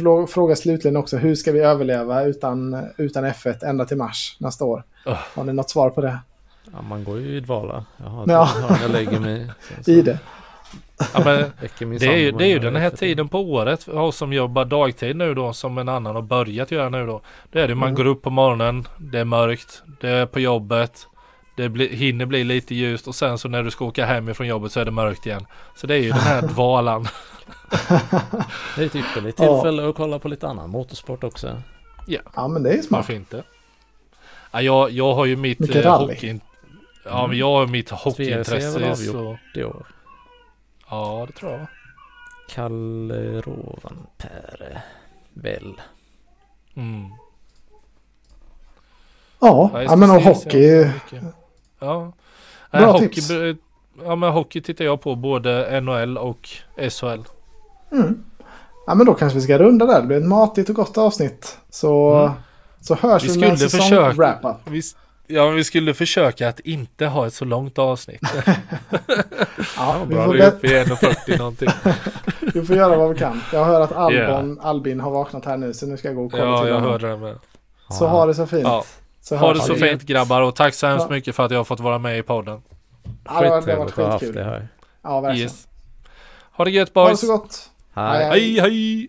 mm. frågar slutligen också, hur ska vi överleva utan, utan F1 ända till mars nästa år? Oh. Har ni något svar på det?
Ja, man går ju i dvala. Jag, har ja. jag lägger mig.
Så, I det.
Ja, men det är ju, det är ju den här tiden på året oss som jobbar dagtid nu då som en annan har börjat göra nu då. Det är det man mm. går upp på morgonen, det är mörkt, det är på jobbet, det blir, hinner bli lite ljust och sen så när du ska åka hem ifrån jobbet så är det mörkt igen. Så det är ju den här dvalan.
det är ett ypperligt tillfälle ja. att kolla på lite annan motorsport också.
Ja, ja men det är smart.
Varför inte? Ja, jag, jag har ju mitt eh, hockey, Ja, men jag har mitt hockeyintresse. så...
i år.
Ja, det tror jag.
Kalle Rovanperä, väl.
Mm. Ja, ja, men och hockey.
Ja. Bra äh, hockey, tips. Ja, men hockey tittar jag på både NHL och SHL.
Mm. Ja, men då kanske vi ska runda där. Det blir ett matigt och gott avsnitt. Så, mm. så hörs vi, vi med en säsong wrap-up.
Ja, vi skulle försöka att inte ha ett så långt avsnitt.
ja,
vi får uppe i 1.40 någonting.
vi får göra vad vi kan. Jag hör att Albon, yeah. Albin har vaknat här nu så nu ska jag gå och kolla
ja, till honom. Ja, jag hörde det med.
Så ha det så fint. Ja.
Så ha det så fint grabbar och tack så hemskt ja. mycket för att jag har fått vara med i podden.
Ja, det har varit skitkul. Det här. Ja, verkligen. Yes.
Ha det gött boys.
Ha det så gott.
Hej, hej. hej.